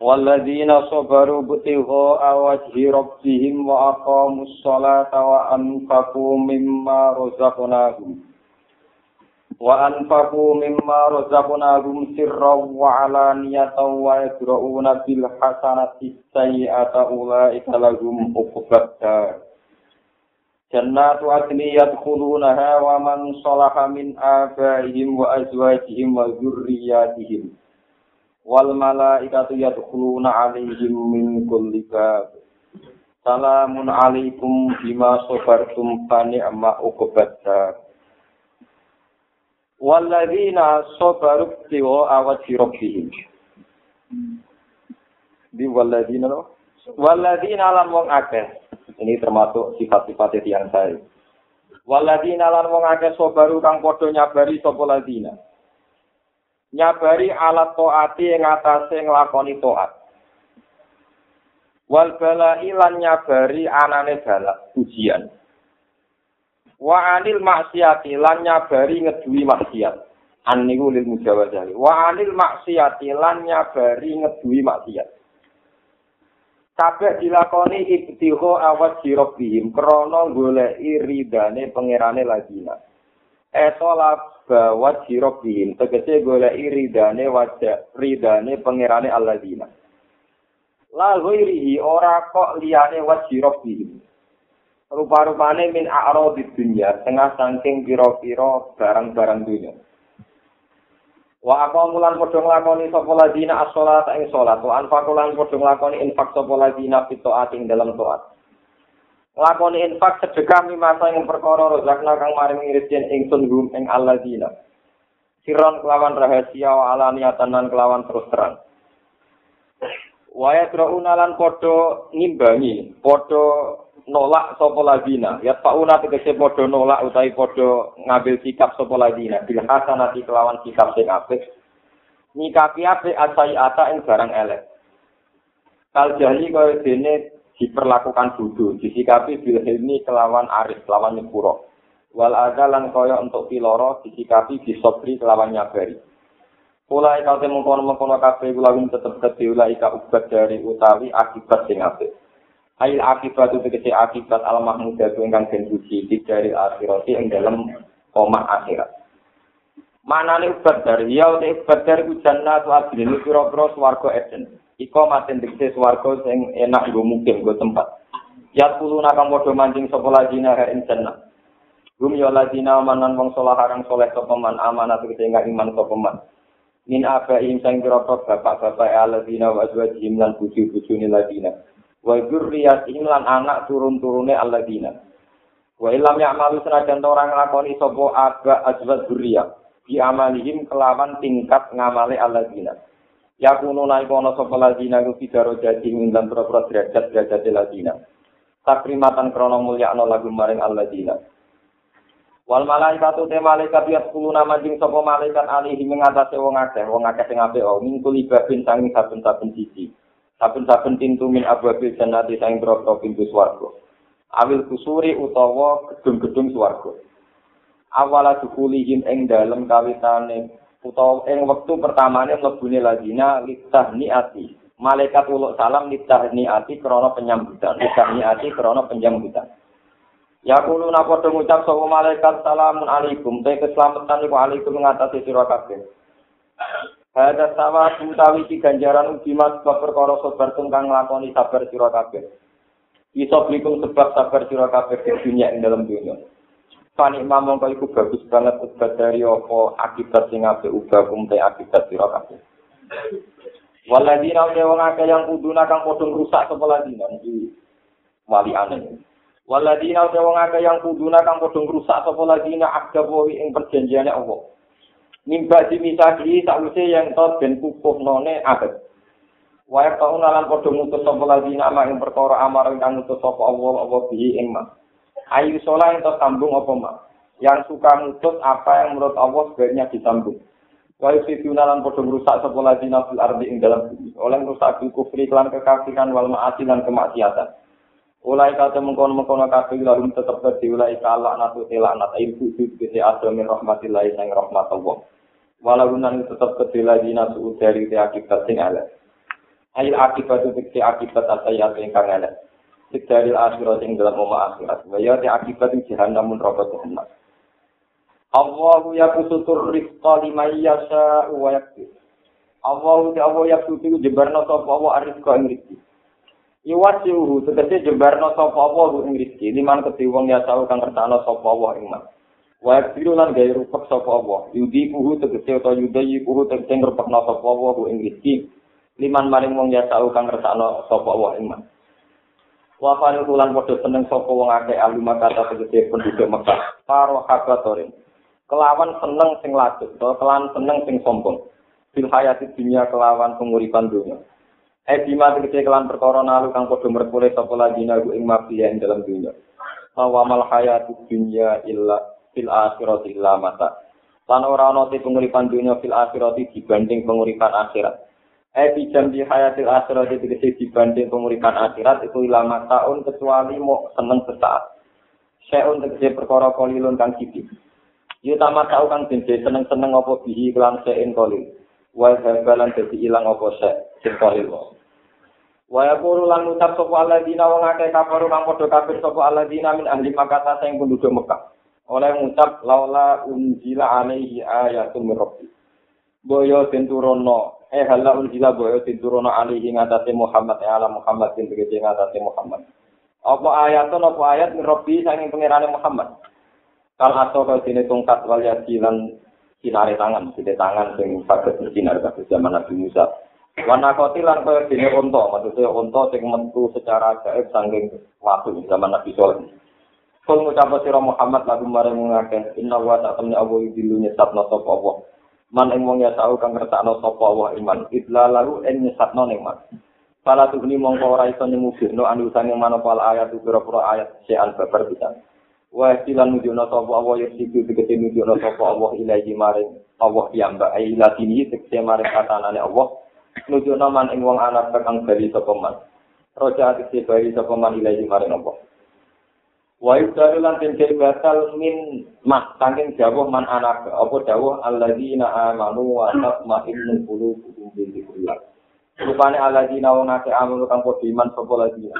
والذين صبروا ابتغاء وجه ربهم وأقاموا الصلاة وأنفقوا مما رزقناهم وأنفقوا مما رزقناهم سرا وعلانية ويدرؤون بالحسنة السيئة أولئك لهم أخفى جنات عدن يدخلونها ومن صلح من آبائهم وأزواجهم وذرياتهم. Wal malaikatu yadkhuluna alaihim min kulli bab. Salamun alaikum bima sabartum fa ni'ma uqbadda. Walladzina sabaru tiwa awati rabbihim. Di walladzina lo walladzina lan wong akeh. Ini termasuk sifat-sifat yang saya walladzina lan wong akeh sabaru kang padha nyabari sapa ladina nyabari alat toati ing atase nglakoni toat. Wal balai lan nyabari anane balak ujian. Wa anil maksiati lan nyabari ngeduwi maksiat. An niku lil mujawazah. Wa anil maksiati lan nyabari ngeduwi maksiat. Kabeh dilakoni ibtiho awat jirobihim krana goleki ridane pangerane lagina. Etola bahwa jirobihim tegese golek ridane wajah ridane pangerane alladzina. La ghairihi ora kok liyane wajirobihim rupa-rupane min a'ro di dunia tengah saking pira-pira barang-barang dunia wa apa padha nglakoni sapa ladina as-shalat ing salat wa anfaqulan padha nglakoni infak sapa ladina fitoat ing dalam taat lakoni infak sedekah mimasa ing perkara rezakna kang maring irisin ingsun gum ing alladzina. Siron kelawan rahasia wa alaniatan lan kelawan terus terang. Waya drauna lan padha ngimbangi padha nolak sapa ladina ya pauna tegese padha nolak utawi padha ngambil sikap sapa ladina bil hasanati kelawan sikap sing apik. Nyikapi apik asai ata ing barang elek. Kal jali kaya dene diperlakukan bodoh, disikapi bil hilmi kelawan arif, kelawan nyepuro. Wal adalan kaya untuk piloro, disikapi bisobri kelawan nyabari. Ulai kau temu kono mengkono kafe gulawin tetep gede ulai ka ubat dari utawi akibat sing apik. Ail akibat itu kecil akibat al mahmuda itu ingkang den puji dari akhirati ing dalam omah akhirat. Mana nih ubat dari ya ubat dari ujana tu adilin piro-piro swargo eden. Iko maten dikse swarga sing enak nggo mungkin nggo tempat. Ya kulo nakang padha mancing sapa ladina ha ing jannah. Gum ya ladina manan wong saleh harang saleh sapa man amanat enggak iman sapa man. Min apa ing sang grapa bapak-bapak aladina wa azwajihim lan bojo-bojone ladina. Wa dzurriyyatihim lan anak turun-turune aladina. Wa ilam ya'malu senajan orang nglakoni sapa aba azwaj dzurriyyah. Bi amalihim kelawan tingkat ngamale aladina. Ya kuno naik kono sapa ladina ku fidaro jadi ngundang pura-pura derajat derajat ladina. Takrimatan krono mulia no lagu maring alladina. Wal malaikatu te malaikat ya sepuluh nama jing sapa malaikat alihi mengatasi wong akeh wong akeh sing apik oh mingkul ibabin sanging saben-saben sisi. Saben-saben pintu min abwabil jannati sanging boro pintu swarga. Awil kusuri utawa gedung-gedung swarga. Awala dukulihim ing dalem kawitane utawa ing wektu pertamane mlebune ladina litah niati. Malaikat uluk salam litah niati krana penyambutan litah niati krana penyambutan ya kulo napa to ngucap sapa malaikat salamun alaikum. Te keselamatan iku alaikum ngatasi sira kabeh. Ada sawa utawi ki ganjaran uji mas perkara sabar kang nglakoni sabar sira kabeh. Iso sebab sabar sira kabeh di dunia ing dalam dunia. Panik mamong kau bagus banget ubat dari opo akibat sing ape ubah kumte akibat sira kabeh. Waladina wong akeh yang kuduna kang podong rusak sapa ladina iki wali aneh. Waladina wong akeh yang kuduna kang podong rusak sapa ladina akda ing perjanjiane Allah. Nimba dimisaki sakwise yang tot ben kukuh none abet. Waya kau nalan podo mutus sapa lagi nama ing perkara amar kang mutus sapa Allah Allah bihi ing ma. Ayu sola ento sambung apa ma. Yang suka mutus apa yang menurut Allah sebaiknya disambung. Waya situ nalan podo merusak sapa lagi fil ardi ing dalam bumi. Oleh merusak bil kufri kelan kekafiran wal maasi lan kemaksiatan. Ulai kata mengkono mengkono kafir lalu tetap berdi ulai kala natu tela nat ilmu itu kese ada min rahmatillahi sang rahmat Allah. Walau nan tetap berdi lagi natu dari akibat sing ala. Ail akibat itu diksi akibat asayat yang kang Sejaril akhirat yang dalam umma akhirat. Waya di akibat yang jahan namun robot Muhammad. Allahu ya kusutur rizqa lima yasha wa yakti. Allahu ya Allah ya kusutur jebarno sopa Allah arizqa yang rizki. Iwasiuhu tegese jebarno sopa Allah yang rizki. Liman ketiwong ya tahu kang kertano sopa Allah iman. Wa yaktiru lan gaya rupak sopa Allah. Yudi kuhu tegese atau yudayi kuhu tegese ngerupakno sopa Allah yang rizki. liman maring wong ya kang ngersakno sapa wa iman. Wa fani kulan padha seneng sapa wong akeh ahli kata tegese penduduk Mekah. Paro habatorin. Kelawan seneng sing lajut, to kelawan seneng sing sombong. Fil hayati dunia kelawan penguripan dunia. Eh bima tegese kelawan perkara nalu kang padha merkule sapa lagi nagu ing mafia ing dalam dunia. Wa mal hayati dunia illa fil akhirati illa mata. Lan ora penguripan dunia fil akhirati dibanding penguripan akhirat. Eh bijam di hayatil akhirat itu dibanding penguripan akhirat itu lama tahun kecuali mau seneng sesaat. Saya untuk jadi perkara kolilun kang kiti. Yo tamat tahu kang benci seneng seneng apa bihi kelan sein kolil. Wa habalan jadi ilang apa se sing kolil. Wa yaqulu lan ngucap sapa alladzina wong akeh kafaru kang padha kafir sapa alladzina min ahli Makkah sing penduduk Mekah. Oleh ngucap laula unjila alaihi ayatun min rabbi. Boyo den eh hala unjila boyo tinturono alihi ngatasi Muhammad. Ya ala Muhammad yang begitu ngatasi Muhammad. Apa ayat apa ayat? Ngerobi sanging pengirane Muhammad. Kal aso kau sini tungkat wal yasilan sinare tangan. Sini tangan sing saged bersinar kados zaman Nabi Musa. Wana kotilan kau sini onto, maksudnya onto sing mentu secara gaib sanging waktu zaman Nabi Soleh. Kul ngucap sira Muhammad lagu maring ngakeh inna wa ta'tamni awu yudilu nyesatna sapa Allah. Man ing wong ya tau kang ngertakno sapa wa iman idla lalu en nyesatno ning man Pala tuhni mongko ora iso nyemugirno anu usane manopal ayat pira-pira ayat sean babar pisan. Wa silan nujuna sapa wa ya siku tegese nujuna sapa Allah ilahi maring Allah piyambak ai latini tegese maring katanane Allah. Nujuna man ing wong anak kang bali sapa man. Roja tegese bali sapa man ilahi maring Allah. Wa yudaru lan den batal min mak saking jawuh man anak apa dawuh alladzina amanu wa tatma'innu qulubuhum bi dzikrillah. Rupane alladzina wong akeh amanu kang padha iman sapa lagi.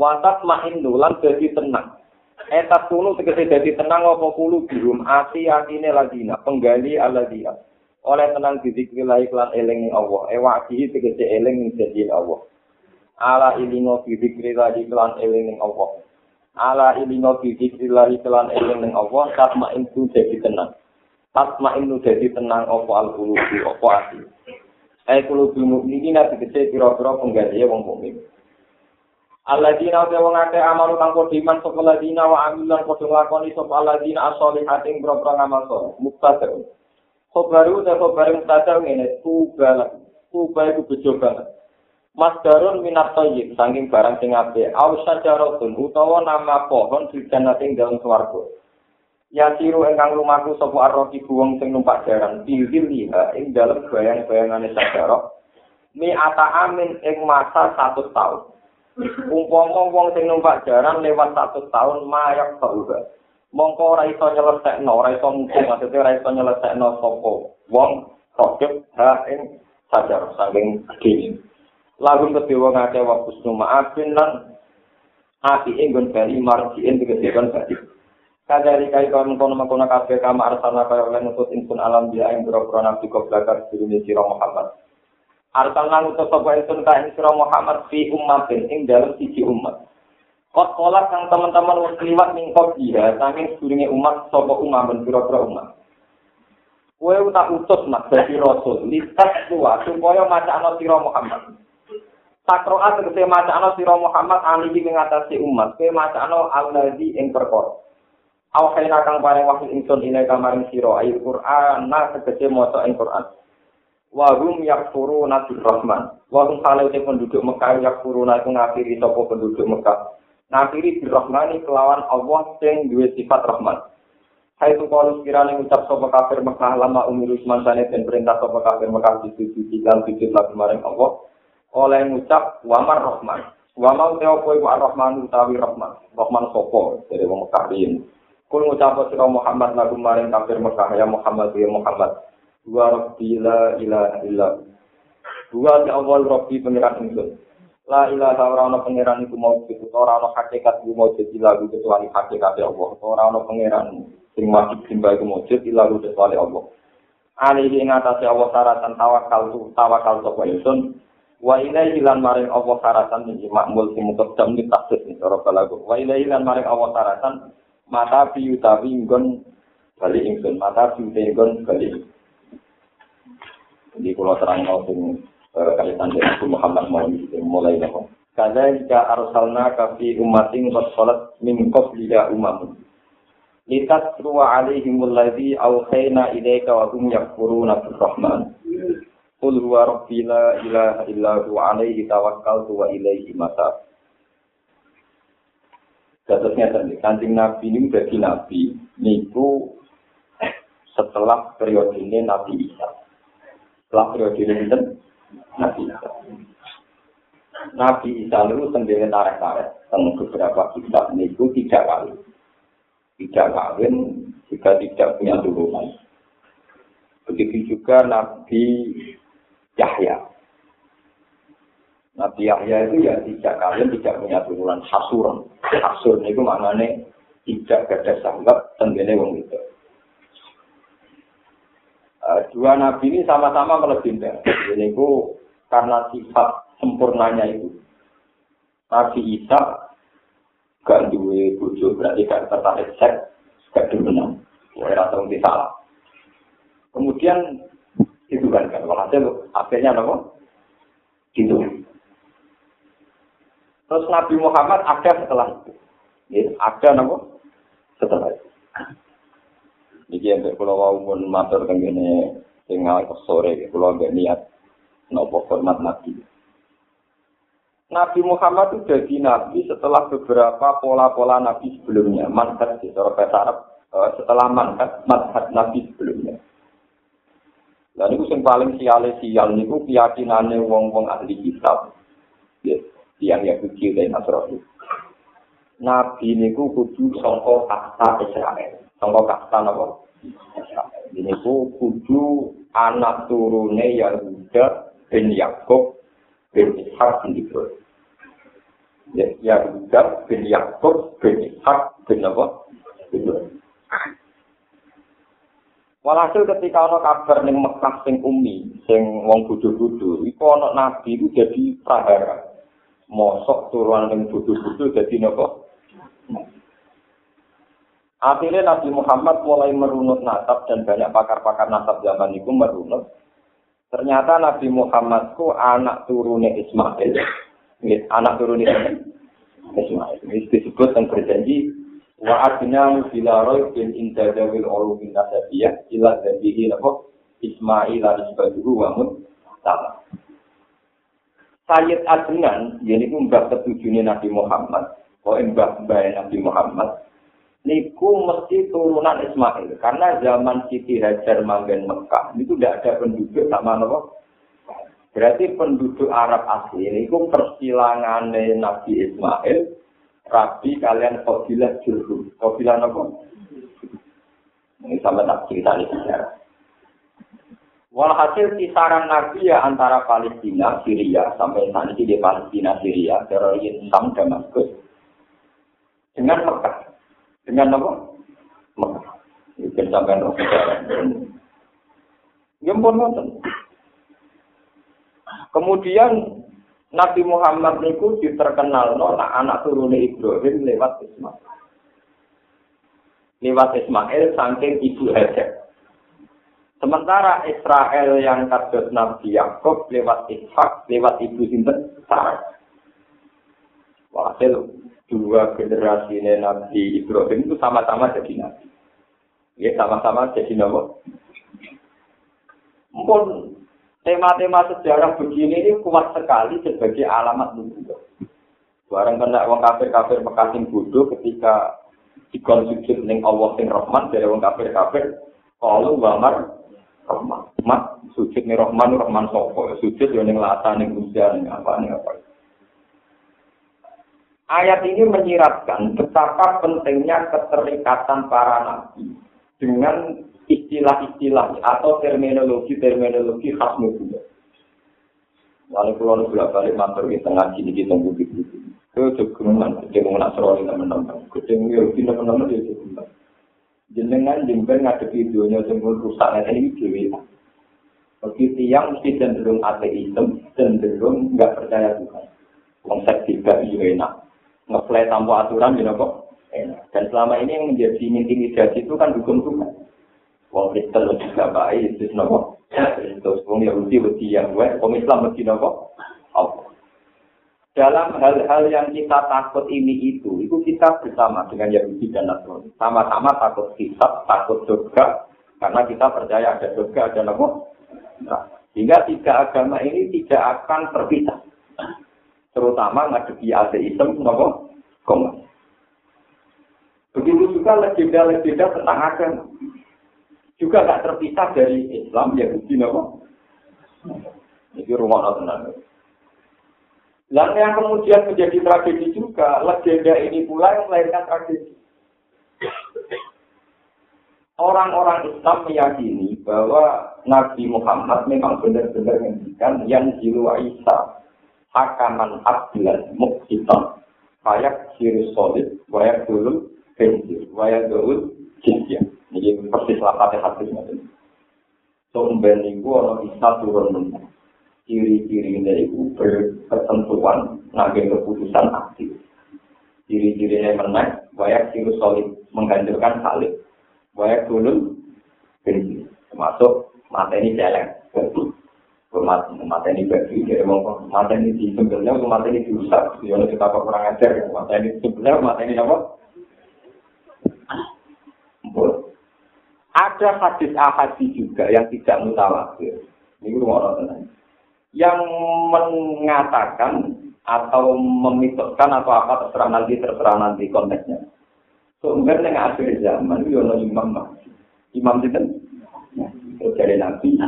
Wa tatma'innu lan dadi tenang. Eta tunu tegese dadi tenang apa kulo birum ati atine ladina penggali alladzina. Oleh tenang di dzikrillah iklan eling Allah. Ewa iki tegese eling ing janji Allah. Ala ilingo di dzikrillah iklan eling Allah. Ala ilingo bidikrillahi kelan eling ning Allah tatma itu jadi tenang. Tatma itu jadi tenang opo al qulubi opo ati? Ay qulubi mukminin ati kece pira-pira penggali wong mukmin. Alladzina wa wong akeh amalu kang padha iman sapa alladzina wa amilan padha nglakoni sapa alladzina as-solihatin boro-boro ngamal saleh muktadir Khobaru ta khobaru muktadir ngene tuba tuba iku bejo banget Mas Darun minat toyib, saking barang sing apik. Aw syajaratun utawa nama pohon di jannatin dalam swarga. Ya siru ingkang lumaku sapa arroki buwong sing numpak jaran, bilil liha ing dalam bayang-bayangane sajarah. Mi ata amin ing masa satu tahun. Umpama wong sing numpak jaran lewat satu tahun mayak sauga. Mongko ora iso nyelesekno, ora iso mungkin maksudnya ora iso nyelesekno sapa wong rokep ha ing sajarah saking gini. Lagu kedewa ngake wa kusnu ma'afin lan ati inggun bali marjiin dikedewan bali kadari kai kau mengkono mengkono kafe kama arsana kaya oleh nutut insun alam dia yang berapa nabi di dunia sirah Muhammad arsana ngutus sopa insun ka ing sirah Muhammad fi ummatin ing dalam sisi umat Kot kolak kang teman-teman wong keliwat ning kok dia saking sedurunge umat sapa umat ben pira-pira umat. Kowe tak utus mak dadi rasul, litas tua supaya macakno sira Muhammad. Sakroa tegese macakno sira Muhammad alihi ing ngatasi umat, ke macakno alladzi ing perkara. Aw kang paring wahyu ingsun ine kamaring sira ayat Qur'an na tegese maca ing Qur'an. Wahum yakfuru nabi rahman. Wahum kalau itu penduduk Mekah yakfuru nabi ngafiri sopo penduduk Mekah. Ngafiri bi rahmani kelawan Allah sing duwe sifat rahman. Hai tu kalau sekiranya ngucap sopo kafir Mekah lama umur semansane dan perintah sopo kafir Mekah sujud dan sujud lagu maring Allah. Oleh ngucap wamar rahman. Wamar teo koi wa rahman utawi rahman. Rahman sopo dari wong ini. Kul ngucap sira Muhammad lagu maring kafir Mekah ya Muhammad ya Muhammad. Dua Rabbi la ilaha illa. Dua di awal Rabbi pengiran ingsun. La ilaha ora ana pangeran iku maujud, ora ana hakikat iku maujud lagu kecuali hakikat Allah. Ora ana pangeran sing wajib simbah iku maujud lagu kecuali Allah. Alihi ing atase Allah syaratan tawakal tu tawakal sapa ingsun. Wa ilaihi lan maring Allah syaratan iki makmul sing muqaddam ni taksis ni cara balago. Wa ilaihi lan maring Allah syaratan mata piyu utawi nggon bali ingsun, mata piyu nggon bali Jadi kalau terang sing eh, kaitan dengan Muhammad mau mulai nopo. Kada jika arsalna kafi umatin qad salat min qablika umam. Litat ruwa alaihimul ladzi awhayna ilaika wa hum yakfuruna bir rahman. Qul huwa rabbi la ilaha illa huwa alaihi tawakkaltu wa ilaihi mata. Datusnya tadi, kancing Nabi ini jadi Nabi, niku setelah periode ini Nabi Isa. setelah periode ini Nabi Isa. Nabi Isa itu sendiri tarik-tarik tentang beberapa kitab itu tidak kawin. Tidak kawin jika tidak punya turunan. Begitu juga Nabi Yahya. Nabi Yahya itu ya tidak kawin, tidak punya turunan. Hasuran. Hasur itu maknanya tidak ada sanggap tenggine wong itu. Eh, dua nabi ini sama-sama melebihkan. Ini itu karena sifat sempurnanya itu. Nabi Isa gak duwe bojo berarti gak tertarik seks, gak demenan. Wah, rasa mesti salah. Kemudian itu kan kan walhasil akhirnya apa? Gitu. Terus Nabi Muhammad ada setelah itu. Ya, ada apa? Setelah itu. Iki yang kalau mau pun matur kengene tinggal ke sore, kalau nggak niat nopo hormat nabi. Nabi Muhammad itu jadi nabi setelah beberapa pola-pola nabi sebelumnya, manhat di bahasa Arab, eh, setelah manhat manhat nabi sebelumnya. Dan itu yang paling siale sial niku keyakinane wong-wong ahli kitab. Yes, yang Yahudi dan Nasrani. Nabi niku kudu sangka kasta Israel. Sangka kasta napa? Ini ku kudu anak turune Yahuda bin Yakub bin Ishak bin Ibrahim. Ya, Yahuda bin Yakub bin Ishak bin apa? Ibrahim. Walhasil ketika ana kabar ning Mekah sing umi, sing wong bodho-bodho, iku ana nabi iku dadi prahara. Mosok turunan ning bodho-bodho dadi napa? Akhirnya Nabi Muhammad mulai merunut nasab dan banyak pakar-pakar nasab zaman itu merunut. Ternyata Nabi Muhammad ku anak turunnya Ismail. anak turunnya Ismail. Ini disebut dan berjanji wa adna bila roy bin indadawil ulu bin nasabiyah ila dadihi lako Ismail arisbaduhu wa mun sama. Sayyid Adnan, ini pun mbak ketujuhnya Nabi Muhammad. Kok mbak mbak Nabi Muhammad, niku mesti turunan Ismail karena zaman Siti Hajar manggen Mekah itu tidak ada penduduk sama nopo berarti penduduk Arab asli niku persilangan Nabi Ismail Rabi kalian kabilah Jurhum kabilah nopo ini sampai tak cerita di sejarah Walhasil kisaran Nabi ya antara Palestina, Syria, sampai saat ini di Palestina, Syria, teroris Sam, Damaskus, dengan Mekah. Dengan apa? Mekah. Mungkin sampai roh Ya pun Kemudian Nabi Muhammad niku diterkenal nona anak turun Ibrahim lewat Ismail. Lewat Ismail saking ibu Hajar. Sementara Israel yang kados Nabi Yakub lewat Ishak, lewat ibu sinten Sarah. Walhasil dua generasi Nabi Ibrahim itu sama-sama jadi Nabi. Ya sama-sama jadi Nabi. Mungkin Tema-tema sejarah begini ini kuat sekali sebagai alamat nubuwah. Barang kena wong kafir-kafir bodoh ketika dikon sujud ning Allah sing Rahman dari wong kafir-kafir kalau wamar Rahman. Mat sujud ning Rahman Rahman sapa? Sujud yo ning lata ning usia ning apa ning apa. Ayat ini menyiratkan betapa pentingnya keterikatan para nabi dengan istilah-istilah atau terminologi-terminologi khas nubuwah. Lalu pulau bolak balik matur di tengah sini di tengah bukit Itu juga gede mau nak seroli teman-teman. Gede mau yauti teman-teman dia juga. Jenengan jember ngadepi dunia sembul rusak nanti ini dewi. Begitu yang mesti cenderung ateisme, cenderung nggak percaya Tuhan. Konsep tiga itu enak. Ngeplay tanpa aturan, you kok. Dan selama ini yang menjadi intimidasi itu kan hukum Tuhan. Wong Kristen lebih gak baik, itu nopo. Terus wong Yahudi wedi yang gue, wong Islam wedi nopo. Dalam hal-hal yang kita takut ini itu, itu kita bersama dengan Yahudi dan Nasrani. Sama-sama takut hisab, takut surga, karena kita percaya ada surga, ada nopo. Nah, sehingga tiga agama ini tidak akan terpisah. Terutama ngadepi ateisme, nopo, komunis. Begitu juga legenda-legenda tentang agama juga gak terpisah dari Islam Yahudi nopo. Ini rumah tenang. Dan yang kemudian menjadi tragedi juga, legenda ini pula yang melahirkan tragedi. Orang-orang Islam meyakini bahwa Nabi Muhammad memang benar-benar menghentikan yang jiwa Isa hakaman abdilan muksitan kayak sirus solid wayak dulu benjir wayak dulu Ini persis lapatnya hati ini. Sumben itu ada bisa turun menang. Ciri-ciri ini itu berketentuan nagih keputusan aktif. Ciri-cirinya menang, banyak ciri solid menghancurkan salib. Banyak dulu. Termasuk mata ini jelek. Mata ini bagi, jadi mau mata ini di sebenarnya, mata ini dirusak. Jadi kita kurang ajar, mata ini sebenarnya, mata ini apa? Ada hadis ahadi juga yang tidak mutawatir. Ini rumah orang Yang mengatakan atau memitoskan atau apa terserah nanti terserah nanti konteksnya. Sumber yang akhir zaman itu ada imam Imam itu terus dari nabi.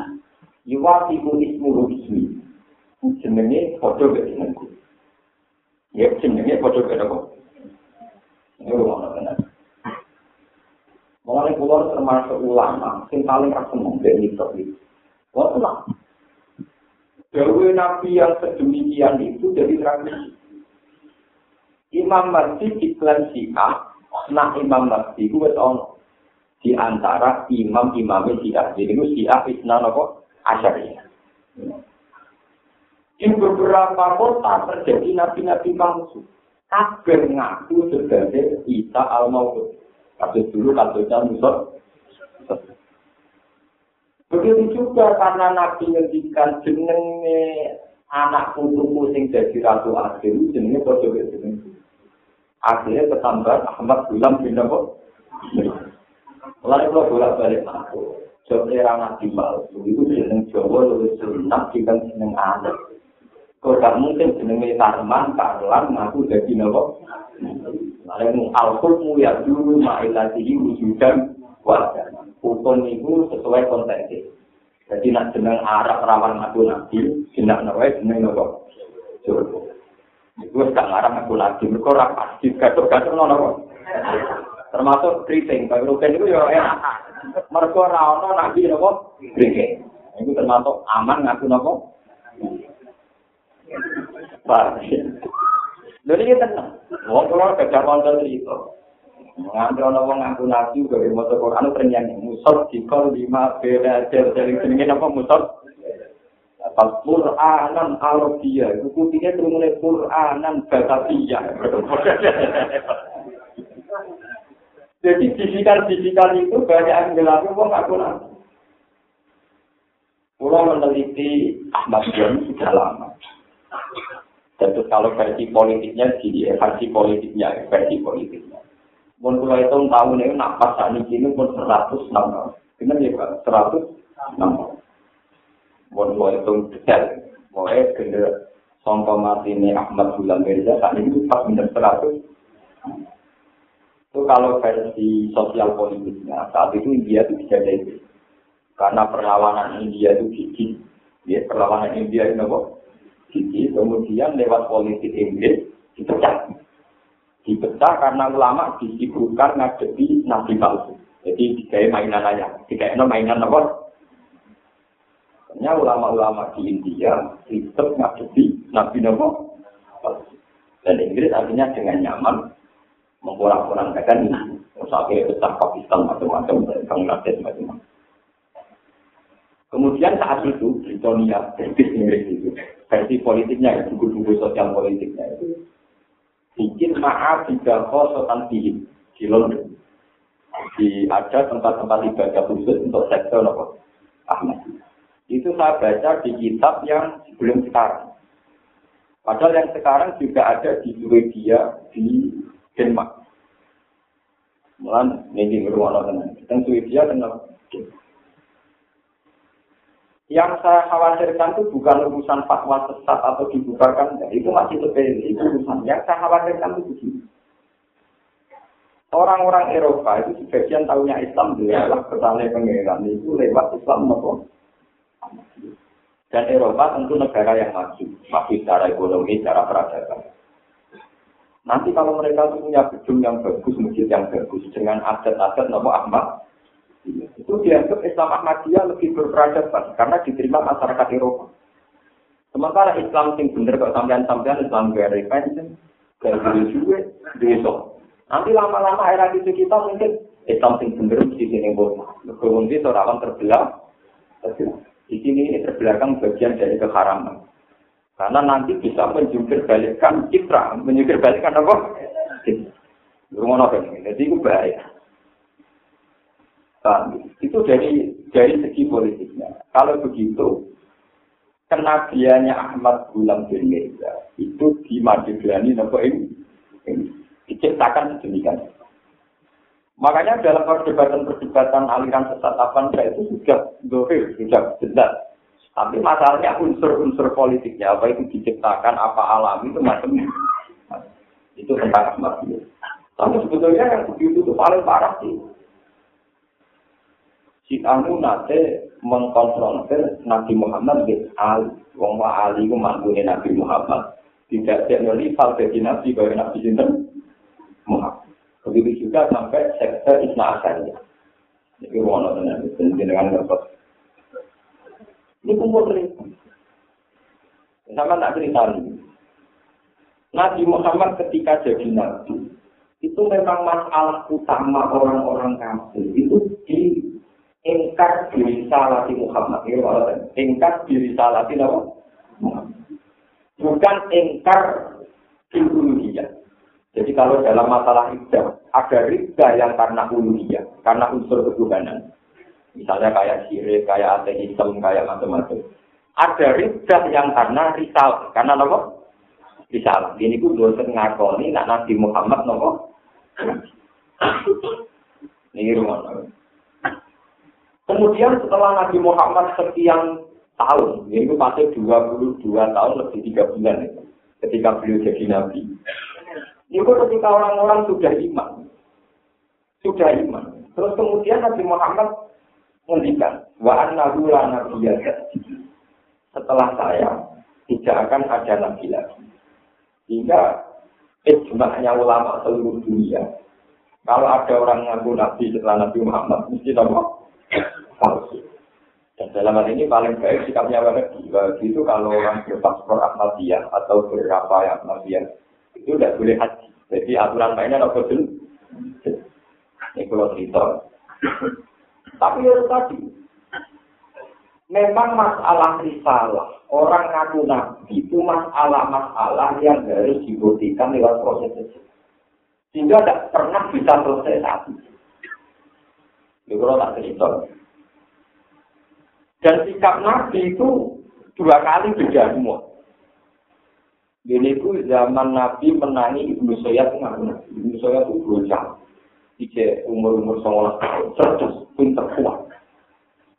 Yuwatiku ismu ismi. Jenenge foto ke jenengku. Ya jenenge foto ke Ini rumah orang Mulai pulau termasuk ulama, yang paling seneng dari itu. Wah, tenang. Dewi Nabi yang sedemikian itu jadi tradisi. Imam Mahdi iklan Syiah, nah Imam Mahdi itu ono di antara imam-imam Syiah. Jadi itu Syiah Isna Nopo Asyariah. Di beberapa kota terjadi nabi-nabi palsu. Kabir ngaku sebagai Isa al-Mawud. Kasus dulu kasusnya Musor. Begitu juga karena Nabi ngendikan jenenge anak putuku sing jadi ratu akhir jenenge padha jeneng. Akhirnya ketambah Ahmad Gulam bin Nabi. Lalu kalau bolak balik aku, jawab era Nabi palsu itu jeneng Jawa lebih sunat jika jeneng anak. Kau tak mungkin jenenge Tarman, Karlan, ngaku jadi Nabi. Lalu al-hukmu ya dulu ma'ilatihi wujudan wajah. Hukum itu sesuai konteksnya. Jadi nak jeneng Arab rawan aku nabi, jeneng Norway jeneng nopo. Itu gak ngarang aku lagi, mereka pasti gaduh-gaduh nopo. Termasuk keriting, bagi rugen itu ya enak. Mereka ono nabi nopo keriting. Itu termasuk aman ngaku nopo. Pak. Lha iki tenang. Wong kula gajah wonten cerita. Nganti ana wong ngaku nabi gawe maca Quran ternyang musab dikon lima beda dari jenenge apa musab? Apa Quranan Arabia, itu putihnya turunnya Quranan Batavia. Jadi bisikan-bisikan itu banyak yang gelap, wong ngaku nabi. Pulau meneliti Ahmad John sudah lama. Dan kalau versi politiknya di versi politiknya, versi politiknya. Mun kula itu tahun ini napas saat ini pun 106 tahun. Benar ya Pak? 106 tahun. mau mau hitung detail kena songkok mati ini Ahmad Bulan Mirza saat ini pas minus seratus itu kalau versi sosial politiknya saat itu India itu bisa jadi karena perlawanan India itu gigi ya perlawanan India itu apa kemudian lewat politik Inggris dipecah. Dipecah karena ulama disibukkan ngadepi nabi palsu. Jadi dikai mainan aja. Dikai mainan apa? Hanya ulama-ulama di India tetap ngadepi Nabi Nabi dan Inggris artinya dengan nyaman mengurang-urangkan ini. Misalnya besar Pakistan macam-macam dan Bangladesh macam-macam. Kemudian saat itu Britania, British Inggris itu versi politiknya itu buku-buku sosial politiknya itu bikin maaf tiga khosotan di di London. Di ada tempat-tempat ibadah khusus untuk sektor apa? Ahmad itu saya baca di kitab yang sebelum sekarang. Padahal yang sekarang juga ada di Swedia, di Denmark. Mulan ini beruang tenang. Dan Swedia kenal. Yang saya khawatirkan itu bukan urusan fatwa sesat atau dibubarkan, itu masih sepele. Itu urusan. Yang saya khawatirkan itu begini. Orang-orang Eropa itu sebagian tahunya Islam, dia adalah kesalahan pengeran itu lewat Islam maupun dan Eropa tentu negara yang maju, maju secara ekonomi, secara peradaban. Nanti kalau mereka punya gedung yang bagus, masjid yang bagus, dengan adat-adat nama Ahmad, itu dianggap Islam Ahmadiyah lebih berperadaban, karena diterima masyarakat Eropa. Sementara Islam yang benar kok sampean-sampean Islam repentant, gak boleh juga, besok. Nanti lama-lama era itu kita mungkin Islam yang benar di sini boleh. Kemudian itu rawan terbelah. Di sini ini terbelakang bagian dari keharaman. Karena nanti bisa menjungkir balikkan citra, menjungkir balikkan apa? Rumah Jadi itu bahaya. Itu dari dari segi politiknya. Kalau begitu, kenabiannya Ahmad Gulam bin Mirza itu di Madegrani nopo ini, ini diciptakan sedemikian. Makanya dalam perdebatan-perdebatan aliran sesat apa itu sudah dohir, sudah jelas. Tapi masalahnya unsur-unsur politiknya, apa itu diciptakan, apa alami, itu macamnya. Itu tentang Ahmad Tapi sebetulnya yang begitu itu paling parah sih. Si Anu nate mengkonfrontir Nabi Muhammad di Ali. Wong Ali itu mantunya Nabi Muhammad. Tidak ada rival bagi Nabi, bahwa Nabi Sinten Muhammad. Begitu juga sampai sektor Isna Asariyah. Ini wono tenan, dengan dapat. Ini kumpul. Sama tak cerita. Nabi Muhammad ketika jadi nabi, itu memang masalah utama orang-orang kafir. Itu di ingkar diri salati Muhammad. Ingkar diri salati Muhammad. Bukan ingkar uluhiyah. Jadi kalau dalam masalah ibadah, ada riba yang karena uluhiyah, karena unsur ketuhanan. Misalnya kayak syirik, kayak ateisme, kayak macam-macam. Ada riba yang karena risal, karena apa? Risal. Ini pun dosen ngakoni, nak Nabi Muhammad nopo. Ini rumah. Kemudian setelah Nabi Muhammad sekian tahun, ini pasti 22 tahun lebih tiga bulan ya, ketika beliau jadi Nabi. Itu ketika orang-orang sudah iman. Sudah iman. Terus kemudian Nabi Muhammad menghentikan. Wa annahu la Setelah saya, tidak akan ada nabi lagi. Sehingga ijma'nya ulama seluruh dunia. Kalau ada orang ngaku nabi setelah Nabi Muhammad, mesti apa? Palsu. Dan dalam hal ini paling baik sikapnya Wahabi. Wahabi itu kalau orang berpaspor Ahmadiyah atau berapa yang Ahmadiyah, itu tidak boleh haji. Jadi aturan mainnya tidak betul. Ini kalau cerita. Tapi ya tadi, memang masalah risalah, orang ngaku nabi itu masalah-masalah yang harus dibuktikan lewat proses itu. Sehingga tidak pernah bisa selesai satu. Ini kalau tak cerita. Dan sikap nabi itu dua kali beda semua. Ini itu zaman Nabi menangi Ibnu Soyad mengaku Ibnu Soyad itu bocah. Ije umur-umur 19 tahun, cerdas, pinter kuat.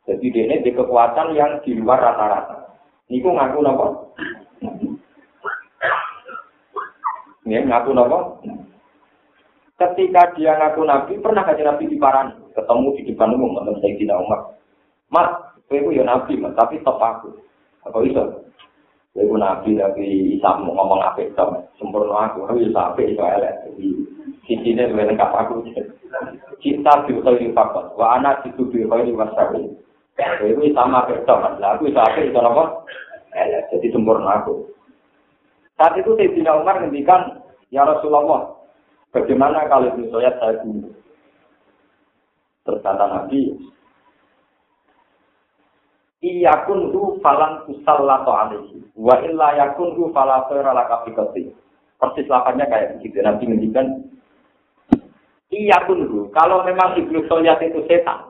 Jadi dia ini di kekuatan yang di luar rata-rata. Niku ngaku nopo? Ini ngaku nopo? Ketika dia ngaku nabi, pernah kaji nabi di paran, ketemu di depan umum, menurut Sayyidina Umar. Mas, saya ya nabi, mas, tapi tetap aku. Apa bisa? Saya nabi, tapi bisa ngomong apa itu, sempurna aku, tapi bisa apa itu, jadi sisinya lebih lengkap aku. Cinta biutai di fakot, wa anak itu biutai di wasabi. Itu sama itu, mas, aku bisa apa itu, apa? Jadi sempurna aku. Saat itu Sayyidina Umar ngendikan, Ya Rasulullah, bagaimana kalau misalnya saya bunuh? Terus kata Nabi, Iya kun hu falan kusallato alaihi. Wa illa yakun hu khaira laka fi Persis lapannya kayak begitu. Nabi ngendikan, Iya kun hu. Kalau memang iblis soyat itu setan,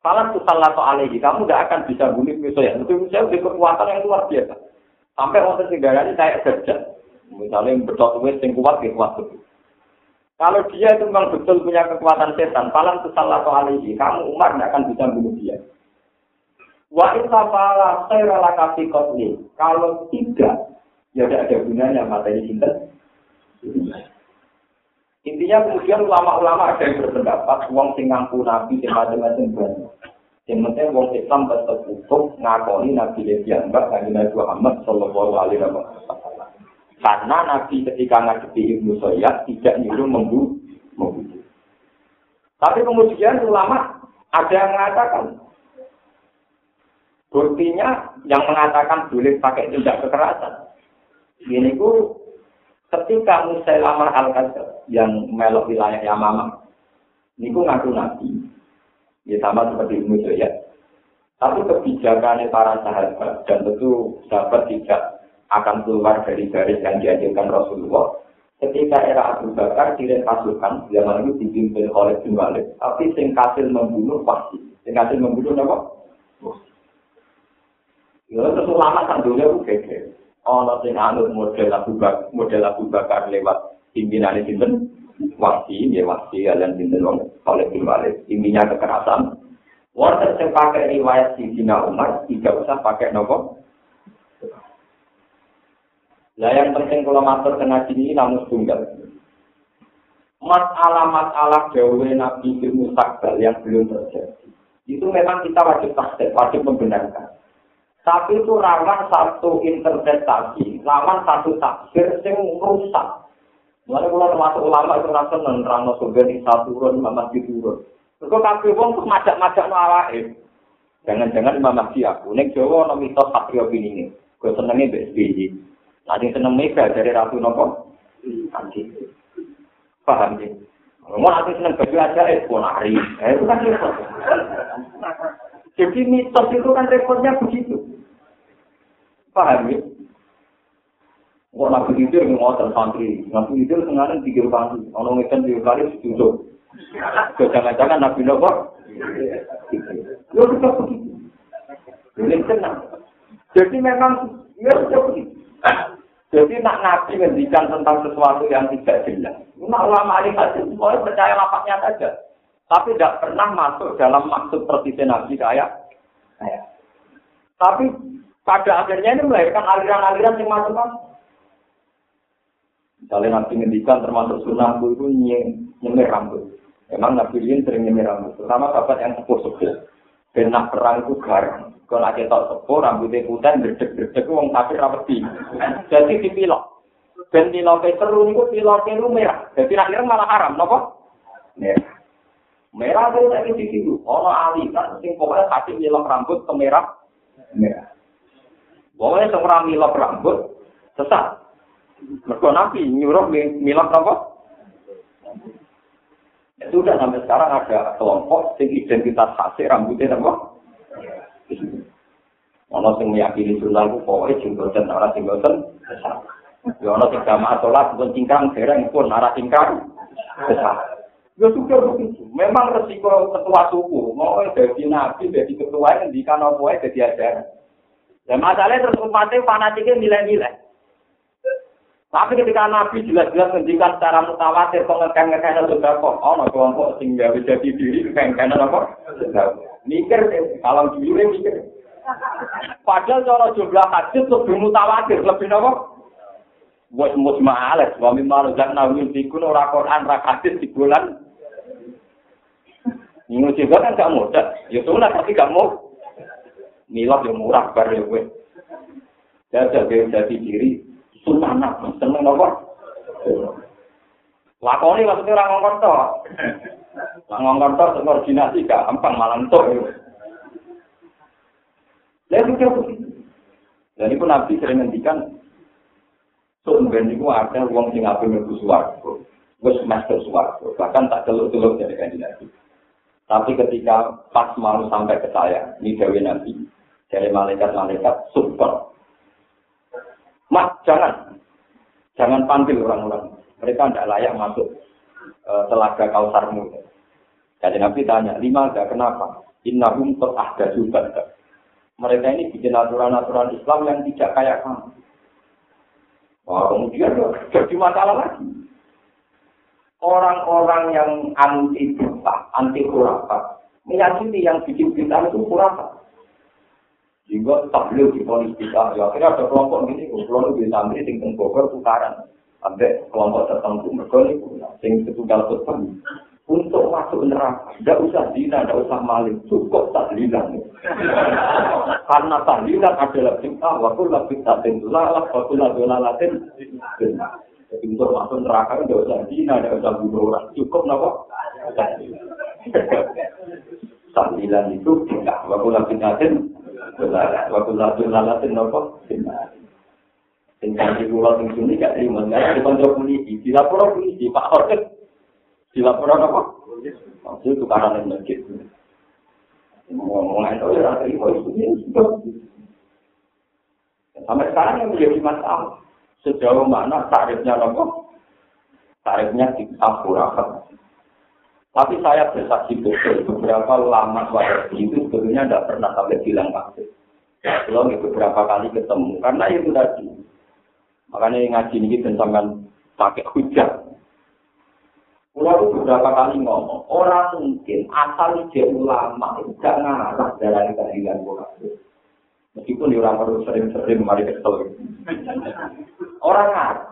falan kusallato alaihi. Kamu tidak akan bisa bunuh iblis soyat. Itu saya kekuatan yang luar biasa. Sampai orang ini kayak kerja. Misalnya betul wes yang kuat, ya kuat betul. Kalau dia itu memang betul punya kekuatan setan, palang salah soal ini, kamu Umar tidak akan bisa bunuh dia. Wa fala saya kasih kotli. Kalau tidak, ya tidak ada gunanya materi cinta. Intinya kemudian ulama-ulama ada yang berpendapat, uang sing ngaku nabi, sing macam-macam. Yang penting wong Islam tetap utuh ngakoni Nabi Mbak Nabi Muhammad Sallallahu Alaihi Wasallam. Karena Nabi ketika ngadepi Ibnu Soyad tidak nyuruh membunuh. Tapi kemudian ulama ada yang mengatakan buktinya yang mengatakan boleh pakai tindak kekerasan. Ini ku ketika Musailamah al yang melok wilayah Yamama, ini ku ngaku Nabi. Ya sama seperti Ibnu Soyad. Tapi kebijakannya para sahabat dan tentu sahabat tidak akan keluar dari garis yang diajarkan Rasulullah. Ketika era Abu Bakar tidak pasukan, zaman itu dipimpin oleh bin tapi sing kasil membunuh pasti. Sing membunuh apa? Ya terus ulama kan dunia itu gede. Sing anut model Abu Bakar, model Abu Bakar lewat pimpinan pinten wasi, ya wasi kalian pinten oleh bin Walid. Kekerasan. Wonten sing pakai riwayat Sidina Umar, tidak usah pakai nopo Nah yang penting kalau matur kena sini namun tunggal. Masalah-masalah jauh Nabi sakbal yang belum terjadi. Itu memang kita wajib takdir, wajib membenarkan. Tapi itu rawan satu interpretasi, rawan satu takdir yang rusak. Mulai kalau termasuk ulama itu rasa surga di satu turun, mama di turun. Terus kafir wong tuh majak-majak no awake. Jangan-jangan Imam Mahdi aku. Nek Jawa no mitos satrio ini. Gue senengnya BSBY. Nanti seneng mega dari Ratu Nopo. Nanti. Paham ya? Mau nanti seneng baju aja, eh, nari. Eh, itu kan repot. Jadi mitos itu kan repotnya begitu. Paham ya? Kok nabi tidur ngotot santri, nabi tidur sengaja tiga kali, kalau ngekan tiga kali setuju. Jangan-jangan nabi nopo. Ya sudah begitu. Ini tenang. Jadi memang ya sudah begitu. Jadi nak nabi ngendikan tentang sesuatu yang tidak jelas. Nak ulama ini hadis semuanya percaya lapaknya saja. Tapi tidak pernah masuk dalam maksud seperti nabi kayak. Tapi pada akhirnya ini melahirkan aliran-aliran yang macam-macam. Misalnya nabi ngendikan termasuk sunnahku itu nyemir rambut. Memang nabi ini sering nyemir rambut. Terutama sahabat yang sepuh-sepuh. Benak perang itu garang. Kalau ada tak sepo, rambutnya putih, gerdek-gerdek, wong tapi rapeti. Jadi dipilok. Dan piloknya seru, itu piloknya itu merah. Jadi akhirnya malah haram, nopo? Merah. Merah itu tadi di situ. Ono ali kan, sing pokoknya hati milok rambut ke merah. Merah. Pokoknya semua milok rambut, sesat. Mereka nabi nyuruh milok. Ya sudah sampai sekarang ada kelompok sing identitas khasnya rambutnya apa? Ono sing meyakini sunnah ku pokoke jenggoten ora jenggoten besar. Ya ono sing jamaah salat pun cingkrang dereng pun ora cingkrang besar. Ya sudah begitu. Memang resiko ketua suku, mau jadi nabi, jadi ketua yang apa wae jadi ajaran. Dan masalahnya terus umatnya fanatiknya nilai-nilai. Tapi ketika Nabi jelas-jelas ngendikan secara mutawatir kok ngekang-ngekang sudah kok, oh no kelompok gawe jadi diri ngekang apa? Mikir, kalau dulu mikir. Padahal cara jumlah hadis lebih mutawatir, lebih apa? Wes mus males, wa mimma razaqna min fikun ora Quran ra hadis di bulan. Ini juga kan gak mudah. Ya sunat tapi gak mau. Milad yang murah bar ya gue. Jajal dia jadi diri. Sunat, seneng apa? Lakoni maksudnya orang ngongkon to. Lah ngongkon to koordinasi gampang malah entuk. Lalu dia Dan itu Nabi sering ngendikan Sumben itu ada uang sing api mlebu swarga. Wis master swarga, bahkan tak teluk-teluk dari Nabi. Tapi ketika pas mau sampai ke saya, ini Dewi Nabi, dari malaikat-malaikat super. Mas, jangan. Jangan panggil orang-orang. Mereka tidak layak masuk uh, telaga kausarmu. Jadi Nabi tanya, lima ada kenapa? Innahum ahda juga. Mereka ini bikin aturan-aturan Islam yang tidak kayak kamu. Wah, kemudian jadi masalah lagi. Orang-orang yang anti bid'ah, anti khurafat, meyakini yang bikin bid'ah itu khurafat. Sehingga tabligh di polis kita, ya akhirnya ada kelompok ini, kelompok di Tamri, sing Bogor, tukaran. Sampai kelompok tertentu, mereka ini, sing setunggal ketemu. untuk masuk neraka. Tidak usah dina, tidak usah maling. Cukup tahlilan. Karena tahlilan adalah bintang. Waktu lah bintang tentulalah. Waktu lah dolalatin. Jadi untuk masuk neraka tidak usah dina, tidak usah bunuh orang. Cukup nopo. Tahlilan itu bintang. Waktu lah bintang tentulalah. Waktu lah dolalatin nopo. Tinggal di pulau yang sini gak terima. Karena di kontrol polisi. Di polisi. Pak Horket. dilaporkan apa? Maksudnya itu karena yang masjid. Ngomong itu ya rasa itu Sampai sekarang yang menjadi masalah sejauh mana tarifnya apa? Tarifnya di akurakat. Tapi saya bersaksi betul beberapa lama waktu itu sebetulnya tidak pernah sampai bilang kafir. Kalau beberapa kali ketemu karena itu tadi. Makanya ngaji ini tentang pakai hujah. Pulau beberapa kali ngomong, orang mungkin asal dia ulama itu gak ngarah dari keadilan kafir. Meskipun dia orang perlu sering-sering mari kesel. Orang ngarah.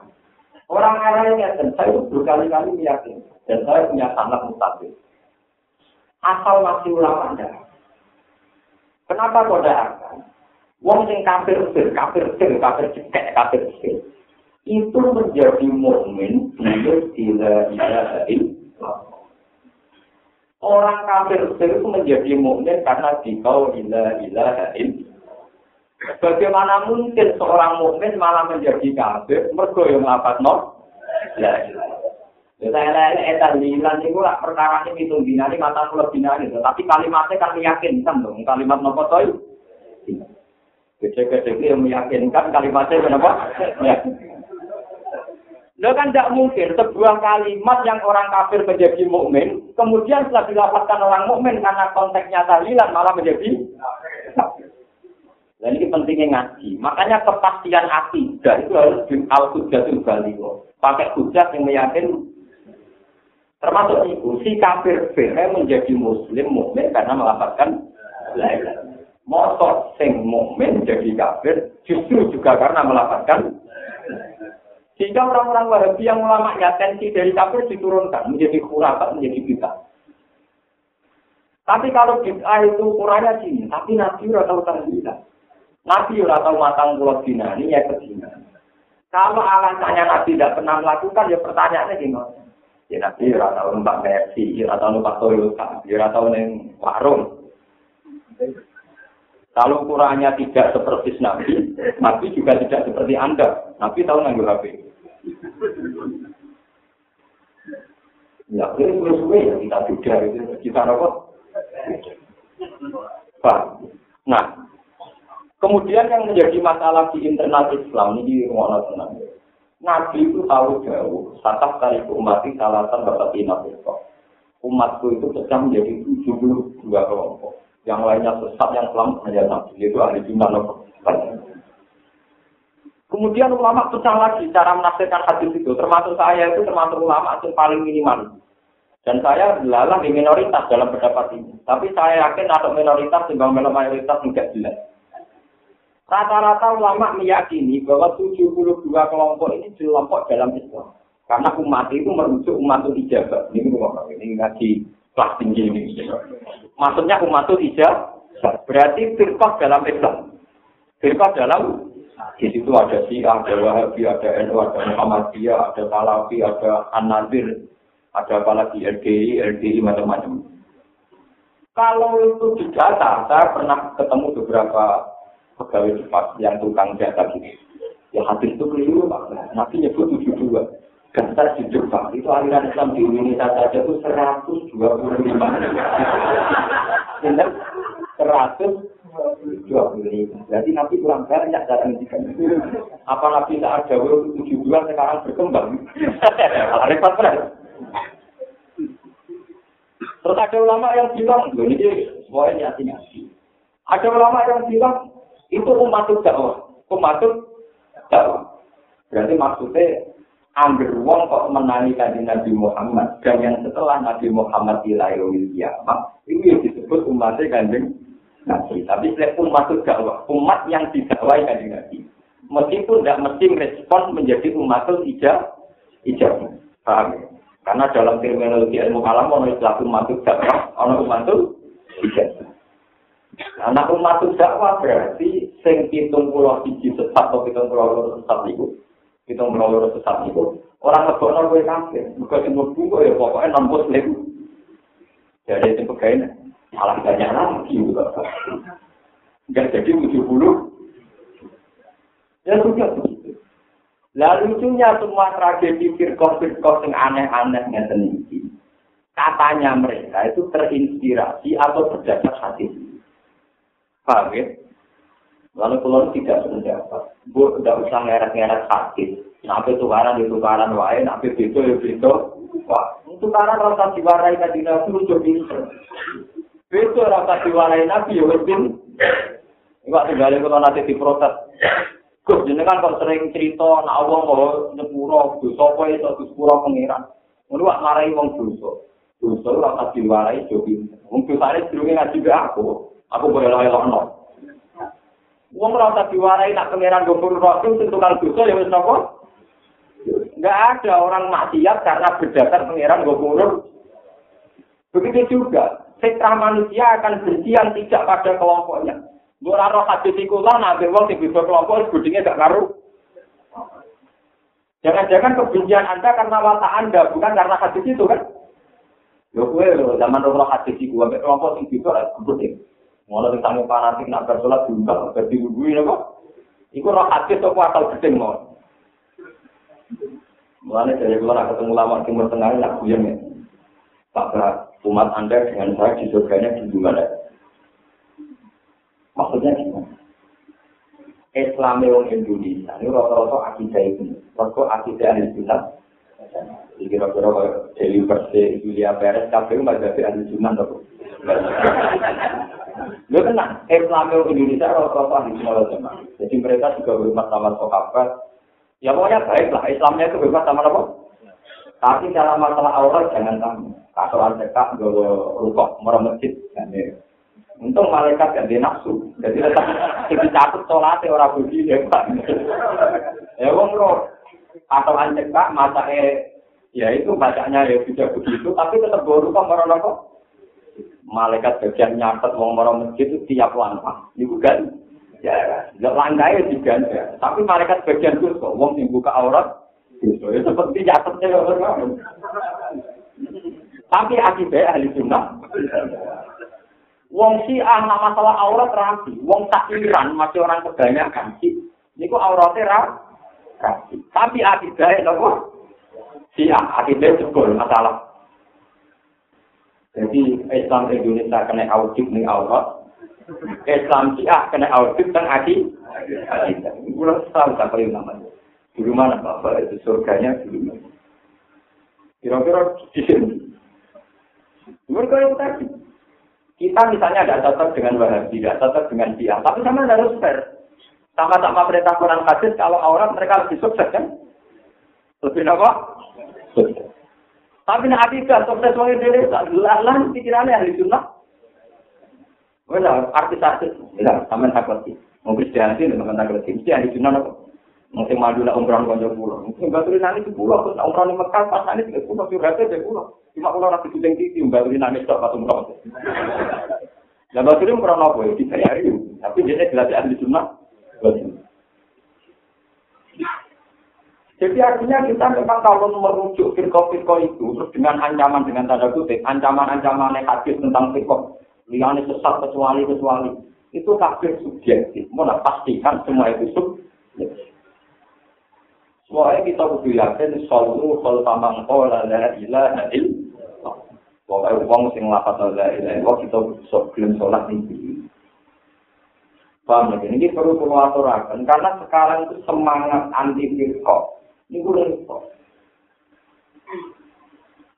Orang ngarah dan saya itu berkali-kali yakin dan saya punya sangat mustahil. Asal masih ulama anda. Kenapa kau akan? Wong sing kafir sir, kafir sir, kafir cekek, kafir sir. itu menjadi mukmin bila tidak illallah. Orang kafir itu menjadi mukmin karena dikau ila ilaha Bagaimana mungkin seorang mukmin malah menjadi kafir mergo yang ngapa no? Ya saya lain etan lilan itu lah perkara ini itu binari mata kulit binari tapi kalimatnya kan meyakinkan dong kalimat nopo toy. Kecil-kecil yang meyakinkan kalimatnya kenapa? Ya. Lo kan tidak mungkin sebuah kalimat yang orang kafir menjadi mukmin, kemudian setelah dilapatkan orang mukmin karena konteksnya tahlilan malah menjadi Dan ini pentingnya ngaji. Makanya kepastian akidah itu harus di al hujatul baligho. Pakai hujat yang meyakin termasuk itu si kafir firme menjadi muslim mukmin karena melapatkan Motor sing mukmin jadi kafir justru juga karena melapatkan Sehingga orang-orang Wahabi yang ulama ya tensi dari kafir diturunkan menjadi khurafat, menjadi bid'ah. Tapi kalau bid'ah itu ukurannya sini, tapi Nabi udah tahu tahlilan. Nabi udah tahu matang pulau dina, ini ya kedina. Kalau alasannya Nabi tidak pernah melakukan, ya pertanyaannya gimana? Ya Nabi udah tahu numpak Mercy, udah tahu numpak Toyota, udah tahu neng warung. Kalau ukurannya tidak seperti Nabi, Nabi juga tidak seperti Anda. Nabi tahu nanggur HP. Ya, ini suwe ya kita juga itu kita apa? Pak. Nah, kemudian yang menjadi masalah di internal Islam ini di rumah tenang. Nabi itu tahu jauh, satah kali umat ini salatan bapak itu. Umatku itu pecah menjadi 72 kelompok. Yang lainnya sesat yang selamat hanya Nabi, itu ahli jumlah Kemudian ulama pecah lagi cara menafsirkan hadis itu, termasuk saya itu termasuk ulama yang paling minimal. Dan saya lalah di minoritas dalam pendapat ini. Tapi saya yakin atau minoritas timbang mayoritas tidak jelas. Rata-rata ulama meyakini bahwa 72 kelompok ini kelompok dalam Islam. Karena umat itu merujuk umat itu ijabah. Ini ini ngaji kelas tinggi ini. Maksudnya umat itu ijabah. Berarti firqah dalam Islam. Firqah dalam di situ ada Syiah, ada Wahabi, ada NU, ada Muhammadiyah, ada Salafi, ada An-Nadir, ada apalagi LDI, LDI macam-macam. Kalau itu didata, saya pernah ketemu beberapa pegawai cepat yang tukang data gitu. Ya hadis itu keliru, Pak. Nabi nyebut 72. Dasar di Jepang, itu aliran Islam di Indonesia saja itu 125. Benar? 125. Berarti Nabi kurang banyak cara ngendikan. Apa Nabi saat Jawa 72 sekarang berkembang? Repot benar. Terus ada ulama yang bilang, ini semuanya nyati-nyati. Ada ulama yang bilang, itu umat dakwah. Umat dakwah. Berarti maksudnya, ambil uang kok menangi kanji Nabi Muhammad. Dan yang setelah Nabi Muhammad ilayawil kiamat, itu disebut umatnya kanjeng Nabi. Tapi selain umat dakwah, umat yang didakwai kanjeng Nabi. Meskipun tidak mesti merespon menjadi umat ijab, ijab. Paham ya? Karena dalam terminologi ilmu kalam ono istilah umat dakwah, ono umat ijazah. Anak umat dakwah berarti sing pitung pulau siji sesat atau pitung pulau loro sesat itu, pitung pulau loro sesat itu, orang ngebok kowe kafir. Mergo sing mlebu kok ya pokoknya non muslim. Jadi itu pegawai malah banyak lagi juga. Enggak jadi tujuh puluh. Ya sudah Lalu lucunya semua tragedi firkoh-firkoh yang aneh-aneh yang ini. Katanya mereka itu terinspirasi atau berdasar hati. Paham ya? Lalu kalau tidak sependapat, bu tidak usah ngeret-ngeret hati. Nabi tukaran di tukaran wae, nabi itu ya itu. Wah, tukaran rasa diwarai tadi nabi lucu pinter. Itu rasa diwarai nabi ya wes Enggak tinggal kalau nanti diprotes. Gus jenengan kok sering cerita nak wong mau nyepuro dosa iso disepuro pengiran. Ngono wak marai wong dosa. Dosa ora tak diwarai jogi. Wong dosane durunge ngaji be aku. Aku boleh lawe lono. Wong ora tak diwarai nak pengiran gopur rasul sing tukang dosa ya wis napa? Enggak ada orang maksiat karena berdasar pengiran gopur. Begitu juga, fitrah manusia akan benci yang tidak pada kelompoknya. Ora roh hadis iku lan nabi wong bisa kelompok budinge gak karu. Jangan-jangan kebencian Anda karena watak Anda, bukan karena hadis itu kan? Yo lho zaman roh hadis iku ambek kelompok sing bisa buding. Mulai dari tamu fanatik nak bersolat diundang, berdiwui apa? Iku roh hadis apa asal gedeng mau. Mulai dari keluar ketemu lama timur tengah nak kuyang ya. Pak umat Anda dengan saya di surganya di mana? Maksudnya gimana? Islam yang Indonesia ini rata-rata akidah itu, rata akidah ahli sunnah. Jadi kira-kira dari versi Julia Perez, KPU mazhab ahli sunnah atau Lu tenang, Islam yang Indonesia rata-rata ahli sunnah Jadi mereka juga berhormat sama sahabat. Ya pokoknya baiklah, Islamnya itu bebas sama apa? Tapi dalam masalah aurat jangan tamu. Kasuan cekak, gue rukok, merah masjid. Untung malaikat gak dia nafsu. Jadi tetap jadi catut sholatnya orang budi ya pak. Ya wong roh. Atau anjek pak masa eh ya itu bacanya ya tidak begitu. Tapi tetap kok merona kok. Malaikat bagian nyatet wong merona masjid itu tiap langkah. Itu kan. Ya, nggak langkah ya juga. Tapi malaikat bagian itu kok. Wong yang buka aurat. Ya seperti nyatetnya ya orang. Tapi akibat ahli sunnah. Wong si ah masalah aurat rapi. Wong tak iran masih orang kebanyakan sih. Kok auratnya rapi. Tapi akidahnya nopo. Si ah akidahnya jebol masalah. Jadi Islam Indonesia kena audit nih aurat. Islam si ah kena audit dan akidah. Pulau tahu siapa yang namanya. Di mana bapak itu surganya di mana? Kira-kira di sini. Mereka yang tadi. Kita misalnya tidak cocok dengan Wahabi, tidak cocok dengan dia, tapi sama harus fair. Sama-sama perintah Quran hadis, kalau aurat mereka lebih sukses kan? Lebih apa? Tapi nek akidah sukses wong dhewe tak lan pikirane ahli sunnah. Wala artis-artis, ya sampean takut sih. Mau Kristianti nek sampean takut sih, mesti ahli sunnah kok. Mungkin maju nak umroh konco pulau. Mungkin batu nangis di pulau, terus umroh di Mekah pas nangis di pulau, curhatnya di pulau. Cuma pulau rapi kucing titi, batu nangis tak pas umroh. Dan batu ini umroh nopo ya, dibayar Tapi dia jelas ahli sunnah. Jadi artinya kita memang kalau merujuk firko-firko itu, terus dengan ancaman, dengan tanda kutip, ancaman-ancaman hadis tentang firko, liane sesat kecuali-kecuali, itu kafir subjektif. Mana pastikan semua itu subjektif. Soalnya kita kudu yakin, solu kol tamang kola la ilaha illallah. Pokoknya uang sing lapat la ilaha illallah, kita belum sholat ini. Paham ya? Ini perlu perlu aturakan, karena sekarang itu semangat anti firko. Ini gue repot.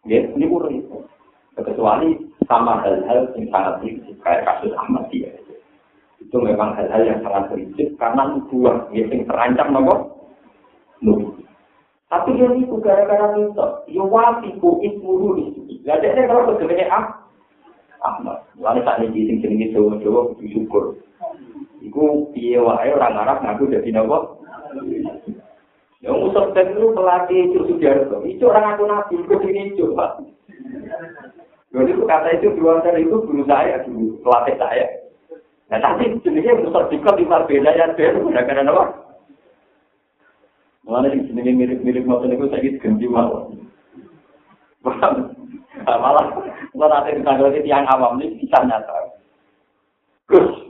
Ya, ini gue repot. Kecuali sama hal-hal yang sangat prinsip, kayak kasus Ahmad dia. Itu memang hal-hal yang sangat prinsip, karena nubuah, ya, yang terancam nopo. Nubuah. Tapi yang itu gara-gara itu, ya wafiku ismuru itu. Jadi saya kalau sebenarnya ah, Ahmad. Lalu saat ini sing jenenge Jawa-Jawa kudu syukur. Iku piye wae orang Arab ngaku dadi napa? Yang musuh dan itu pelatih itu Sudarto. Itu orang aku nabi, itu ini coba. Jadi kata itu dari itu guru saya dulu, pelatih saya. Nah tapi jenisnya musuh juga di beda ya, beda karena apa? Mana sih jenisnya mirip-mirip motor itu saya gitu ganti malah. Malah, kalau nanti kita tiang awam ini bisa nyata. Terus,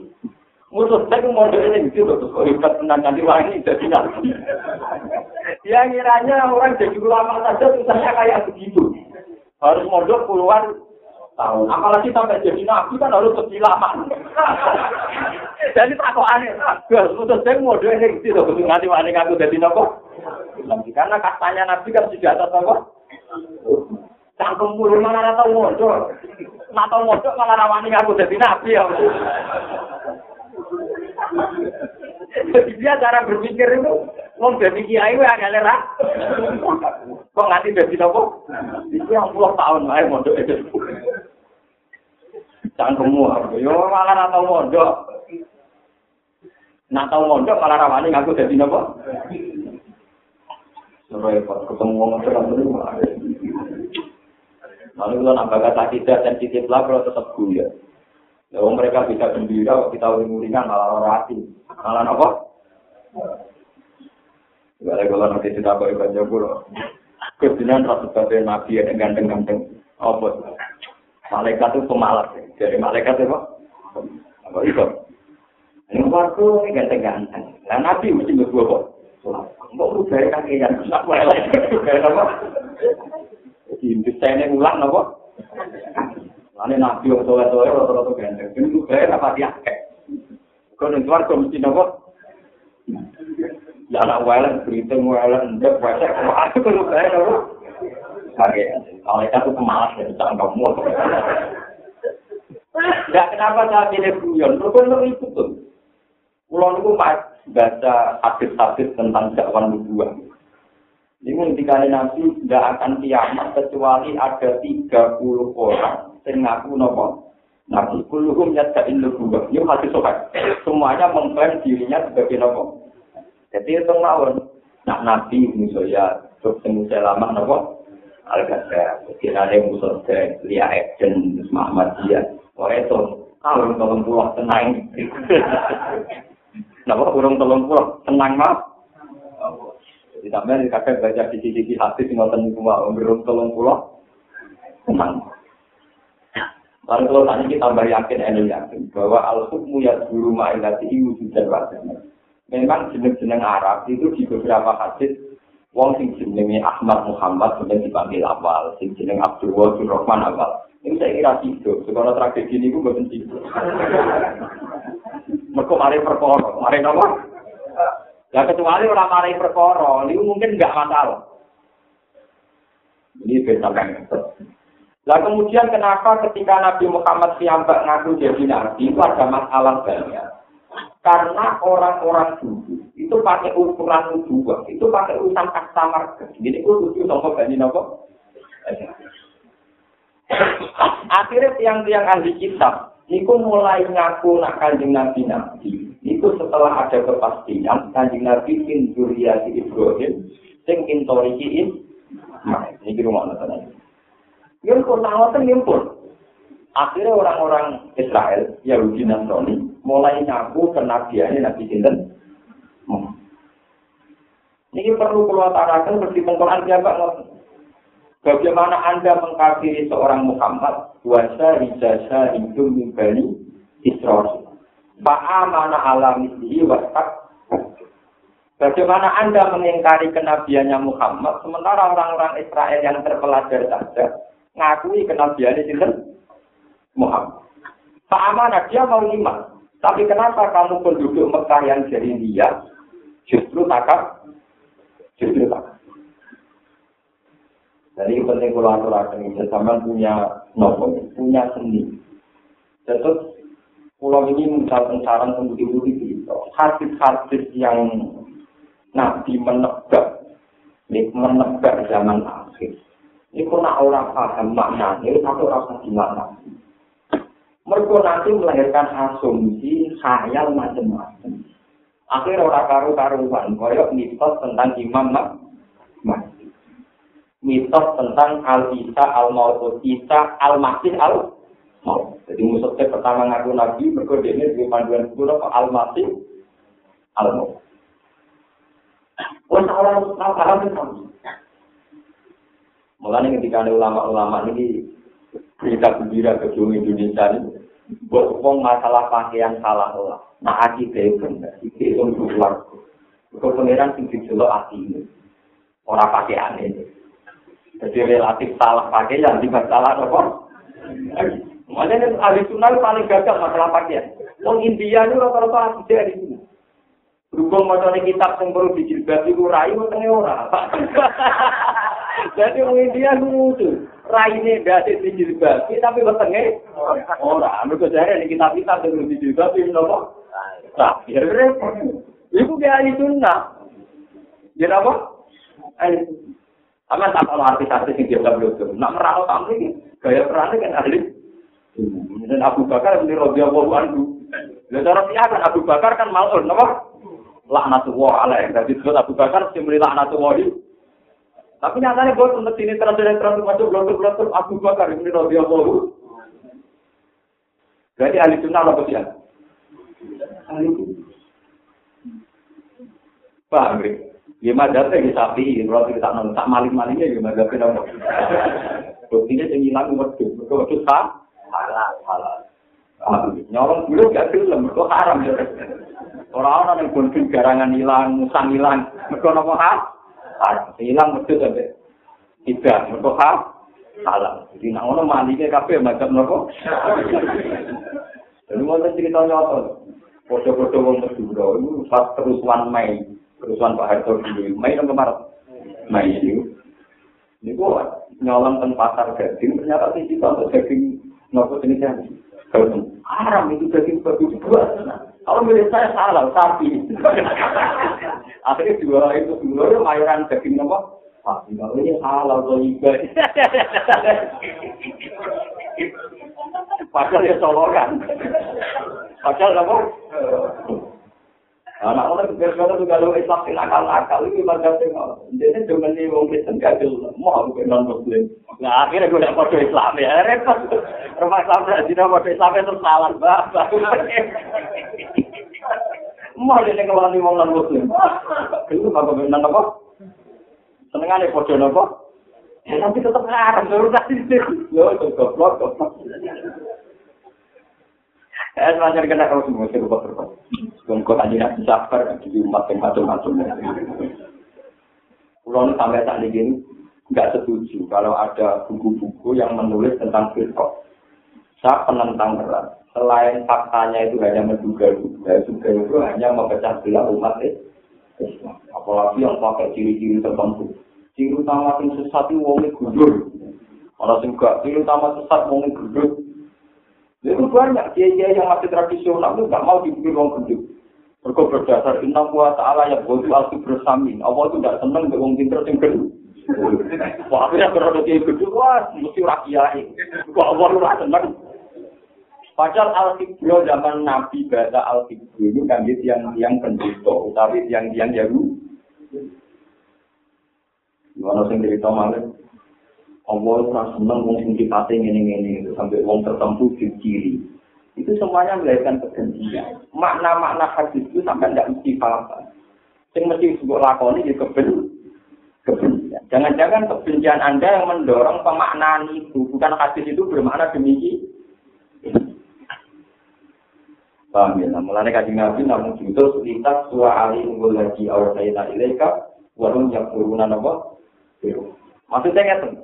musuh saya mau ini gitu loh kok hebat tenan nanti wangi jadi nabi ya kiranya orang jadi ulama saja susahnya kayak begitu. Harus mondok puluhan tahun. Apalagi sampai jadi nabi kan harus lebih lama. Jadi takut aneh musuh saya mau ini gitu loh nanti wangi aku jadi nopo? Karena katanya nabi kan sudah atas nopo? Cangkem puluh mana tahu mondok. Tau mondok malah rawani aku jadi nabi ya. Jadi dia cara berpikir itu, mau jadi kiai gue agak lerah. Kok nganti jadi nopo? Itu yang puluh tahun lah mondok itu. Jangan semua, yo malah natau mondok. Natau mondok malah rawani ngaku jadi nopo? Repot ketemu orang terang Lalu kalau nambah kata tidak sensitif lah kalau tetap guya. Ya, mereka bisa gembira, kita uring-uringan malah orang hati. Malah apa? Gak ada kalau nanti kita bawa ibadah jabur. Kebetulan rasa sebagai nabi yang ganteng-ganteng. Apa? Malaikat itu pemalas. Jadi malaikat itu apa? Apa itu? Ini waktu ini ganteng-ganteng. Nah nabi mesti berdua kok. Mau rubah kaki yang besar. Kayak apa? Jadi desainnya ulang apa? Ane nabi yang soleh-soleh rata-rata ganteng. Ini tuh gaya apa dia. Kau nih keluar mesti nopo. Ya anak berita itu nopo. Itu kenapa saya pilih itu tuh. Itu baca hadis-hadis tentang dakwah nubuah. Ini ketika Nabi tidak akan kiamat kecuali ada 30 orang sing ngaku napa? Nabi. Kulluhum yad'in nubuwah yo hati sokat semuanya mengklaim dirinya sebagai napa? Jadi itu mawon. Nak nabi musuh ya terus sing lama napa? Al-ghazal. Jadi ada musuh dari lia action Muhammad tahun tolong pulau tenang. Napa? Kurang tolong pulau tenang mah jadi sampai kakek baca sisi-sisi hati semua tenang semua umur tolong pulau tenang Lalu kalau tadi kita tambah yakin, ini yakin bahwa al-hukmu ya guru ma'ilati wujud dan wajahnya. Memang jeneng-jeneng Arab itu di beberapa hadis Wong sing jenenge Ahmad Muhammad kemudian dipanggil awal, sing jeneng Abdul Wahid Rahman awal. Ini saya kira tidur, sekolah tragedi ini gue betul tidur. Mereka mari perkara, mari apa? Ya kecuali orang mari perkara, ini mungkin nggak masalah. Ini beda kan. Nah kemudian kenapa ketika Nabi Muhammad siambak ngaku jadi Nabi itu ada masalah banyak. Karena orang-orang dulu itu pakai ukuran dua, itu pakai urusan customer. Jadi itu lucu sama Bani Nopo. Akhirnya tiang-tiang ahli kitab, niku mulai ngaku nak kanjeng Nabi Nabi. Itu setelah ada kepastian kanjeng Nabi Zuriyati Ibrahim, sing intorikiin, nah, ini rumah nonton Yang pun ngoten pun. Akhirnya orang-orang Israel, Yahudi Nasrani, mulai ngaku kenabiannya Nabi Sinten. Ini perlu keluar tarakan meskipun Quran siapa Bagaimana Anda mengkafiri seorang Muhammad? Wasa rijasa hidung mimbani Israel. Ba'amana ala mislihi wasak. Bagaimana Anda mengingkari kenabiannya Muhammad, sementara orang-orang Israel yang terpelajar saja ngakui kenabiannya itu Muhammad. Ba'amana dia mau iman. Tapi kenapa kamu penduduk Mekah yang jadi dia justru takap? Justru takap. Jadi penting kalau aturakan ini, sama punya nopo, punya seni. Terus pulau ini mencapai saran pemudi-pemudi itu. Hadis-hadis yang Nabi menebak, ini menebak zaman akhir. Ini nak orang paham maknanya, tapi rasa gimana. Mereka nanti melahirkan asumsi, khayal macam-macam. Akhirnya orang karu-karuan, koyok mitos tentang imam Mahdi. mitos tentang al-Isa al-Maut, Isa al-Masih al-Maut. Jadi musuhnya pertama ngaku Nabi, mereka ini di panduan sepuluh al-Masih al-Maut. Wah, orang itu Mulanya ketika ada ulama-ulama ini berita gembira ke seluruh Indonesia ini, berhubung masalah pakaian salah olah. Nah, hati saya benar, itu itu keluar. Kau pengiran tinggi jelok hati ini. Orang pakaian ini. Jadi relatif salah pakaian, tidak salah apa? Makanya ahli sunnah paling gagal masalah pakaian. Wong India ini rata-rata asli dari sini. Berhubung macamnya kitab yang perlu dijilbab itu rai tengah orang. Jadi wong India itu lucu. Rai ini dari dijilbab, tapi bertengah orang. Mereka jadi ini kitab-kitab yang perlu dijilbab itu apa? Nah, ya repot. Itu dia ahli sunnah. Jadi apa? Ahli Sama tak kalau artis-artis yang biasa beliau Nak merawat tamu ini, gaya perannya kan ahli. Dan Abu Bakar ini Robi Abu Andu. Dan cara kan Abu Bakar kan malun, apa? Laknatullah alaih. Jadi disebut Abu Bakar mesti laknatullah Tapi nyatanya gue untuk sini terus-terus masuk blok-blok Abu Bakar ini Robi Abu Berarti ahli sunnah apa sih? Ahli. Paham, Ya madhab ya sapi, kalau kita nonton tak maling-malingnya ya madhab ya nonton. Buktinya yang hilang wedus, mereka wedus sah, halal, halal. Nyolong dulu gak film, mereka haram ya. Orang-orang yang bonfin garangan hilang, musang hilang, mereka nopo ha? Haram, hilang wedus sampai. Tidak, mereka ha? Halal. Jadi nak ngono malingnya kafe madhab nopo. Jadi mau cerita nyata. Foto-foto wong Madura itu pas terusuan Mei. kerusuhan Pak Harto dulu, Mei yang kemarin, Mei itu, ini gua nyolong ke pasar daging, ternyata sih kita untuk daging nopo jenis haram itu daging babi dua. Kalau milik saya salah, sapi. Akhirnya dua itu dua itu mayoran daging nopo. Sapi, kalau ini halal atau ibadah. Padahal ya solokan. Padahal apa? Anak orang biasa itu kalau Islam ini akal-akal ini macam itu. Jadi cuma nih wong Kristen gagal mau non Muslim. Nah akhirnya gue dapat foto Islam ya repot. Rumah Islam tidak tidak Islam itu salah bapak. Mau dia kalau nih wong non Muslim. Itu apa benar apa? Senengannya foto apa? Ya tapi tetap haram. Terus tadi sih. Lo goblok goblok. Eh, semacam kena kau semua, saya lupa Kau tadi nak sabar, di umat yang macam-macam. Pulau sampai saat ini nggak setuju kalau ada buku-buku yang menulis tentang firqah. Saya penentang berat. Selain faktanya itu hanya menduga-duga, juga itu hanya memecah belah umat Islam. Apalagi yang pakai ciri-ciri tertentu. Ciri utama yang sesat itu wongnya gudur. Orang gak ciri utama sesat wongnya gudur. Itu banyak kiai yang masih tradisional itu nggak mau dibikin orang gendut. Mereka berdasar inna wa ta'ala ya bodu al bersamin. Allah itu tidak senang dengan orang pinter yang gendut. Wah, aku ya kalau kayak gitu, wah, mesti rakyat. Kok Allah lu seneng. Padahal Al-Qibro zaman Nabi bahasa Al-Qibro itu kan yang yang pendeta, tapi yang yang jauh. Gimana sih cerita malah? Allah ora seneng wong sing sifate ngene-ngene sampai wong tertentu di. Itu semuanya melahirkan kebencian. Makna-makna hadis itu sampai tidak mesti paham. Yang mesti disebut lakoni ya keben, kebencian. Jangan-jangan kebencian Anda yang mendorong pemaknaan itu. Bukan hadis itu bermakna demikian. Paham ya? Nah, mulanya kaji namun itu lintas suwa ali unggul lagi awal sayyidina ilaika warung yang turunan apa? Maksudnya ngerti?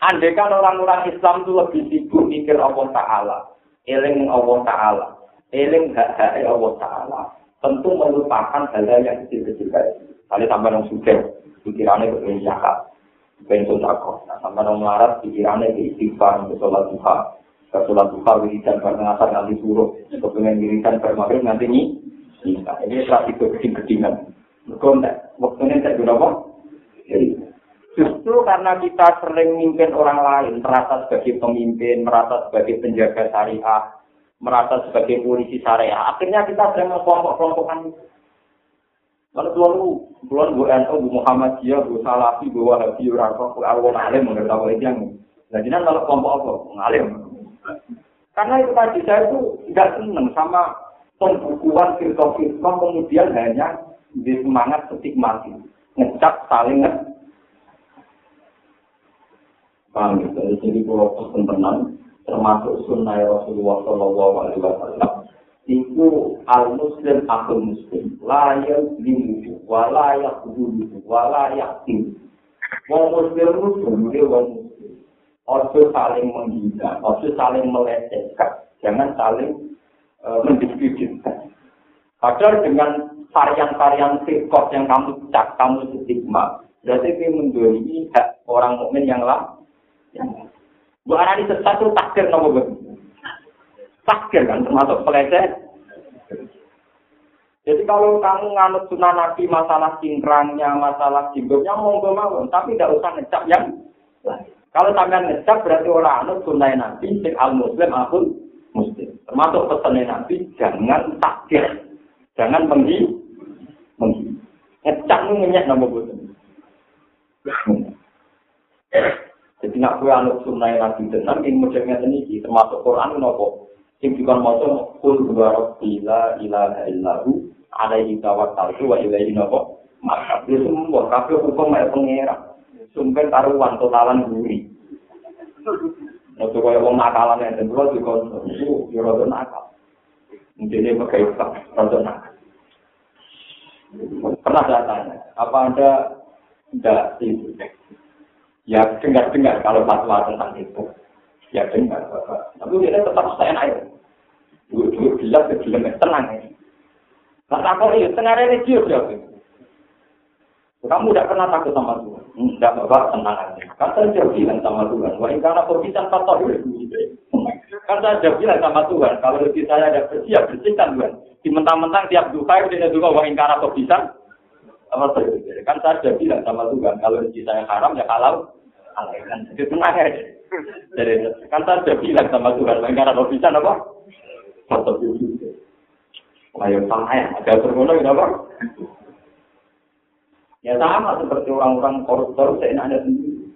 Andai kan orang-orang Islam itu lebih sibuk mikir Allah Ta'ala, eling Allah Ta'ala, eling hak-hak Allah Ta'ala, tentu melupakan hal-hal yang kecil-kecil kayak Kali tambah yang sudah, pikirannya kepengen zakat, kepengen sodako. Nah, tambah yang melarat, pikirannya ke istighfar, ke sholat duha, ke sholat duha, wiridan, bareng asar, nanti suruh, kepengen wiridan, maghrib, nanti ini. Ini strategi kecil-kecilan. Mereka waktunya tidak guna apa? Justru karena kita sering memimpin orang lain, merasa sebagai pemimpin, merasa sebagai penjaga syariah, merasa sebagai polisi syariah, akhirnya kita sering mengkelompok-kelompokkan Kalau tuan lu, tuan bu NU, bu Muhammadiyah, bu Salafi, bu Wahabi, orang kok, awal alim, menurut tahu itu yang. Nah, jadi kalau kelompok apa? Ngalim. Karena itu tadi saya itu tidak senang sama pembukuan firqa-firqa kemudian hanya di semangat stigmatis, ngecap saling ngecap Paham gitu. Jadi kalau pesen tenang, termasuk sunnah Rasulullah Shallallahu Alaihi Wasallam, itu al muslim akal muslim, layak dimuju, walayak dulu, walayak tim. Wong muslim muslim, dia wong muslim. Ojo saling menghina, ojo saling melecehkan, jangan saling uh, mendiskreditkan. Padahal dengan varian-varian sirkot yang kamu cak, kamu stigma, berarti ini mendorimi hak orang mukmin yang lain Bu Arani sesat itu takdir nopo bu. Takdir kan termasuk pelecet. Jadi kalau kamu nganut sunnah nabi masalah cingkrangnya, masalah jinggotnya monggo mawon, tapi tidak usah ngecap yang Kalau sampean ngecap berarti orang anut sunnah nabi, sing al muslim akun muslim. Termasuk pesan nabi jangan takdir, jangan menghi, menghi. Ngecap itu ngenyek nopo bu. Jadi nak kue anut sunnah tenan ing modelnya ini termasuk Quran nopo. Sing dikon maca kul huwa bila ilaha illahu alaihi tawakkaltu wa ilaihi nopo. Maka itu semua kabeh hukum mek pengira. Sumber taruhan totalan guri. Waktu kaya wong nakalan yang di konsum itu ya rada nakal. Mungkin dia pakai rada nakal. Pernah saya tanya, apa anda tidak itu Ya dengar-dengar kalau fatwa tentang itu. Ya dengar. Tapi dia tetap saya naik. Dua-dua bilang ke tenang ya. Nah, takut itu tengah ini dia ya. Kamu tidak pernah takut sama Tuhan. Tidak bapak tenang aja. Kan saya bilang sama Tuhan. Wah ini karena perpisahan fatwa Kan saya sudah bilang sama Tuhan. Kalau rezeki saya ada bersih, ya bersihkan Tuhan. Di mentang-mentang tiap duka, dia juga wah ini karena perpisahan. Kan saya sudah bilang sama Tuhan. Kalau rezeki saya haram, ya kalau kan jadi tenang aja. Jadi kan saya sudah bilang sama Tuhan, karena kalau bisa apa? Foto dulu. Ayo sama ya, ada tergono apa? Ya sama seperti orang-orang koruptor seenaknya sendiri.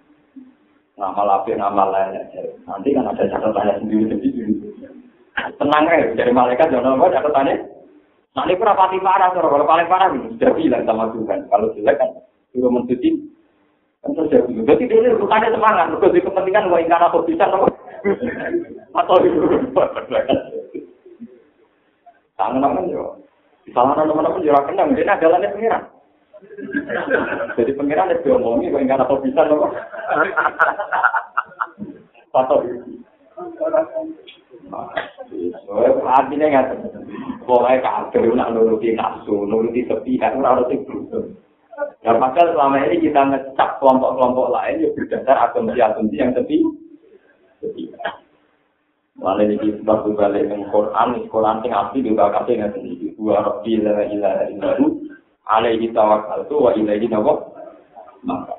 Nama api, nama lain aja. Nanti kan ada catatannya sendiri-sendiri. Tenang ya, dari malaikat jangan apa catatannya. Nanti pati parah, kalau paling parah sudah bilang sama Tuhan. Kalau jelek kan, suruh mencuci terjadi. Jadi dia bukannya semangat, untuk di kepentingan wa ingkana bisa apa? Atau itu. Tangan teman yo. Salah teman-teman yo kenang, dia adalah pengiran. Jadi pengiran itu ngomongi wa ingkana bisa apa? Atau itu. Artinya nggak, pokoknya kagak nak nuruti nafsu, nuruti sepihak, harus itu. Ya padahal selama ini kita ngecap kelompok-kelompok lain ya berdasar asumsi-asumsi yang sepi. Mana ini sebab balik ke Quran, Quran sing asli juga kasih nggak sendiri. Dua rabbi la ilaha illahu alaihi tawakkaltu wa ilaihi nawa. Maka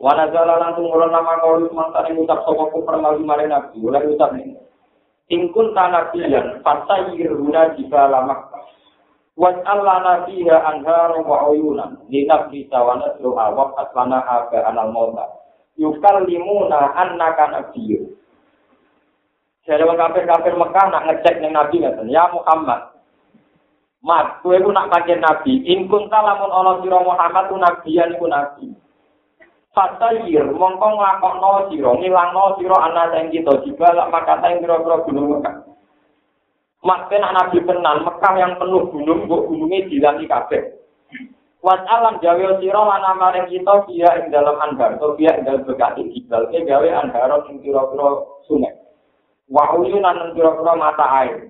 Wana jala langsung mulai nama kau semangsa yang ucap sopok kufar lalu mari nabi. Mulai ucap ini. Ingkun tanah pilihan, fasa yiruna jika lama. Was'al lana fiha anhar wa uyunan. Linaf bisa wa nasru awak aslana aga anal mota. Yukal limuna annaka nabiyu. Jadi orang kafir-kafir Mekah nak ngecek nih Nabi ngaten, ya Muhammad. Mat, kowe ku nak pancen Nabi, in kunta lamun ana sira Muhammad ku nabiyan iku nabi. Fatayir mongko nglakokno sira ngilangno sira ana sing kita jibalak maka sing pira-pira gunung Mekah. Nak nabi tenan Mekah yang penuh gunung kok gununge dilangi kabeh. Wat alam gawe sira lan amare kita dia ing dalam anbar to dia ing dalam bekati jibal ke gawe anbar ing pira-pira sungai. Wa uyunan pira-pira mata air.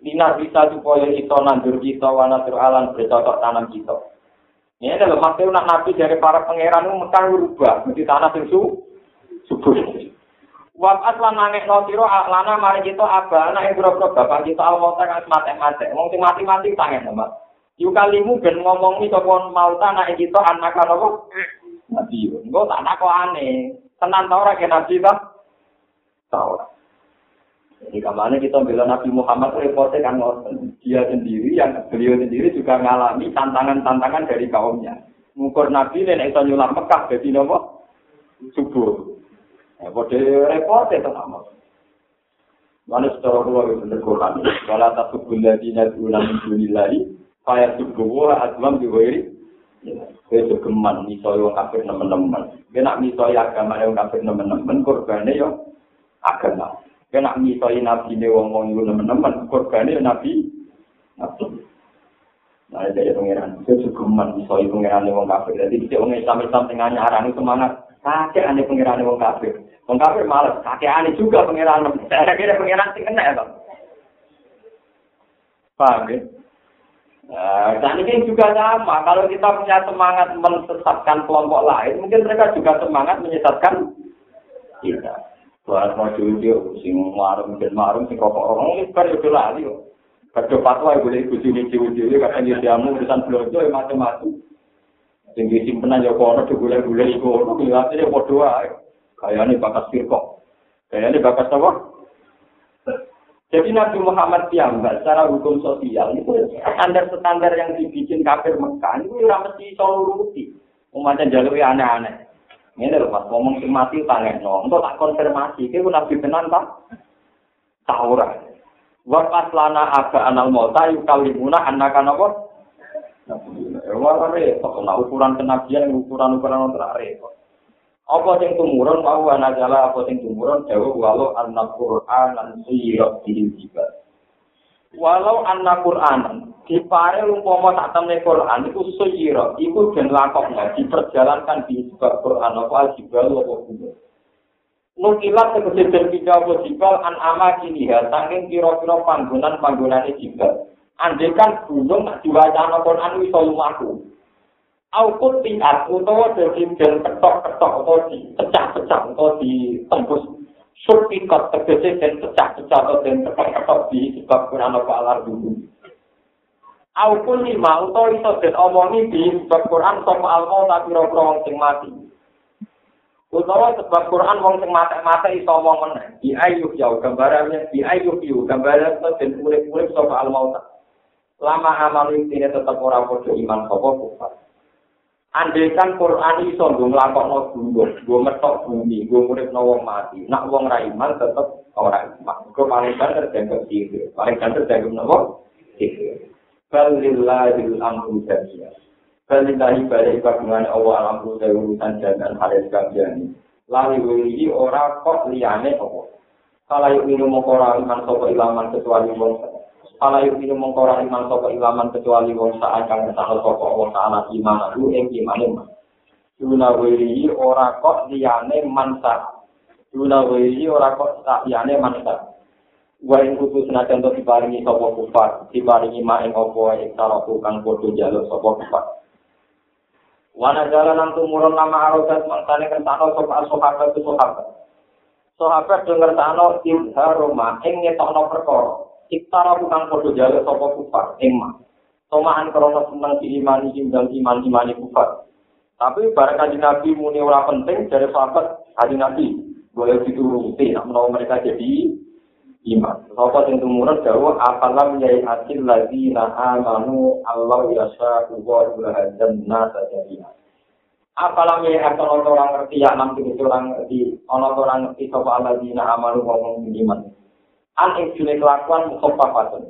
Dinar bisa supaya kita nandur kita wanatur alam bercocok tanam kita. Ini adalah maksudnya nak nabi dari para pangeran itu Mekah berubah menjadi tanah yang su subur. Wakat lan nangis no siro lana mari kita abah anak yang bro bapak kita almota kan mati mati. Wong sing mati mati tangen sama. Yuk kalimu ben ngomongi sopon mau tanah kita anak apa? Nabi yo. Engko tak nak kok aneh. Tenan tau ora nabi ta? Tau. Jadi kemana kita bilang Nabi Muhammad repotnya kan dia sendiri yang beliau sendiri juga mengalami tantangan-tantangan dari kaumnya. Ngukur Nabi ini itu nyulam Mekah jadi nopo subuh. Ya, pada repotnya itu sama. Mana secara luar itu Quran. Kalau tak subuh lagi nanti ulang minggu lagi, kaya subuh aslam diwiri. Itu geman misalnya orang kafir teman-teman. Nak misalnya agama yang kafir teman-teman korbannya ya agama. Kena misoi nabi ini wong wong itu teman-teman, korbannya nabi, nabi. Nah, dari pengiran, itu suguman misoi pengiran wong kafir. Jadi dia wong Islam Islam tengah nyarani semangat, kakek aneh pengiran wong kafir. Wong kafir malas, kakek aneh juga pengiran. Saya kira pengiran sih kena ya, bang. Paham ya? Nah, dan ini juga sama. Kalau kita punya semangat menyesatkan kelompok lain, mungkin mereka juga semangat menyesatkan kita. Buat mau jujur, sing marung dan marung, sing rokok orang ini kan itu lali. Kadang fatwa ibu boleh ikut sini jujur, kadang dia jamu urusan belanja macam-macam. Sing disimpenan ya kono, digulai-gulai itu, ngeliatnya bodoh aja. Kayaknya bakas firkok. Kayaknya bakas apa? Jadi Nabi Muhammad piyambak secara hukum sosial itu standar-standar yang dibikin kafir Mekah itu tidak mesti selalu rugi. Umatnya jalur aneh-aneh. Ini lho Mas, ngomong sing mati tangen no. Untuk tak konfirmasi, itu nabi tenan tak? Taurat. Wa aslana aga anal mauta yukalimuna annaka napa? Wah, repot. Nah, ukuran kenabian, ukuran-ukuran untuk repot. Apa sing tumurun, mau anak jala apa sing tumurun, jauh walau anak Qur'an dan suyirok dihijibah. Walau anak Qur'an, dipare umpama sak temne Quran iku suyira iku den lakokno diperjalankan di sebab Quran apa jibal apa gunung Nukilat tegese den pidawa jibal an ama kini ya saking kira-kira panggonan-panggonane jibal. Andekan gunung tak diwacana Quran iso lumaku. Aukut tingkat utawa dadi den ketok-ketok utawa di pecah-pecah utawa ditembus Surpikot tegese den pecah-pecah atau den ketok-ketok di sebab Quran apa alar gunung Aukun lima utawa iso den omongi di sebab Quran sapa almo tapi pira wong sing mati. Utawa sebab Quran wong sing mati-mati iso omong meneh. Di ayu ya gambarane di ayu yu gambaran to den urip-urip sapa almo Lama amal ini tetap ora padha iman sapa kufar. Andaikan Quran iso nggo nglakokno gunung, nggo metok bumi, nggo uripno wong mati. Nak wong ra iman tetep ora iman. Kok paling banter dianggap sihir. Paling banter dianggap napa? Sihir. Balillahil amru jami'a. Balillahi balik kagungan Allah alamru dari urusan jalan halis kabiani. Lali wili ora kok liyane apa. Kala yuk minum mengkora iman sopa ilaman kecuali wong Kala yuk minum mengkora iman sopa ilaman kecuali wong saat kang kesahal sopa Allah ta'ala iman lu ing iman iman. Duna wili ora kok liyane mansa. Duna wili ora kok liyane mansa. Wa ing kudu senajan to diparingi sapa kufar diparingi mak ing apa ing karo kang padha jaluk sapa kufar. Wana jalan tumurun nama arodat mangkane kentano sapa sahabat tu sahabat. Sahabat denger tano ilharoma ing ngetokno perkara. Iktara kang padha jaluk sapa kufar ing mak Tomaan krono seneng di imani imdal iman imani kufar. Tapi barang kaji Nabi muni ora penting dari sahabat kaji Nabi boleh dituruti, menawa mereka jadi iman. Sapa sing tumurun dawuh apalam yai hasil lagi na amanu Allah yasa wa dan nasa jadinya. Apalam yai hasil orang ngerti ya enam itu orang ngerti, orang ngerti sapa Allah di na amanu ngomong iman. An ing kelakuan mukhafafatun.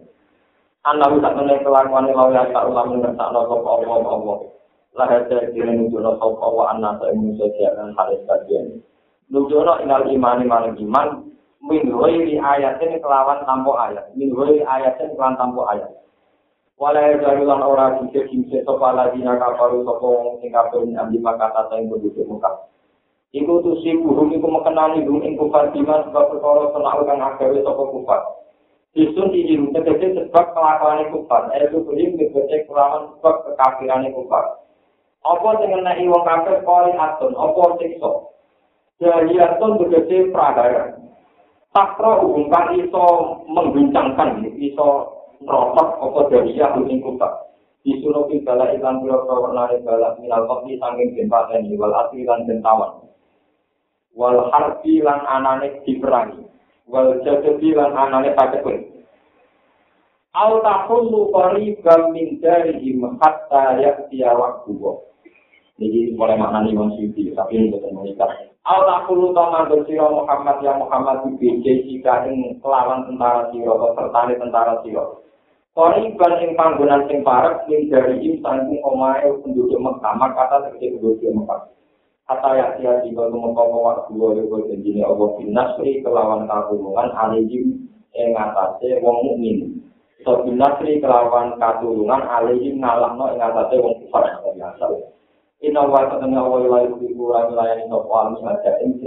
An lalu tak mengenai kelakuan lau yasa ulam ngertakno sapa Allah Allah. Lah ada diri nunjukno sapa wa anna ing musuh haris kajian. nujono inal imani maring iman min ghairi ayatin kelawan tanpa ayat. Min ghairi ayatin kelawan tanpa ayat. Wala jarulan ora kise kise sapa ladina kafaru sapa wong sing kafir ambi makata sing penduduk muka iku tu si iku mekenani dum ing kufar diman sebab perkara senang kang agawe sapa kufar. Isun izin tegese sebab kelakuan kufar, itu kulim tegese kelawan sebab kekafiran kufar. Apa sing ngenai wong kafir kori atun, apa siksa? Jahiliyatun bergede pradaya. Takra hubungkan iso mengguncangkan, iso merotok apa jahiliyah hukum kutak. Disuruh bala ikan pura warnane bala minal kopi sangking jempaten wal asli lan jentawan. Wal harbi lan anane diperangi. Wal jadadi lan anane pacekun. Al tahullu qariban min darihim hatta yaktiya waktu. Jadi mulai maknani wong suci, tapi ini betul menikah. Allah kulu tama bersiro Muhammad ya Muhammad di BJ jika ing kelawan tentara siro atau serta tentara siro. Kori ban ing panggonan sing parek ing dari im sanggung omae penduduk Mekah, kata terkait penduduk Mekah. Kata ya dia jika tumengkau waktu dua ribu janjine Allah binasri kelawan katulungan alihim ing atase wong mukmin. So binasri kelawan katulungan alihim ngalahno ing atase wong kufar biasa. Inna wa ta'ala wa ila yubiku wa milayani sopa almi ada ing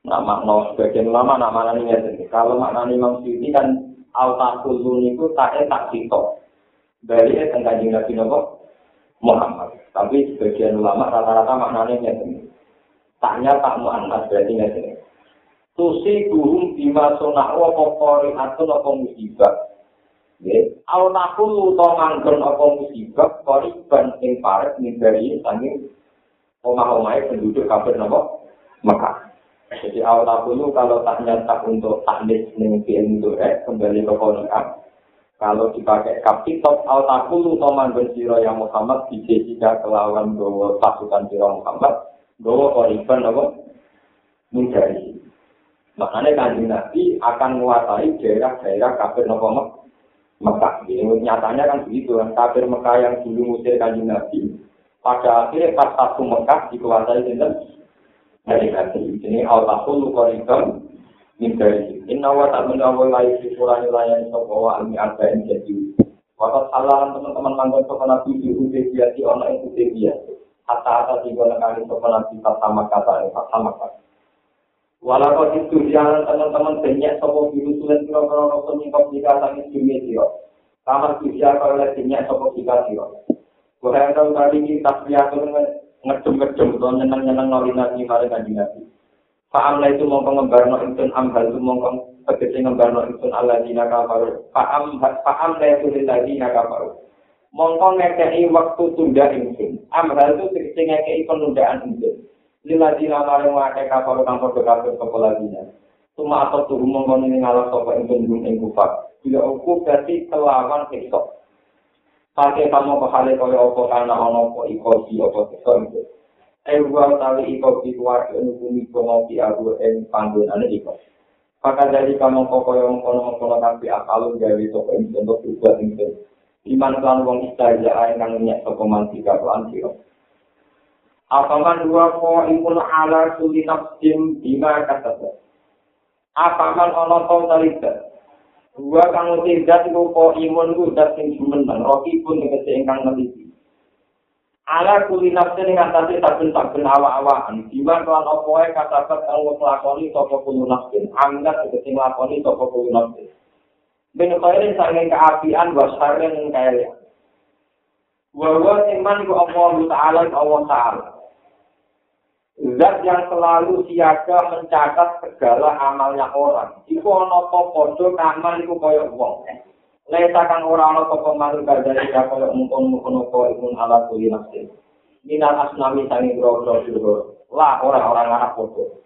Nama no sebagian ulama nama nani Kalau maknani Imam Syuuti kan al-takuzun itu tak tak sito. Dari itu tentang Nabi Nabi Muhammad. Tapi sebagian ulama rata-rata maknanya nyata. Taknya tak mu'annas berarti nyata. Tusi gurum bima sunakwa pokori atun apa musibah. Au nakulu to manggon apa musibah kori ban ing paret dari sangi omah-omah penduduk kafir napa Mekah. Jadi au nakulu kalau tak nyata untuk taklis ning film eh, kembali ke konika. Kalau dipakai kapitok au nakulu to manggon sira yang Muhammad jika kelawan bawa pasukan sira Muhammad bawa koriban apa dari Makanya kanjeng Nabi akan menguasai daerah-daerah kafir napa Mekah. Ini nyatanya kan begitu kan. Kafir Mekah yang dulu musir kanjeng Nabi. Pada akhirnya pas satu Mekah dikuasai dengan dari Nabi. Ini al-tahul korikam min Inna wa ta'ala wa layu syukurani layani sopa wa almi arba yang jadi. Wakat halalan teman-teman manggon sopa Nabi di Hudaybiyah di ono yang Hudaybiyah. Hatta-hatta tiga nekali sopa Nabi sama kata, sama kata. Walau itu jangan teman-teman banyak sopo biru sulit kira kira nonton nyingkap jika sakit dunia siro. Kamar bisa kalau lihat banyak sopo jika siro. Gue yang tahu tadi kita lihat ngedem-ngedem atau nyenang-nyenang nolin nabi mari ngaji nabi. Faham lah itu mau pengembar no insun amhal itu mau tegesi ngembar no insun Allah di nakaparu. Faham faham lah itu lagi nakaparu. Mongko ngekei waktu tunda insun. Amhal itu tegesi ngekei penundaan insun. Lila dina maring wakai kapal kang padha kepala dina. Cuma atau tuh mongkon ini ngalah sapa ing penduduk ing kufar. Bila uku berarti kelawan siksa. Pakai kamu kehale kaya apa kana ana apa iko si apa siksa itu. Ewa tali iko di luar hukumi komopi aku ing panggonane iko. Maka dari kamu kaya mengkono-mengkono tapi akalun gawe sapa ing bentuk berbuat ing Iman kan wong istajah kang nyek sapa mantika lan sira. Apaman dua ko imun ala suli nafsim bima kata Apaman ono to talita. Dua kang tidak iku ko imun ku dat sing jumeneng roti pun tegese ingkang neliti. Ala kuli nafsin ing atase saben-saben awak-awakan. Bima kelan opo ae katabat kang nglakoni sapa kulo nafsin. Anggat tegese nglakoni sapa kulo nafsin. Ben khairin sange keapian wasaren kaya. Wa sing man ku Allah Ta'ala Allah Ta'ala. Zat yang selalu siaga mencatat segala amalnya orang. Iku ana apa padha kamal iku kaya wong. Lesa kang ora ana apa makhluk dari kaya mungkon-mungkon apa iku ala kuli nafsi. minal asnami sanging grogro surga lah orang-orang anak foto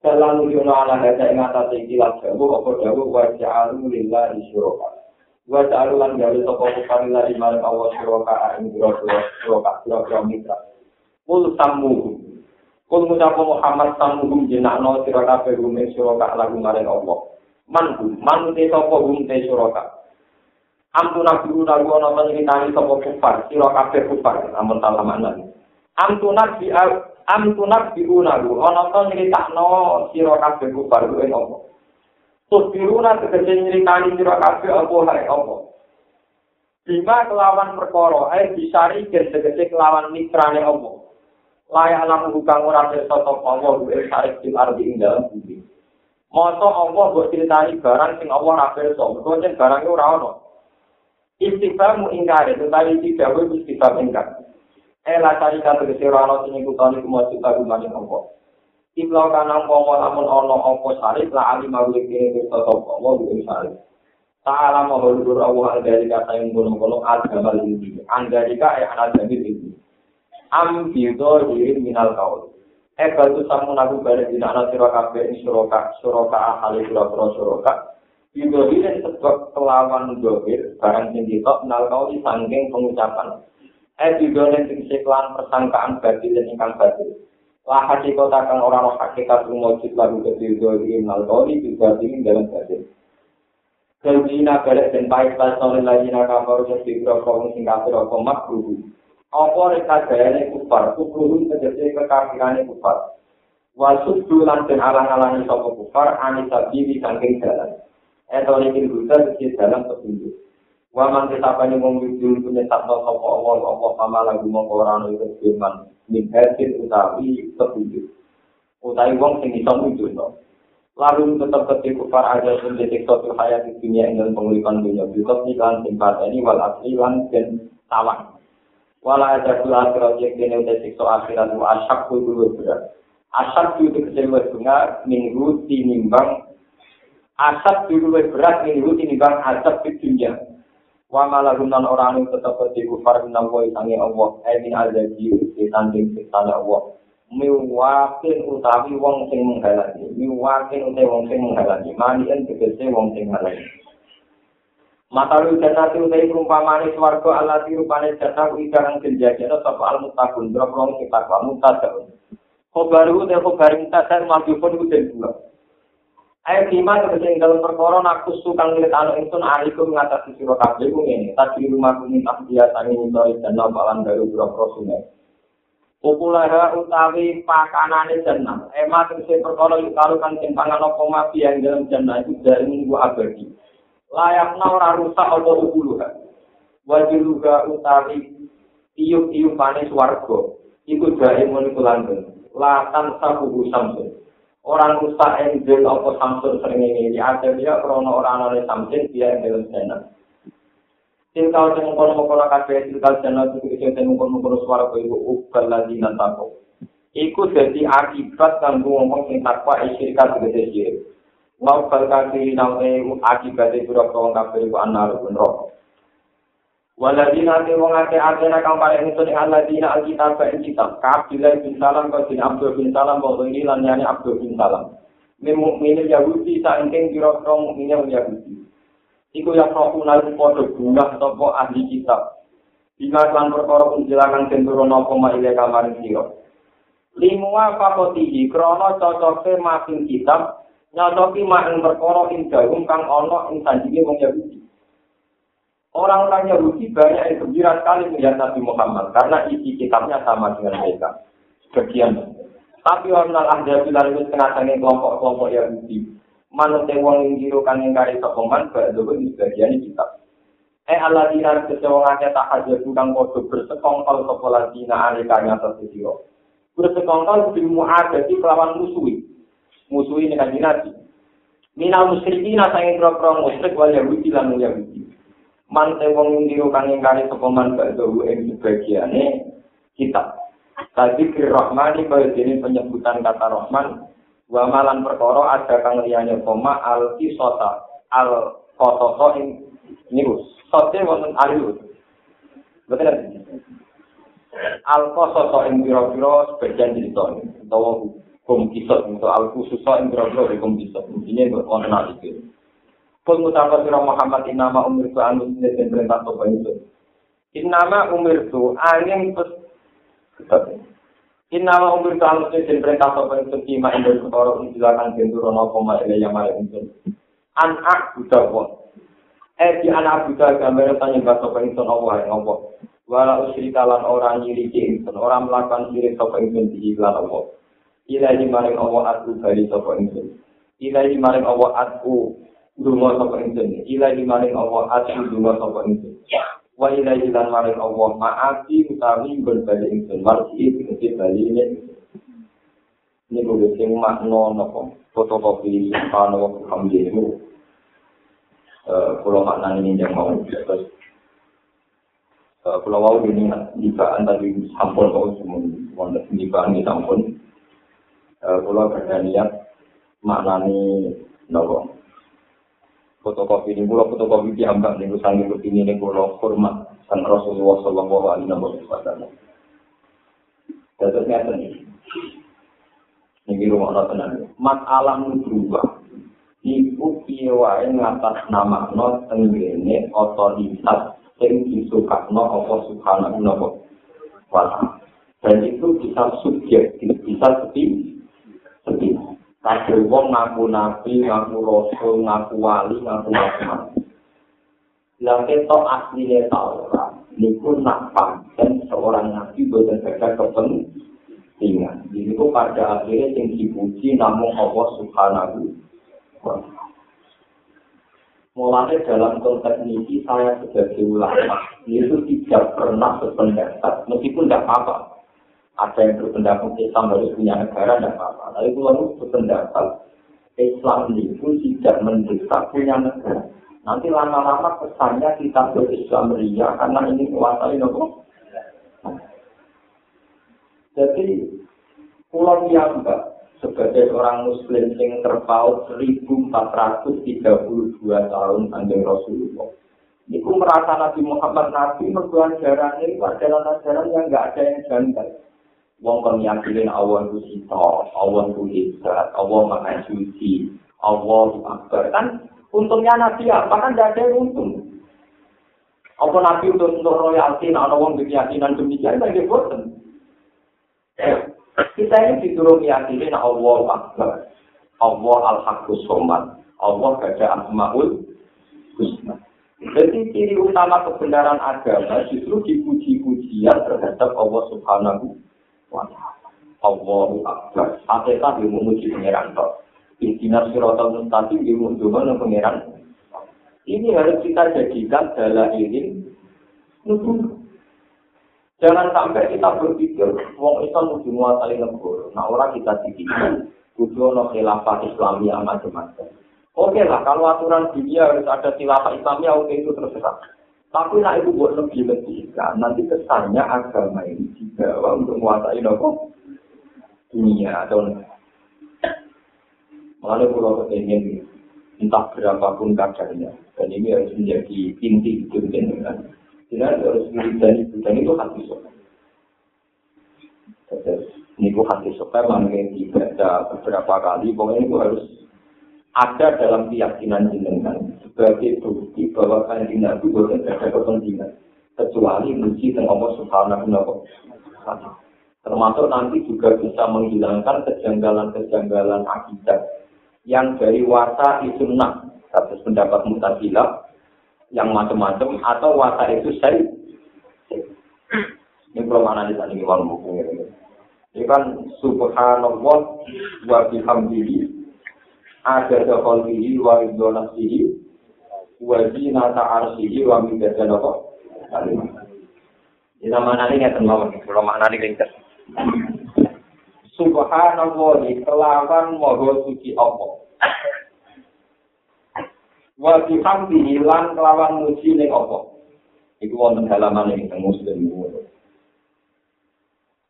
dalam nujono ala hada ing atas iki lan jawu apa jawu wa ja'alu lillahi syuraka wa ja'alu lan gawe sapa kufar lillahi marang Allah syuraka ing grogro syuraka grogro mitra kul samu kul ngucap Muhammad samu jenakno sira kabeh rume syuraka lagu marang Allah man man te sapa hum te syuraka Ampuna guru lagu ana nyritani sapa kufar, sira kabeh kufar, amun talamanan. Amtunak bi amtunak bi unalu, ana to nyritakno sira kabeh kufar kuwi apa? Tusbiruna tegese nyritani sira kabeh apa hae apa? Bima kelawan perkara, ae disari gen tegese kelawan mitrane apa? Layak alam hukang ora pirsa sapa Allah kuwi sarek di ardi ing dalem bumi. Masa Allah mbok critani barang sing Allah ora pirsa, mergo barang ora ono. istifamu ingkar itu tadi tidak boleh istifam ingkar. Eh lah tadi kata kesirano sini kutani kumah kita gumani nopo. Iblau kanang pomo lamun ono opo salib lah ali mawlik ini kita topo Allah bukan salib. Ta'ala mahuludur Allah dari kata yang gunung-gunung agama ini. Andarika eh jamil ini. Am bido diri minal kaul. Eh batu samun aku balik di anak siroka be suroka suroka ahali suroka suroka. Didohirin sebab kelawan dohir, barang sing ditok, nal kau disangking pengucapan. Eh didohirin sing siklan persangkaan batil dan ingkang batil. Lah hati kota kang orang hakikat rumojit lagu kedidohirin nal kau dibatilin dalam batil. Keljina balik dan baik pas oleh lagi nakabar yang diberokong sing kafir apa makruh. Apa reka gayane kufar, kufruhun terjadi kekafirannya kufar. Wasud dulan dan alang-alangi sopa kufar, anisabili sangking jalan. Eto ini buta di dalam petunjuk. Waman kesapani wong wujud punya sabda sapa Allah Allah sama lagu mongko ora ono iku firman min hasil utawi petunjuk. Utawi wong sing iso wujudno. Lalu tetap ketika kufar aja pun disiksa di hayat di dunia dengan penguripan dunia. Yusuf iklan simpati ini wal asli lan dan tawan. Wala ada pula akhirat yang kini udah siksa akhirat wa asyak kudu berat. Asyak itu kecewa bunga minggu tinimbang asap dulu berat minggu ini bang asap di dunia. Wa malah gunan orang yang tetap di kufar minal wa isangi Allah. Emin azabi di tanding siksa Allah. Miwakin utawi wong sing menghalangi. Miwakin utawi wong sing menghalangi. Manian tegese wong sing menghalangi. Mata lu jannati utai perumpamane swarga ala tirupane jannah ikarang kenjajana sapa al mutakun drop rong kita kwa mutadaun. Khobaru te khobar mutadar mabipun ku den dua. Ayat lima terkait dalam perkara nakus tukang lihat anak itu alikum mengatasi siro kabel ini. Tadi rumah kumi tak biasa ini dari jannah balan dari bro sungai. Populara utawi pakanane jannah. Ema terkait perkara kalau kan timpangan opo mafi yang dalam jannah itu dari minggu abadi. Layaknya orang rusak atau ukuluha. Wajiluga utawi tiup-tiup panis warga. Iku dari monikulanten. Latan sabuhu samsun. orang rusak engine apa Samsung sering ini ada dia krono orang oleh Samsung dia dalam sana. Tinggal kono kono kafe tinggal sana itu kita dengan kono kono suara ibu ukal lagi nantapo. Iku jadi akibat kan ngomong sing takwa isyirikat gede syirik. Mau berkati nawe akibat itu rokok kafe ibu anar rokok. Waladina te wong ake atena kang paling itu ning aladina alkitab ing kitab. Kabila bin Salam kau bin Abdul bin Salam wa ini lan yani Abdul bin Salam. Min mukminin Yahudi saengking kira-kira mukminin Yahudi. Iku yang roh unal padha bunga sapa ahli kitab. Bima lan perkara penjelasan den turun apa ma ile kamaring sira. Limua fakotihi krono cocoke makin kitab nyocoki mak ing perkara ing kang ana ing sanjinge wong Yahudi. Orang-orang Yahudi banyak yang gembira sekali melihat Nabi Muhammad karena isi kitabnya sama dengan mereka. Sebagian. Tapi orang bilang itu tengah-tengah kelompok-kelompok Yahudi. Manut wong yang dirukan yang kari sokoman, berdoa di sebagian kitab. Eh Allah dina kecewangnya tak hajar bukan kodoh bersekongkol sekolah dina alikanya tersisiro. Bersekongkol di mu'adati kelawan musuhi. Musuhi ini kan dinati. Minal musyrikin asangin krok-krok musyrik wal Yahudi lan Yahudi. mante wong ngiru kang ingkari sapa man bakdo ing sebagiane kita tadi fir rahmani kaya dene penyebutan kata rahman wa malan perkara ada kang liyane koma al kisota al qasasa ing niku sote wonten alius betul alko soto ing pira-pira sebagian cerita utawa hukum kisah untuk al khusus ing pira-pira hukum kisah intinya itu wonten iki Pun mutapa sira Muhammad inama umir tu anu dan perintah sapa itu Inama umir tu angin pes Inama umir tu anu dan perintah sapa itu kima ing perkara silakan genduro napa maile yang male itu. Anak budak Eh di anak budak gambar tanya bahasa itu Allah yang Allah. Wala usyrika lan ora nyiriki ingsun ora mlakukan sirik sapa ingsun di lan apa ilahi maring Allah atu bali sapa ingsun. Ilahi maring Allah atu dungo sapa ingsun. Ilahi maring Allah atu dungo sapa ingsun. Wa ilahi lan maring Allah maati utawi berbali ingsun. Marji iki bali ini ini sing makna napa? Fotokopi subhanahu wa ta'ala kalau makna ini yang mau terus Kalau mau ini nibaan tadi sampun kau semua wonder nibaan ini sampun. Kalau berniat maknani nopo. Fotokopi ini pulau fotokopi diambil nih usang ini ini nih pulau hormat san Rasulullah Shallallahu Alaihi Wasallam. Terusnya ini. Ini rumah orang tenang. Masalah berubah. Iku piye wae ngatas nama no tenggene otoritas sing disukakno apa subhanahu wa Dan itu bisa subjektif, bisa sepi, sepi. Kadang wong ngaku nabi, ngaku rasul, ngaku wali, ngaku rahmat. Lah ketok asline Taurat niku nak pancen seorang nabi boten ada kepentingan. Ini pada akhirnya yang dipuji namun Allah Subhanahu. Mulanya dalam konteks ini saya sebagai ulama itu tidak pernah berpendapat, meskipun tidak apa-apa. Ada yang berpendapat Islam harus punya negara, tidak apa-apa. Tapi kalau berpendapat Islam itu tidak mendesak punya negara. Nanti lama-lama kesannya kita berislam ria karena ini menguasai nopo. Jadi pulau yang sebagai orang muslim yang terpaut 1432 tahun panjang Rasulullah. Itu merasa Nabi Muhammad Nabi merguan ajaran ini adalah ajaran yang enggak ada yang janggal. Wong pemiyakinin Allah itu sito, Allah itu hebat, Allah maha suci, Allah akbar. Kan untungnya Nabi apa? Kan tidak ada untung. Apa Nabi untuk untuk royalti, nah orang keyakinan demikian, bagi boten. Kita ini disuruh meyakini Allah Akbar. Allah Al-Haqqus Somad. Allah gada Asma'ul Husna. Jadi ciri utama kebenaran agama justru dipuji-pujian terhadap Allah Subhanahu. Allahu Akbar. Hakikat yang memuji pengiran kok. Intinya sirotol mustaqim yang menunjukkan pengiran. Ini harus kita jadikan dalam ini nubuh. Jangan sampai kita berpikir, wong Islam mesti menguasai negara. Nah, orang kita dipikir, kudu no khilafah Islamiyah macam-macam. Oke lah, kalau aturan dunia harus ada khilafah Islamiyah, oke itu terserah. Tapi nah itu buat lebih kan, nanti kesannya agama ini dibawa untuk menguasai negara dunia atau Malah kalau kepengen entah berapapun kadarnya, dan ini harus menjadi inti itu dengan tidak harus itu dan itu hati sopan. Ini itu hati sopan, mungkin dibaca beberapa kali, pokoknya itu harus ada dalam keyakinan jenengan sebagai bukti bahwa kanjeng Nabi bukan ada kepentingan kecuali muji dan Allah Subhanahu wa Termasuk nanti juga bisa menghilangkan kejanggalan-kejanggalan akidah yang dari wasa sunnah atas pendapat mutazilah yang macam-macam atau watak itu saya ini belum mana di sana ini kan subhanallah wa bihamdihi ada khalqihi wa ridwanasihi wa zinata arsihi wa midada apa? Ini nama nani nggak tahu belum mana nani ringkas subhanallah kelawan moho suci Allah. Wa bihamdi hilang kelawan muji ning apa iku wonten halaman ing muslim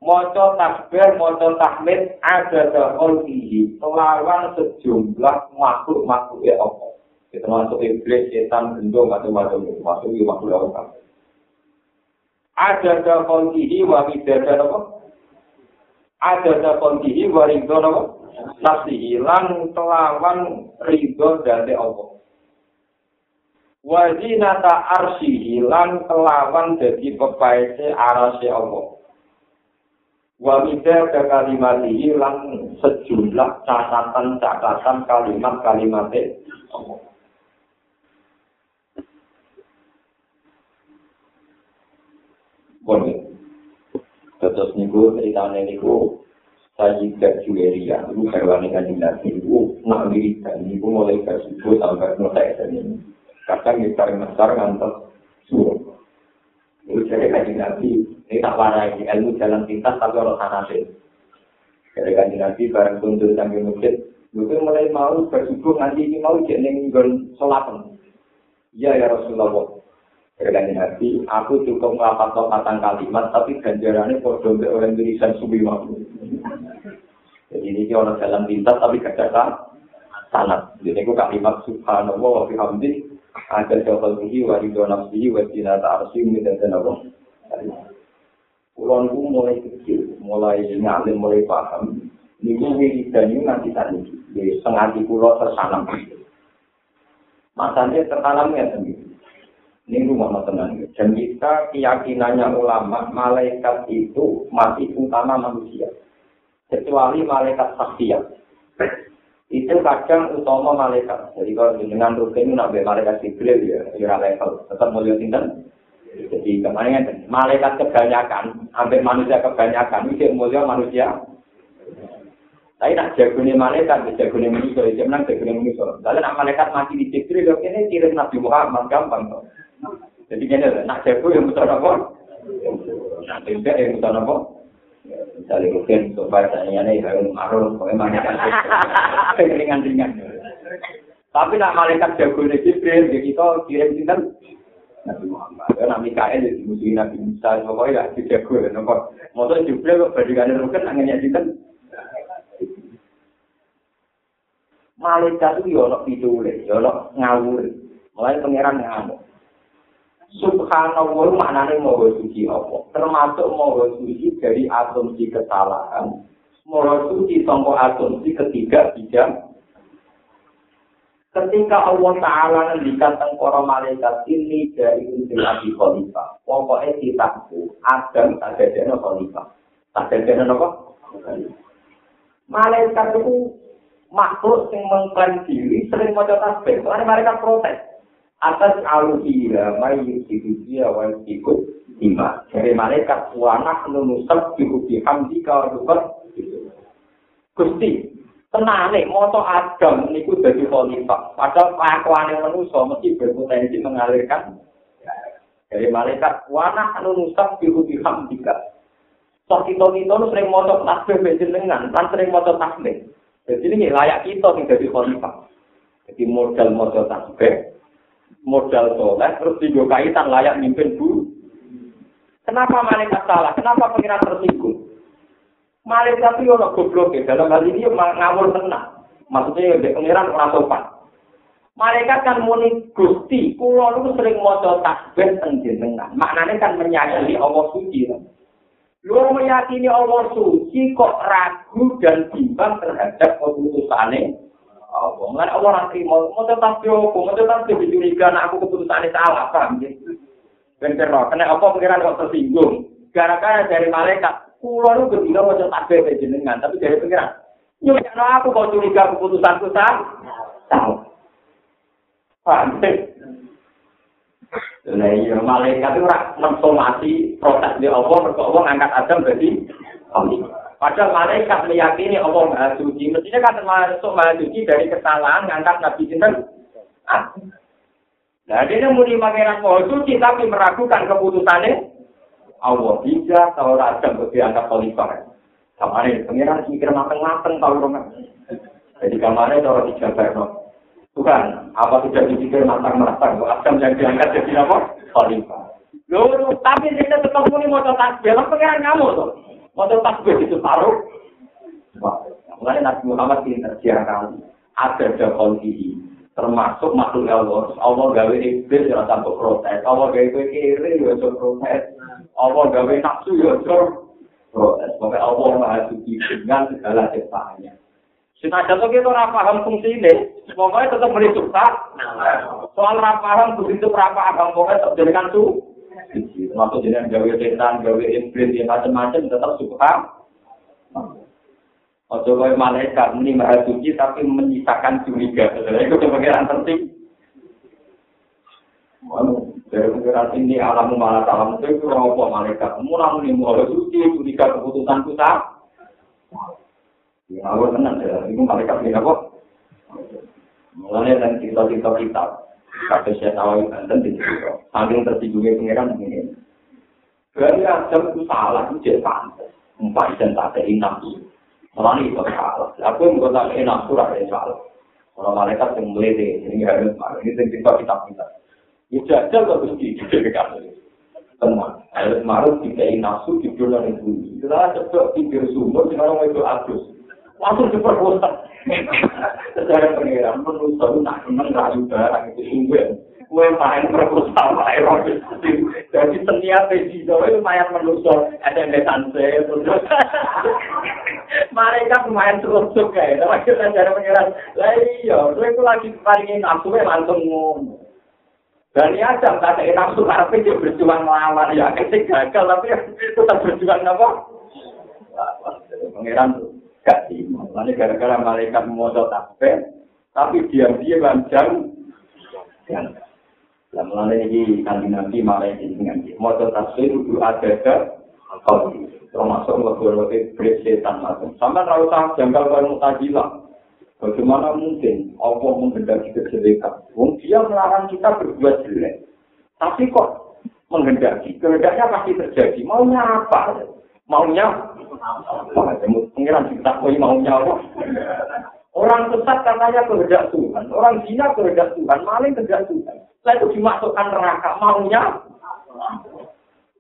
Moco takbir, moco tahmid ada dahol tinggi kelawan sejumlah makhluk-makhluk ya Allah. Kita masuk iblis, setan, gendong, macam-macam. Itu masuk di makhluk Allah. ada da kontihi wa midada apa? Ada da kontihi wa ridho apa? Nafsihi. Lan kelawan ridho dari Allah. Wa zinata arsyihi. Lan kelawan dadi pepaese arase Allah wa midada kalimatihi lan sejumlah catatan-catatan kalimat-kalimat Allah Bon, terus niku ceritanya niku Sayyidah Juweria, itu hewan yang kanjeng Nabi itu nak wiridan, niku mulai ke subuh sampai notek ini. Kadang kita ngesar ngantos suruh. Jadi kanjeng Nabi, ini tak parah ini, ilmu jalan pintas tapi orang sanase. Jadi kanjeng Nabi bareng tuntur sambil masjid, itu mulai mau bersubuh nanti ini mau jadi nggon sholat. Iya ya Rasulullah. Berkani Nabi, aku cukup melapat patang kalimat, tapi ganjarannya bodoh untuk orang tulisan subi waktu. Jadi ini orang dalam lintas, tapi gak ada sanat. Jadi aku kalimat subhanallah wa bihamdi, ada jawab bihi wa ridho nafsihi wa jinata arsim dan dan apa. Kulon mulai kecil, mulai ngalim, mulai paham. Ini wiridan ini nanti tadi, di setengah di pulau tersanam. Masanya tertanamnya sendiri. Ini rumah tenang. Dan kita keyakinannya ulama, malaikat itu masih utama manusia. Kecuali malaikat saksiat. Itu kadang utama malaikat. Jadi kalau dengan rutin nabi malaikat Jibril ya, ya level. Tetap mulia tinggal. Jadi kemarin malaikat kebanyakan, hampir manusia kebanyakan, itu mulia manusia. Tapi nak jagune malaikat, jagune manusia, jangan jagune manusia. Lalu nak malaikat mati di Jibril, ini kirim Nabi Muhammad gampang. Jadi kene nak jago yang betul apa? Nak tidak yang betul apa? Misalnya mungkin supaya saya ini harus marah, pokoknya kan ringan-ringan. Tapi nak malaikat jago ini Jibril, ya kita kirim sinten Nabi Muhammad. Ya Nabi Mikael jadi musuh Nabi Musa, pokoknya ya dijago ya. Nopo, motor Jibril kok bandingannya mungkin anginnya sinten. Malaikat itu pitule, ya ono ngawur. Mulai pangeran ngamuk. Subhanallah maknanya moho suci apa? Termasuk moho suci dari asumsi kesalahan. Moho suci sangka asumsi ketiga tidak. Ketika Allah Ta'ala ngendikan tengkoro malaikat ini dari unsur Abi Khalifah. Pokoknya kitabku, Adam ada Khalifah. Tak ada apa? Malaikat itu makhluk yang mengklaim diri sering mau tasbih. Karena mereka protes. atas aluhira mai yusidusia wa ikut ima. Dari malaikat wanak nunusab dihubi hamdi kawadukat. Gusti, tenane moto Adam niku dadi khalifah. Padahal kelakuane manusa mesti berpotensi mengalirkan dari malaikat wanak nunusab dihubi hamdi ka. Sok kita kita sering moto tasbih benjenengan, kan sering moto tasbih. Jadi ini layak kita yang jadi khalifah. Jadi modal moto tasbih, modal soleh, terus tiga kaitan layak mimpin bu. Kenapa malaikat salah? Kenapa pengiran tersinggung? Malaikat itu orang goblok ya. Dalam hal ini ngawur tenang. Maksudnya ya pengiran orang sopan. Malaikat kan muni gusti, kulo lu sering moco tasbih tengjenengan. Maknanya kan menyakini Allah suci. Lu meyakini Allah suci kok ragu dan bimbang terhadap keputusannya Allah. Mulai Allah nanti mau mau tetap joko, mau tetap dicuriga, nah aku keputusannya salah, paham ya? Ben kena, kena apa pikiran kok tersinggung? Gara-gara dari malaikat, kulo lu ketika mau tetap bebe jenengan, tapi dari pikiran, yuk jangan aku kau curiga keputusanku salah, salah. Ya? Nah iya, malaikat itu rak proses di Allah, mereka Allah ngangkat Adam berarti Allah. Padahal malaikat meyakini Allah Maha Suci. Mestinya kan termasuk Maha Suci dari kesalahan ngangkat Nabi Sinten. Nah, dia muni pangeran Maha Suci tapi meragukan keputusannya. Allah bisa kalau rajam bagi angkat khalifah. Kemarin pangeran mikir mateng-mateng tahu rumah. Jadi kemarin cara dijabar no. Tuhan, apa sudah dipikir matang-matang? Adam yang diangkat jadi apa? Khalifah. Loh, tapi dia tetap muni mau tasbih, pangeran kamu tuh. Mau tasbih itu taruh. Mulai Nabi Muhammad pinter kali. Ada jakon ini. Termasuk makhluk Allah. Allah gawe iblis yang sampai protes. Allah gawe kiri ya protes. Allah gawe nafsu ya jor. Protes. Pokoknya Allah maha suci dengan segala ciptaannya. Senajan itu kita ora paham fungsi ini, pokoknya tetap beri suka. Soal ora paham begitu ora paham, pokoknya tetap jadikan tuh. Termasuk dengan gawe setan, gawe iblis, yang macam-macam tetap suka. Ojo kaya malaikat muni maha suci tapi menyisakan curiga. Itu sebagai penting. Dari pengiran ini alam malah alam itu itu apa malaikat. Murah nih mau suci curiga keputusan kita. Ya aku tenang ya. Itu malaikat ini apa? Mulanya dan cerita-cerita kita. Kata saya tahu dan cerita. Saking tersinggungnya pengiran ini. Berarti ada itu salah itu jadi pantas. Empat dan tak ada inam Malah ini itu salah. Aku yang bukan enak surah yang salah. Kalau malaikat yang melete, ini harus marah. Ini yang kita kita kita. Ya jajal kok mesti di Tenang. Harus marah jika ini nafsu di bulan itu. Setelah coba pikir sumber, sekarang itu adus. Langsung diperkosa. Secara pengiran, menurut saya nak menang rayu barang itu sumber. kue main proposal main robis jadi seniat di itu main menusuk ada besan saya mereka main terus juga ya tapi kita cari pengiran. Lah iya itu lagi paling nafsu langsung ngomong. Dan ya jam kata nafsu karena dia berjuang melawan ya. Ketika gagal tapi tetap berjuang apa? Pengiran gak sih makanya gara-gara malaikat mau tapi diam-diam lanjang Lah mulane iki kanthi nabi malah iki dengan maca tafsir kudu ada ke termasuk ngelebur-lebur berit setan macam. Sampai tahu tak janggal kalau mutajilah. Bagaimana mungkin Allah menghendaki kejelekan? Wong dia melarang kita berbuat jelek. Tapi kok menghendaki? Kehendaknya pasti terjadi. Maunya apa? Maunya? Pengiran kita maunya apa? Orang sesat katanya kehendak Tuhan. Orang zina kehendak Tuhan. Maling kehendak Tuhan. Saya itu dimasukkan neraka maunya.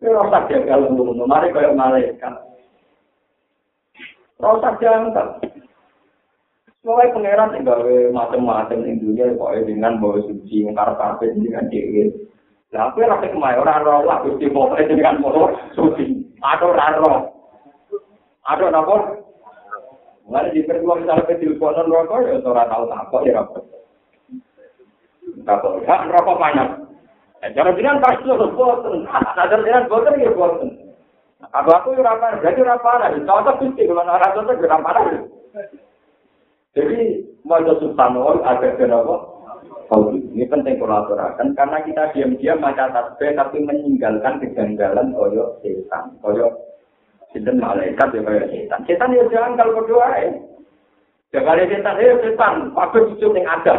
Rasa jagal untuk mari kayak malaikat. Rasa jangkal. Mulai pangeran tinggal macam-macam di dunia, pokoknya dengan bawa suci, mengkar kafe dengan cewek. Lah aku rasa roh lah, gusti pokoknya dengan motor suci. Orang roh. Ada apa? Mulai di kedua misalnya ke teleponan rokok, ya orang tahu apa ya rokok. Kapal, hak rokok banyak. Jangan bilang pasti harus bosen. Sadar jangan bosen ya bosen. Aku aku apa? Jadi apa? Cocok pasti kalau orang cocok apa? Jadi mau subhanallah ada kenapa? Ini penting kolaborasi karena kita diam-diam maca tasbih tapi meninggalkan kejanggalan koyo setan, koyo sinten malaikat ya koyo setan. Setan ya jangan kalau berdoa ya. Jangan setan ya setan, apa itu yang ada?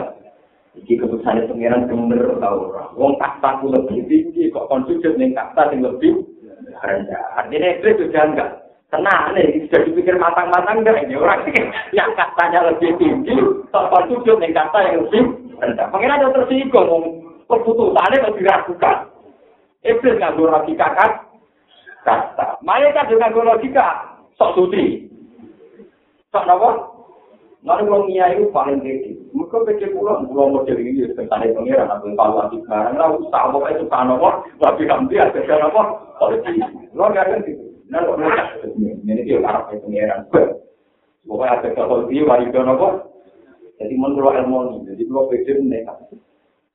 Iki keputusan pengiran bener tau. Wong kasta ku lebih tinggi kok kon sujud ning kasta sing lebih rendah. Artinya itu sudah enggak. Tenang nih, sudah dipikir matang-matang enggak ini orang yang kastanya lebih tinggi, kok kon sujud ning kasta yang lebih rendah. Pengiran ada tersinggung, keputusannya lebih diragukan. Iblis nggak logika kan? Kasta. Malaikat juga logika. Sok suci. Sok apa? Lalu kalau Mia itu paling tinggi. Mereka pikir pulang, pulang model ini, tentang pengiran, atau evaluasi barang, lah usah, pokoknya itu kan apa, tapi kamu dia, ada apa, politik. Lo nggak ada gitu. Nah, lo nggak ini dia arah pengiran. Pokoknya ada ke politik, wali itu apa. Jadi menurut ilmu ini, jadi lo pikir mereka.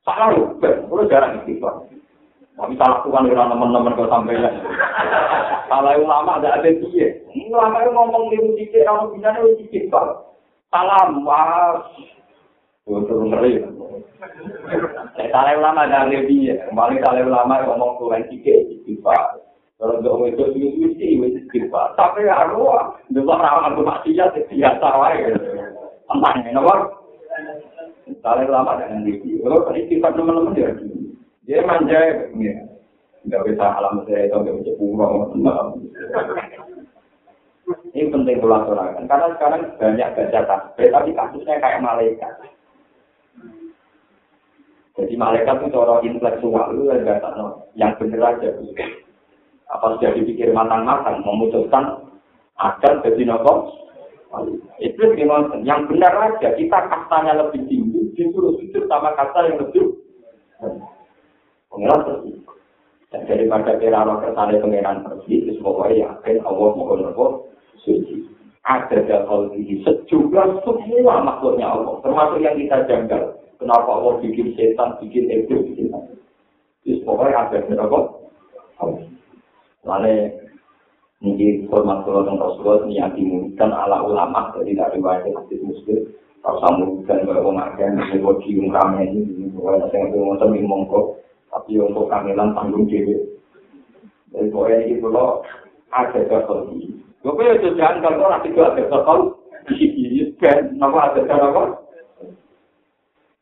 Salah lo, lo jarang istighfar. Tapi salah tuhan dengan teman-teman kau sampaikan. Kalau ulama ada ada dia. Ulama itu ngomong di musik, kalau bisa itu istighfar. salam wah untuk ngeri. Saya ulama ada lebih ya kembali salah ulama ngomong tuhan tiga istighfar kalau nggak itu itu itu itu istighfar tapi ya lu dua orang aku masih ya wae. Aman ya nomor salah ulama dengan lebih kalau tadi istighfar teman-teman dia dia manja ya nggak bisa alam saya itu nggak bisa pulang Ini penting kolaborasi. Karena sekarang banyak baca tasbih, tapi kasusnya kayak malaikat. Jadi malaikat itu orang intelektual itu enggak tahu yang benar aja. Apa sudah dipikir matang-matang memutuskan agar jadi nopo? Itu gimana? Yang benar aja kita kastanya lebih tinggi, disuruh sujud sama kasta yang lebih. Pengirat Dan daripada kira roh kersane pengeran pergi, terus pokoknya yakin Allah mohon apa suci. Ada dakal ini sejumlah semua makhluknya Allah, termasuk yang kita janggal. Kenapa Allah bikin setan, bikin ego, bikin apa? Terus pokoknya ada berapa? Lalu ini format kalau tentang Rasulullah ini yang dimudahkan ala ulama jadi dari wajah hadis muslim kalau samu dan kalau mengajar ini buat cium ini pokoknya saya nggak mau temen mongko tapi untuk kamilan tanggung dewi jadi pokoknya ini kalau ada kesel ini gue punya jangan kalau orang itu ada kesel ini kan nama ada kesel apa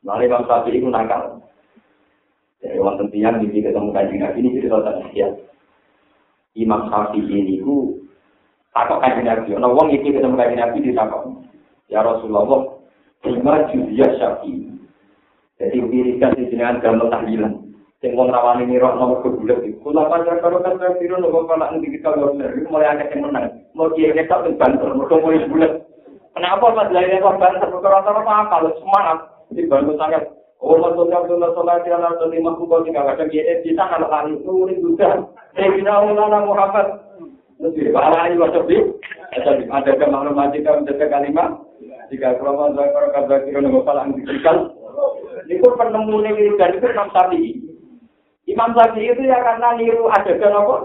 Lalu Imam Syafi'i itu nakal. Jadi wonten tiyang iki ketemu kanjeng Nabi ini cerita tentang ya. Imam Syafi'i ini ku takok kanjeng Nabi, ana wong iki ketemu kanjeng Nabi ditakok. Ya Rasulullah, lima judiyah Syafi'i. Jadi wiridan di jenengan gamel tahlilan. Sing wong rawani nira nomor kebulet iku. Kula panjang karo kan kira nopo kala endi kita bener. Iku mulai akeh sing menang. Mau kiye nek tak banter, mergo mulai bulet. Kenapa Mas Lainnya kok banter? Perkara apa? Kalau semangat, di bantu sangat Oh, betul betul sholat yang ada di mampu kau tinggal ada di kita kalau kali itu ini juga. Saya kira ulama Muhammad. Lebih parah ini macam ini. Ada ada kemaklumat jika menjaga kalimat. Jika kelompok zakar kata kira nama palang diberikan. Ini pun penemu ini dan itu Imam Syafi'i. Imam Syafi'i itu ya karena niru ada apa?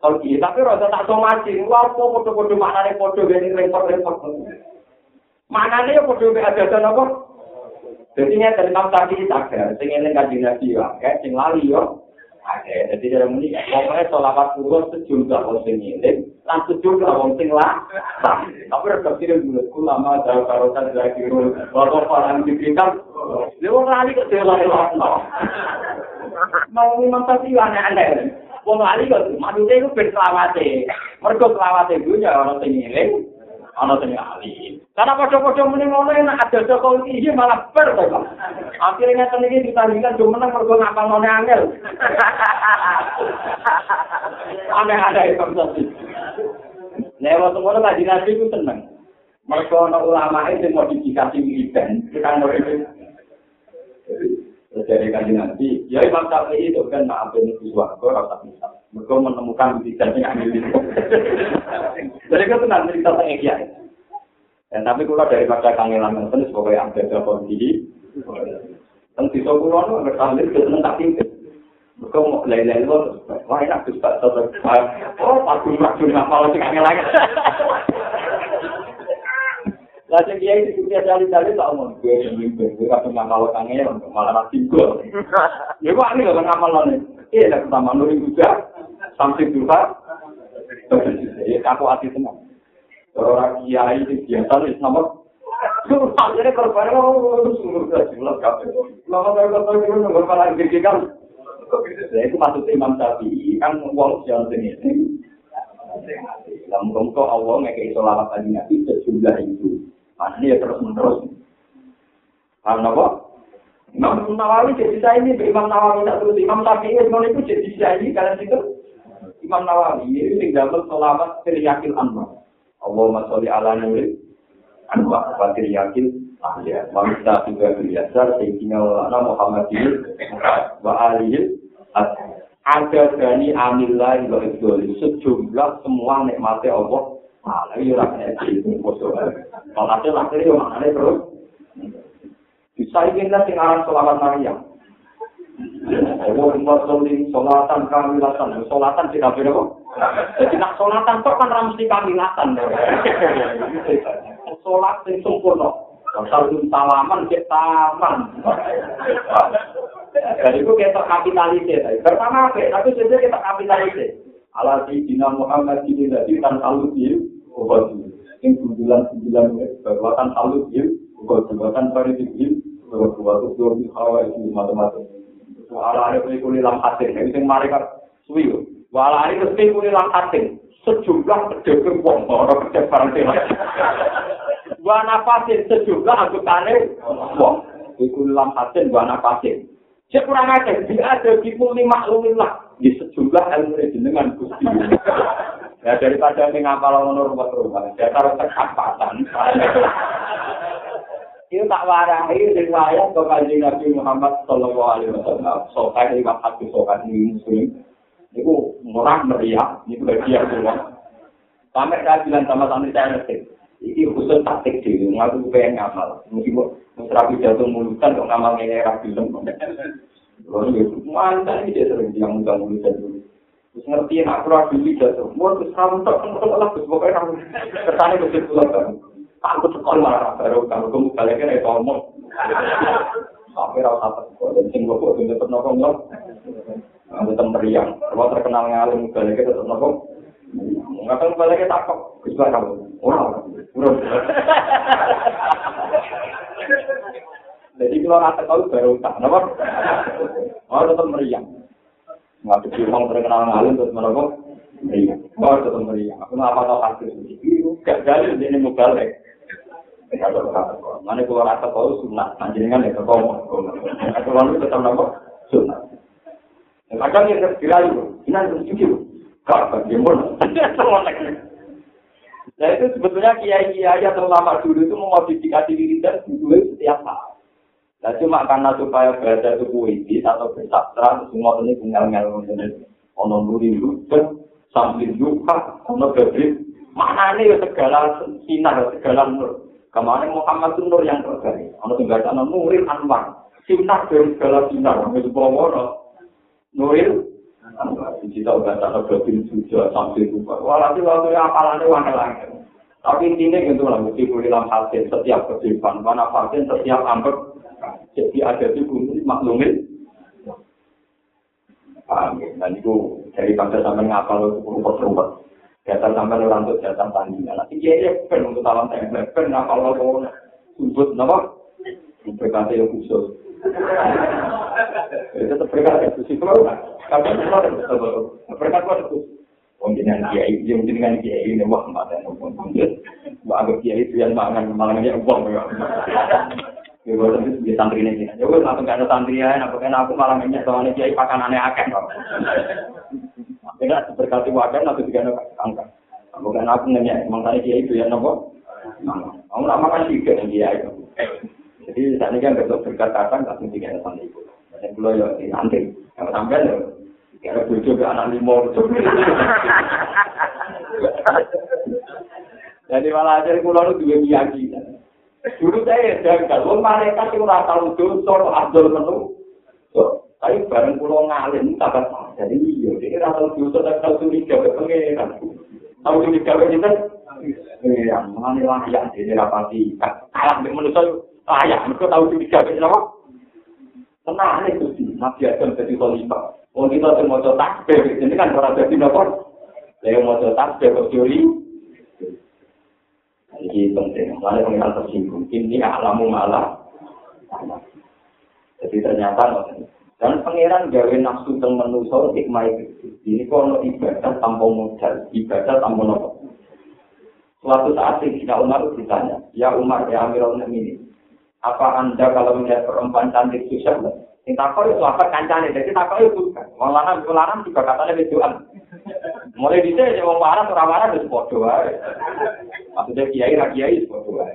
Kalau tapi rasa tak somasi. Wah, kok foto-foto mana nih foto gini repot-repot. Mana nih foto ada apa? Jadi ini dari Imam Syafi'i sadar, sing eling kanjeng Nabi yo akeh, sing lali yo akeh. Jadi dalam ini pokoknya sholawat kurus sejumlah wong sing eling, lan sejumlah wong sing lah. Tapi harus pikir dulu, ulama jauh karotan dari kiri, waktu orang diberikan, dia wong lali kok dia lali Mau Imam Syafi'i aneh-aneh. Wong lali kok maksudnya itu berselawate. Mereka selawate dulu ya orang sing eling, ana sing ahli. Karena padha-padha muni ngono nek ada Joko iki malah ber to. Akhire ngeten iki ditandingkan cuma menang mergo ngapal angel. Ane ada itu tadi. Nek waktu ngono kaji nabi ku tenang. Mergo ana ulama itu modifikasi wiridan, kita ngene dari kaji nabi, ya Imam Syafi'i itu kan maaf ini suaraku rasa bisa. Mereka menemukan wiridan yang aneh Jadi itu tenang cerita tentang kiai. Dan tapi kalau dari masa kangelan itu sebagai ambil telepon diri, dan di sekolah itu nggak sambil ke seneng tak tinggal. Mereka mau lele itu, wah enak pak, oh padu padu ngapal sih kangelan. Lah sing kiai itu dia kali-kali tak omong gue yang mimpin, gue kadang ngapal kangelan, malah nanti gue. Ya kok ini gak ngamal nih? Iya, pertama nuri juga, sampai juga, aku hati tenang. Orang kiai itu biasa nih sama. Akhirnya korban itu sungguh sudah jelas kafe. Lama saya kata itu nomor malah kan. Nah itu maksud Imam Syafi'i kan uang jalan sini. Dalam muka Allah ngekei sholawat tadi nabi sejumlah itu. Maknanya ya terus menerus. Karena apa? Imam Nawawi jadi saya ini, Imam Nawawi tak terus Imam Syafi'i itu jadi saya ini kalian itu Imam Nawawi ini tinggal sholawat teriakil anwar. Allahumma sholli ala nuri anwa fatir yakin ahliya wa mista juga biasa sayyidina wa Muhammadin wa alihi ada dari amillah wa ibdoli sejumlah semua nikmatnya Allah Malah ini rakyat itu kosong. Kalau ada laki itu maknanya terus. Bisa ingin lah tinggalan sholawat Maryam. Allah masolin sholatan kamilatan. Sholatan tidak beda kok. Jadi nak sholatan kok kan ramsi kamilatan. Sholat yang sempurna. Kalau salaman, kita taman. Jadi itu kita kapitalisir. Pertama apa? Tapi sebenarnya kita kapitalisir. Ala Sayyidina Muhammad ini tadi kan salut ya. Obat Ini bulan-bulan bahkan salut ya. Obat bahkan pari tinggi. Obat obat itu hawa itu macam-macam. Ala ada kuli lam hatin. Ini yang mereka suwi. Wala ini mesti kuli lam hatin. Sejumlah pedagang wong orang kerja barang sih. Wa nafasin sejumlah anggotane wong. Iku lam hatin wa nafasin. Cek kurang aja, dia ada di muli maklumillah di sejumlah ilmu jenengan gusti. Ya daripada ini ngapal ngono rumah-rumah, saya taruh terkapatan. Itu tak warahi riwayat ke kanjeng Nabi Muhammad Sallallahu Alaihi Wasallam. Sokai ini hati sokai ini muslim. Itu murah meriah, itu bagian semua. Sampai saya bilang sama santri saya ngerti. Ini khusus taktik sih, ngaku pengen ngamal. Meskipun rapi jatuh mulutan kok ngamal ini rapi film. Lalu ya, mantan ini dia sering bilang mudah mulutan dulu. Terus ngerti nak kurang dulu jatuh. Mau terus kamu tak kenal lah, terus pokoknya kamu kesannya betul pulang kan. Aku sekolah marah baru kamu kamu balik kan itu omong. Sampai rasa takut dan sing gue buat tetap nongkrong loh. Kamu tetap meriang. Kalau terkenal ngalim balik tetap nongkrong. Ngapain balik takut? Bisa kamu. Orang. Jadi kalau rasa tahu baru tak, kenapa? Oh tetap meriang. Nggak ada orang terkenal ngalim terus merokok. Meriang. Oh tetap meriang. Aku nggak apa tahu hasil itu. Gak jadi ini mau balik. Mana kalau rasa tahu sunat, anjingan ya ketemu. Kalau itu tetap nopo sunat. Kadang yang kirayu, ini ada sedikit. Kak, bagaimana? Nah itu sebetulnya kiai-kiai atau lama dulu itu memodifikasi diri dan dulu setiap saat. Nah cuma karena supaya baca itu puisi atau bersastra, semua ini tinggal-tinggal mengenai ono nuri lucu, sambil juga, ono gabrik, mana ini segala sinar, segala nur. Kemana Muhammad itu nur yang terbaik. Ono tinggal sana nuril anwar, sinar dari segala sinar, itu bawa nuril Kita udah tak berpikir juga sampai lupa. Walhasil waktu apalannya wanita lagi. Tapi intinya gitu lah, mesti dalam hasil setiap kehidupan. Mana pasien setiap ambek. Jadi ada di bumi maklumin. Ya? Dan itu dari bangsa sampai ngapal itu rumput-rumput. Data sampai orang untuk data tandingan. Nanti dia ya pen untuk talam template. Pen ngapal lo rumput, apa? Berkata yang khusus. Itu berkata khusus. Kalau berkat kuat itu. Pembinaan kiai, yang dengan kiai ini wah yang pun Wah agak kiai itu yang mangan mangannya uang ya. Ya gue tentu di santri ini. Ya gue langsung gak ada santri ya, aku kan aku malah minyak soalnya kiai pakanannya akeh kok. Tidak berkati wadah atau juga ada angka. Aku kan aku nanya, emang tadi kiai itu ya nopo. Kamu nak makan juga yang kiai itu. Jadi saat ini kan besok berkat datang langsung tiga ada santri itu. Dan pulau ya di santri. Yang sampai ya Kira bojo ke anak lima. Jadi malah ajar kulo itu dua keyakinan. Dulu saya janggal, wong mereka sing ora tau dosa abdul menu. Tapi bareng kulo ngalim tambah jadi iya, dia ora tau dosa tak tau curiga ke pangeran. Tau curiga ke kita? Iya, mana lah ya dia rapati. Kalah mbek manusa layak, mergo tau curiga ke sapa? Tenang itu sih, Nabi Adam jadi khalifah. Oh kita mau tasbih, ini kan orang jadi nopo. Saya mau tasbih kok curi. Ini penting, mana pengiran tersinggung. Ini alamu malah. Jadi ternyata dan pangeran gawe nafsu teng manusa hikmah ini kalau ibadah tanpa modal, ibadah tanpa nopo. Suatu saat Sayyidina Umar ditanya, ya Umar, ya Amirul Mukminin, apa anda kalau melihat perempuan cantik susah? Sing takok itu apa kancane, jadi takok itu bukan. Lanang wong lanang juga katanya wedoan. Mulai dhisik ya wong waras ora waras wis padha wae. Maksudnya kiai ra kiai padha wae.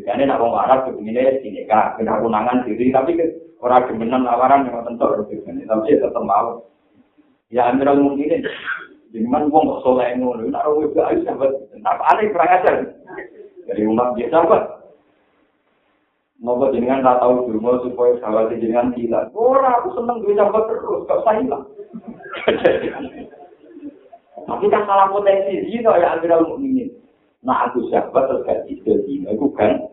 Jadi nak wong waras begini sini kak, kena unangan diri tapi orang gemenan lawaran yang tentu begini, tapi tetap mau. Ya amiral mungkin Jangan wong kok soleh ngono, nak wong iku ayo sahabat, apa aneh kurang ajar. Dari umat dia sahabat, Nopo jenengan tak tahu dulu supaya sahabat jenengan hilang. Orang aku seneng duit sahabat terus, gak usah hilang. Tapi kan salah potensi zino ya akhirnya mukminin. Nah aku sahabat terus gak zino, itu kan.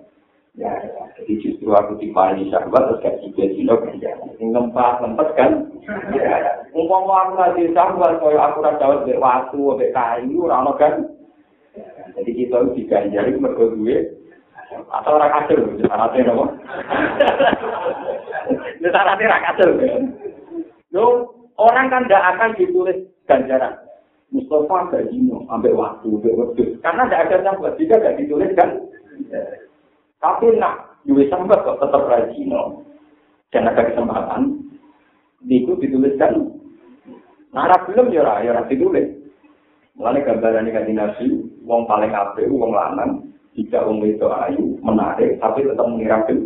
Ya, jadi justru aku dipani sahabat terus gak cicil zino kan ya. Ngempah, ngempet kan. Ya, umpam aku ngasih sahabat, kaya aku rasa jawab dari waktu, dari kayu, orang kan. Jadi kita itu diganjari mergo duit, atau orang kacau, syaratnya apa? Syaratnya orang kacau. Lo, orang kan tidak akan ditulis ganjaran. Mustafa gak jino, ambil waktu, ambil waktu. Karena tidak ada sambat, jika gak ditulis kan. Tapi nak, duit sambat kok tetap rajino. Dan ada kesempatan, itu dituliskan. Nah, belum ya, ya ditulis. Mulanya gambaran ini kan wong paling ape, wong lanang, jika wong itu ayu menarik tapi tetap mengira film.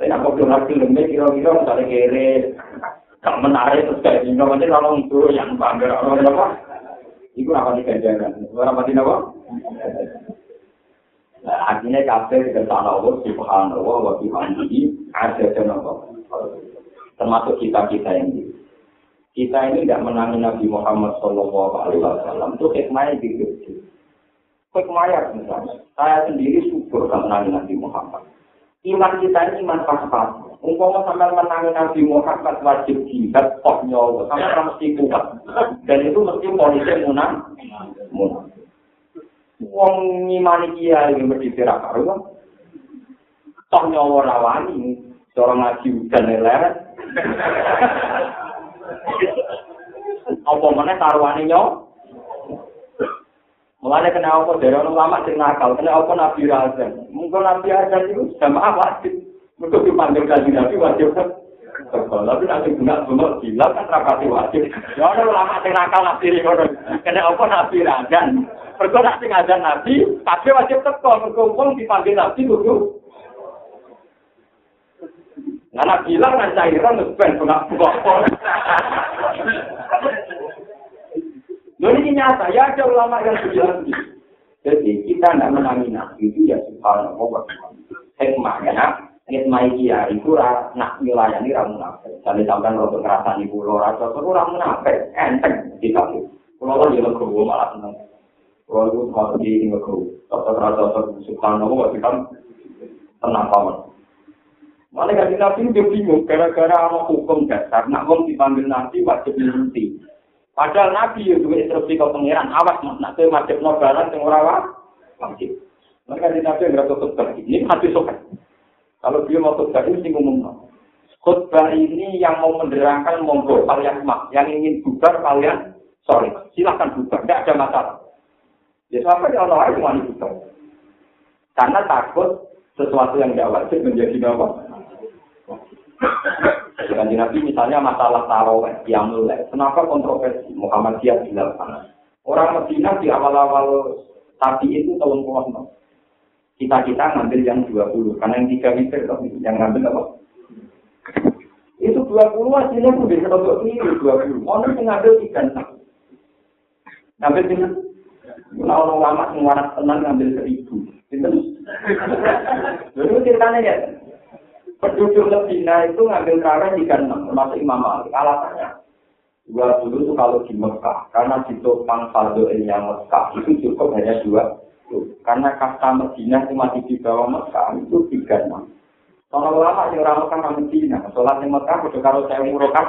Tapi aku belum hasil filmnya kira-kira misalnya kere gak menarik terus kayak gini, nanti kalau untuk yang bangga orang apa? Iku apa nih ganjaran? Orang mati apa? Nah, akhirnya kafir ke sana Allah, subhanallah, wa bihamdihi, ada dan apa? Termasuk kita-kita yang ini. Kita ini tidak menangi Nabi Muhammad Shallallahu Alaihi Wasallam itu hikmahnya gitu. Hikmahnya misalnya, saya sendiri syukur menangi Nabi Muhammad. Iman kita ini iman pas-pas. Umpama sampai menangi Nabi Muhammad wajib jihad, kok nyawa, sampai mesti kuat. Dan itu mesti polisi munang. Munang. wong ngimani kiai iki mesti tirak karo toh nyawa rawani cara ngaji udan leret apa meneh taruhane nyawa Mulane kena apa dari orang lama sing nakal, kena apa Nabi Razan. Mungkin Nabi Razan itu sama wajib. Untuk dipanggil kaji Nabi wajib kan. Tapi nanti guna guna bilang kan rapati wajib. Ya orang lama nakal Nabi Razan. Kena apa Nabi Razan. Mergo nak sing ngajar Nabi, kabeh wajib mergo wong dipanggil Nabi kudu. Nah, bilang kan cairan wis ben buka buka. ini nyata, ya ada ulama yang bilang Jadi kita tidak menangi Nabi itu ya subhanallah wa Hikmahnya, hikmah iya itu nak melayani ramu nafas. Jadi sampai rodo ngerasani pulau, rasa itu ramu nafas, enteng di kaki. Pulau lagi legowo malah seneng. Kalau itu mau di ini aku, tetap rasa subhanallah, masih kan tenang paman. Malah kan nabi dia bingung, gara-gara ada hukum dasar, nak om dipanggil nabi wajib nanti. Padahal nabi itu instruksi ke pangeran, awas mas, nak tuh wajib nobalan yang orang wajib. Mereka di nabi yang nggak tutup ini hati sokan. Kalau dia mau khutbah ini, sing umum. Khutbah ini yang mau menerangkan monggo kalian mak, yang ingin bubar kalian sorry, silahkan bubar, tidak ada masalah. Ya siapa ya Allah itu wanita bubar. Karena takut sesuatu yang tidak wajib menjadi apa? Dengan Nabi misalnya masalah taraweh, yang mulai. Kenapa kontroversi? Muhammad Muhammadiyah bilang Orang Medina di awal-awal tadi itu tahun 2000 kita-kita ngambil yang 20, karena yang tiga mikir, yang ngambil apa? Itu 20 hasilnya pun bisa untuk dua puluh Mau nanti ngambil tiga, ngambil tiga. Kalau orang lama semua anak tenang ngambil seribu. Itu. Lalu ceritanya ya, penduduk Medina itu ngambil karena tiga enam, termasuk Imam Malik. Alasannya, dua puluh itu kalau di Mekah, karena di Topang yang Mekah itu cukup hanya dua Karena kasta Medina itu masih di bawah Mekah itu tiga enam. Kalau lama yang orang Mekah Medina, sholat di Mekah udah kalau saya murokan,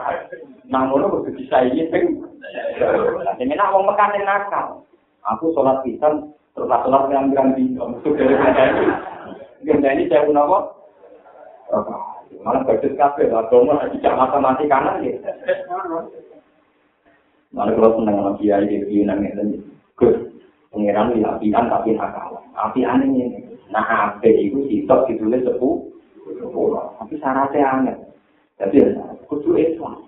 namun itu bisa ini. Ini nak mau Mekah nakal. Aku sholat pisan, terus sholat yang bilang di untuk dari benda ini. Benda ini saya pun apa? Malah bagus kafe, lah domo lagi jam mata mati kanan ya. Malah kalau seneng sama kiai di Yunan itu, gus, pengiran di apian tapi nakal. Apian ini, nah apa itu sitok ditulis sepuh, tapi syaratnya aneh. Jadi, kudu Islam.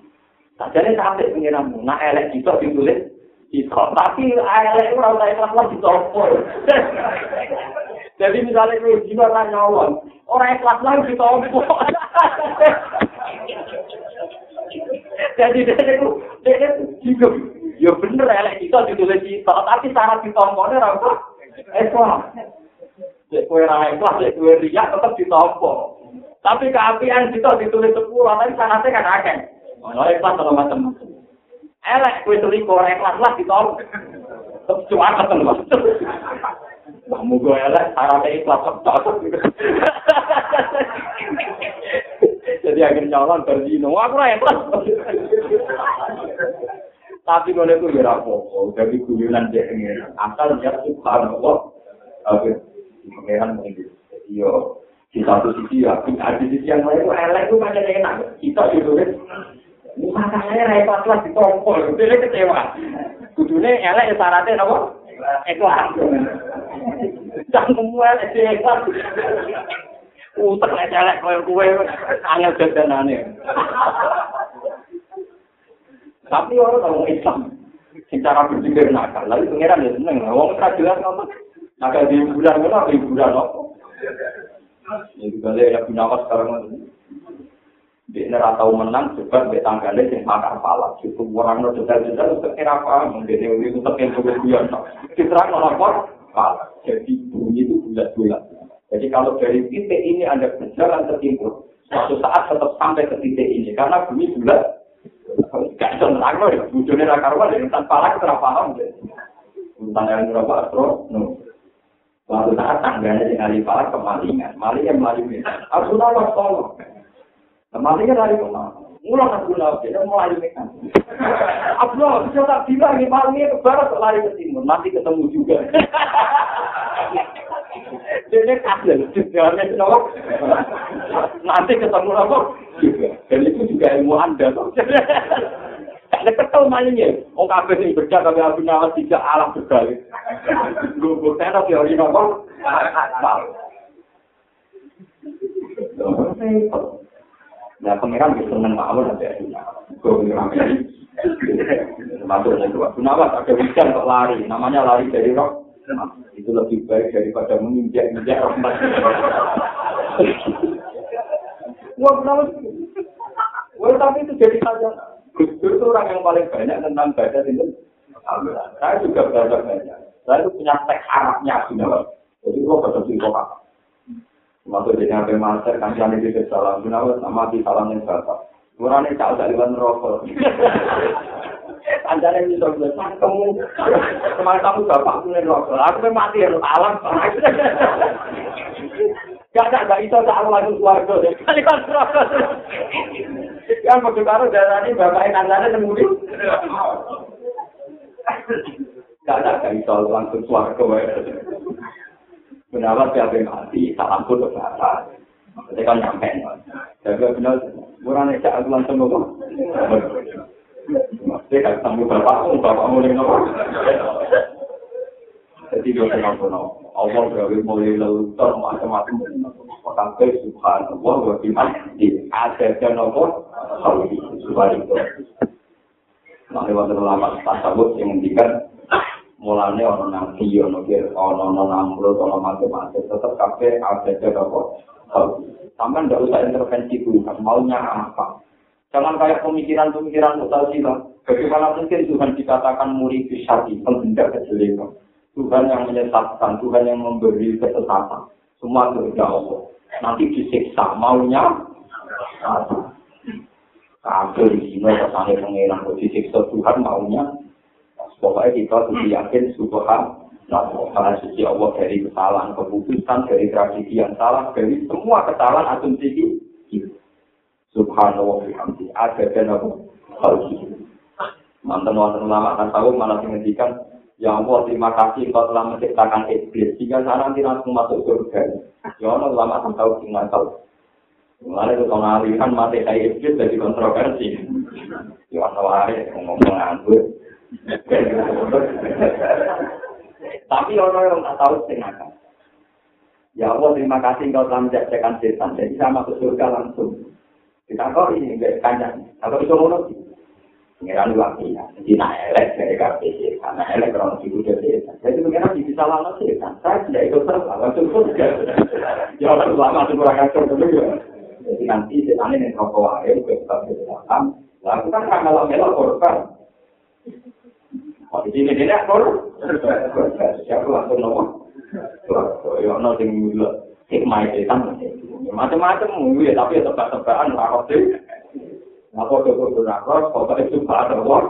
Tak jadi sampai pengiranmu, nah elek sitok ditulis Iso, tapi elek ora usah ikhlas lah ditompo. Jadi misalnya kowe jiwa ra nyolong, ora ikhlas lah ditompo. Jadi dia itu, dia juga, ya bener elek itu ditulis kita, tapi syarat ditompo ini rambut ikhlas. Jadi kowe ra ikhlas, jadi kowe riak tetap ditompo. Tapi keapian kita ditulis sepuluh, tapi syaratnya kan akeh. Oh, ikhlas kalau macam-macam. elek kowe selingkuh ora ikhlas lah. Terus cuma ketemu. Wah, mugo elek syaratnya ikhlas tok. Jadi akhirnya nyolong berzino, aku ora ikhlas. Tapi kalau itu ya apa-apa, jadi guyonan dia pengen. Asal dia subhanallah, oke, pengeran mungkin. Yo, di satu sisi ya, di sisi yang lain, elek itu macam enak. Kita ditulis, Masalahnya repot lah ditompol, dia kecewa. Kudune elek ya syaratnya apa? Ikhlas. Cangkemmu elek dia ikhlas. Utek elek kowe kowe angel dadanane. Tapi orang kalau Islam, secara berpikir nakal, lalu pengiran ya seneng. Wong tak jelas ngomong, nakal di bulan mana, di bulan apa? Ini juga ya punya sekarang Dia ora tau menang sebab dia tanggane sing makar pala. Itu orang no detail-detail itu kira apa? Mungkin itu tetap yang kemudian. Diterang apa? Pala. Jadi bunyi itu bulat-bulat. Jadi kalau dari titik ini Anda berjalan ke timur, suatu saat tetap sampai ke titik ini. Karena bunyi bulat. Gak nerang loh ya. Bujurnya rakaruan dari tanpa lagi terapaham. Tentang yang berapa? Terus, Suatu saat tangganya di kali palak kemalingan. Malingnya melayu Aku tahu tolong. Malingnya lari kemana? Mulang aku nabi, dia melayu kan. Abdul, bisa tak bilang ini malingnya ke barat, lari ke timur. Nanti ketemu juga. Jadi tujuannya kenapa? Nanti ketemu apa? Dan itu juga ilmu anda. Ada ketemu malingnya. Oh, kabeh ini berjaga, kabeh abu nawas tidak alam berbalik. Teras ya ini apa? Asal. Nah, pengiran bisa seneng mawon nanti ya. Gue pengiran ini. Masuk yang kedua. Kenapa? Ada hujan kok lari. Namanya lari dari roh. Itu lebih baik daripada menginjak-injak rahmat. Wah, kenapa? Wah, tapi itu jadi saja. Gus itu orang yang paling banyak tentang baca itu. Saya juga belajar banyak. Saya itu punya teks Arabnya Gunawan. Jadi gua baca di kota. Masuk jadi apa master kan di salam Gunawan sama di salam yang bapak. Murane dari lan rokok. Andane ini sok bilang kamu kemarin kamu bapak punya rokok. Aku mati ya alam. Gak ada, gak bisa tak langsung keluarga. Kali kan rokok. Yang mau karo darah ini bapak yang andane nemudi. Gak ada kan iso langsung. Benawan siapa mati, salam pun berkata. Kan nyampe. Jadi benar, murah nih aku langsung ngomong. Mesti kan tamu bapakmu, bapakmu yang ngomong. Jadi dia kenal kono. Allah gawe mulai lelutor macam-macam. Sampai subhanallah wa bihamdi. Ada dan apa? Subhanallah. Nah, lewat ulama tasawuf yang menghentikan mulane ana nabi ana kir ana ana namrud ana macam-macam tetap kabeh ada jaga kok sampean ndak usah intervensi Tuhan maunya apa? Jangan kayak pemikiran-pemikiran mutazilah bagaimana mungkin Tuhan dikatakan murid syar'i penghendak kejelekan. Tuhan yang menyesatkan Tuhan yang memberi kesesatan. Semua kehendak Allah. Nanti disiksa maunya apa? Kabel di sini ke sana pengiran disiksa Tuhan maunya. Pokoknya kita harus yakin subhan karena suci Allah dari kesalahan keputusan, dari tradisi yang salah, dari semua kesalahan asumsi kita. Subhanallah bihamdi. Ada dan apa? Harus Mantan mantan ulama kan tahu malah menghentikan Ya Allah, terima kasih kau telah menciptakan iblis. Jika sana nanti langsung masuk surga. Ya Allah, ulama kan tahu, tinggal tahu. Mulai itu pengalihan mati kayak iblis jadi kontroversi. Ya Allah, ngomong nganggur. Tapi orang yang tak tahu setengah Ya Allah, terima kasih engkau telah menjajakan setan. Jadi saya masuk surga langsung. Kita kok ini enggak kanyang. Kalau itu mau sih. Pengiran waktu ya. Jadi nak elek dari KPC. Karena elek orang ibu dari setan. Jadi pengiran bisa lama setan. Saya tidak ikut serta. Langsung surga. Ya Allah, lama itu kurang kacau ya. Jadi nanti setan ini rokok wae. Gue tetap di belakang. Lalu kan kalau melok korban. Di sini ini aktor. Siapa langsung nomor? Ya, no sing mulu. Hikmah setan. Macam-macam ya, tapi tebak-tebakan rakot sih. Apa tuh rakot? Pokoknya itu ada wong.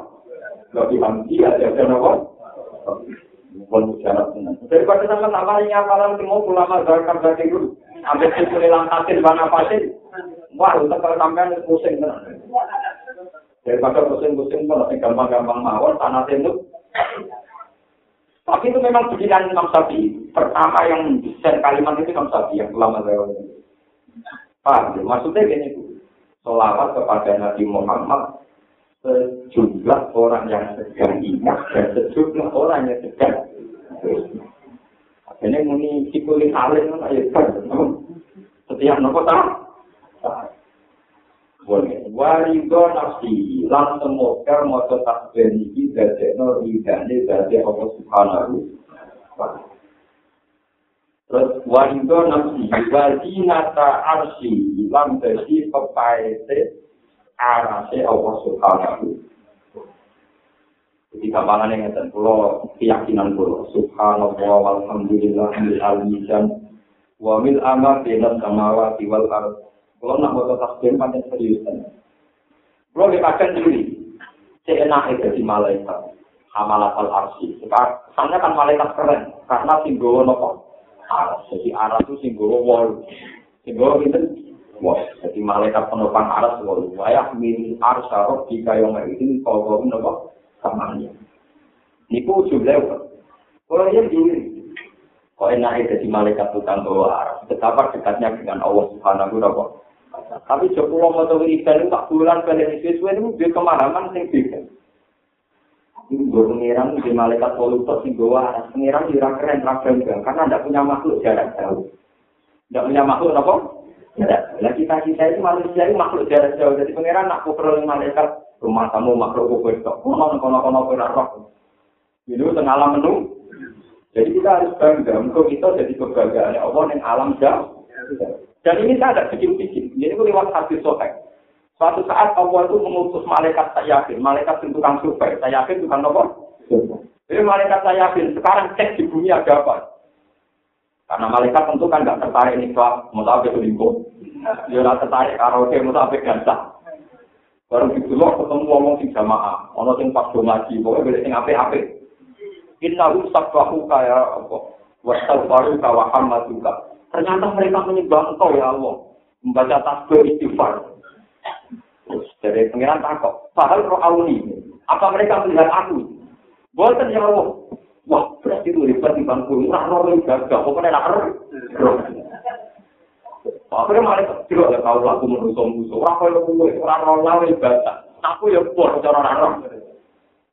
Lebih hamdi ada ada nomor. Bukan bicara tenang. Daripada sama nama ini apalan semua ulama zakar zakir dulu. Ambil sisi lantasin mana pasin. Wah, untuk kalau sampean pusing. Daripada pusing-pusing pun gampang-gampang mawon tanah tembok Tapi itu memang pikiran Imam Syafi'i. Pertama yang mendesain kalimat itu Imam Syafi'i yang ulama saya ya? Maksudnya gini, Solawat kepada Nabi Muhammad sejumlah orang yang sedang ingat dan sejumlah orang yang sedang ini muni sikulit alim ya setiap nopo tahu warido nafsi lan semoga moto takbir iki dadekno ridane dadi Allah Subhanahu Terus warido nafsi wazinata arsi ilang dadi pepaete arase Allah Subhanahu. Jadi gampangan yang ngeten kula keyakinan kula subhanallah walhamdulillah bil alisan wa mil ama bina samawati wal ard. Kula nak maca tasbih pancen serius. Kula dikatakan diri seenak itu di malaikat amalat al arsi. Karena kan malaikat keren karena singgowo nopo aras. Jadi aras itu singgowo wol. Singgowo itu wol. Jadi malaikat penopang aras wol. Wayah min arsa roh jika yang itu kau nopo samanya. Niku jumlah Kalau dia diri, kok enak jadi malaikat tukang bawa aras. Betapa dekatnya dengan Allah Subhanahu wa Tapi Jokowi mau tahu ibadah tak bulan kalian itu sesuai itu dia yang beda. Ini gue pengiran di malaikat polutor sih gue waras. Pengiran di keren bangga karena tidak punya makhluk jarak jauh. Tidak punya makhluk apa? Tidak. Nah kita kita itu manusia itu makhluk jarak jauh. Jadi pengiran nak pukul malaikat rumah kamu makhluk itu. Kono kono kono kono. Ini tengah alam menu. Jadi kita harus bangga. Untuk kita jadi kebanggaan Allah yang alam jauh. Dan ini saya ada bikin-bikin. Jadi itu lewat hadis sotek. Suatu saat Allah itu mengutus malaikat saya yakin, malaikat itu tukang survei, saya yakin tukang apa? Jadi malaikat saya yakin, sekarang cek di bumi ada apa? Karena malaikat tentu kan nggak tertarik nih mau tahu itu limbo, dia nggak tertarik karaoke, mau tahu gantah. Baru gitu loh ketemu ngomong sing jamaah, ono sing pas do ngaji, pokoknya beda sing ape-ape. Inna sabbahu kaya apa? Wastaghfaru ka wa hamatuka. Ternyata mereka menyembah engkau ya Allah. Membaca tasbih istighfar. Dari pengiran takut, padahal roh auni. Apa mereka melihat aku? Buatan ya Allah. Wah, berarti itu ribet di bangku. Nah, roh yang gagah. Pokoknya nak roh. Akhirnya malah tidak ya tahu lagu musuh-musuh. Wah, kalau gue orang roh lawe ibadah. Aku ya bor cara roh.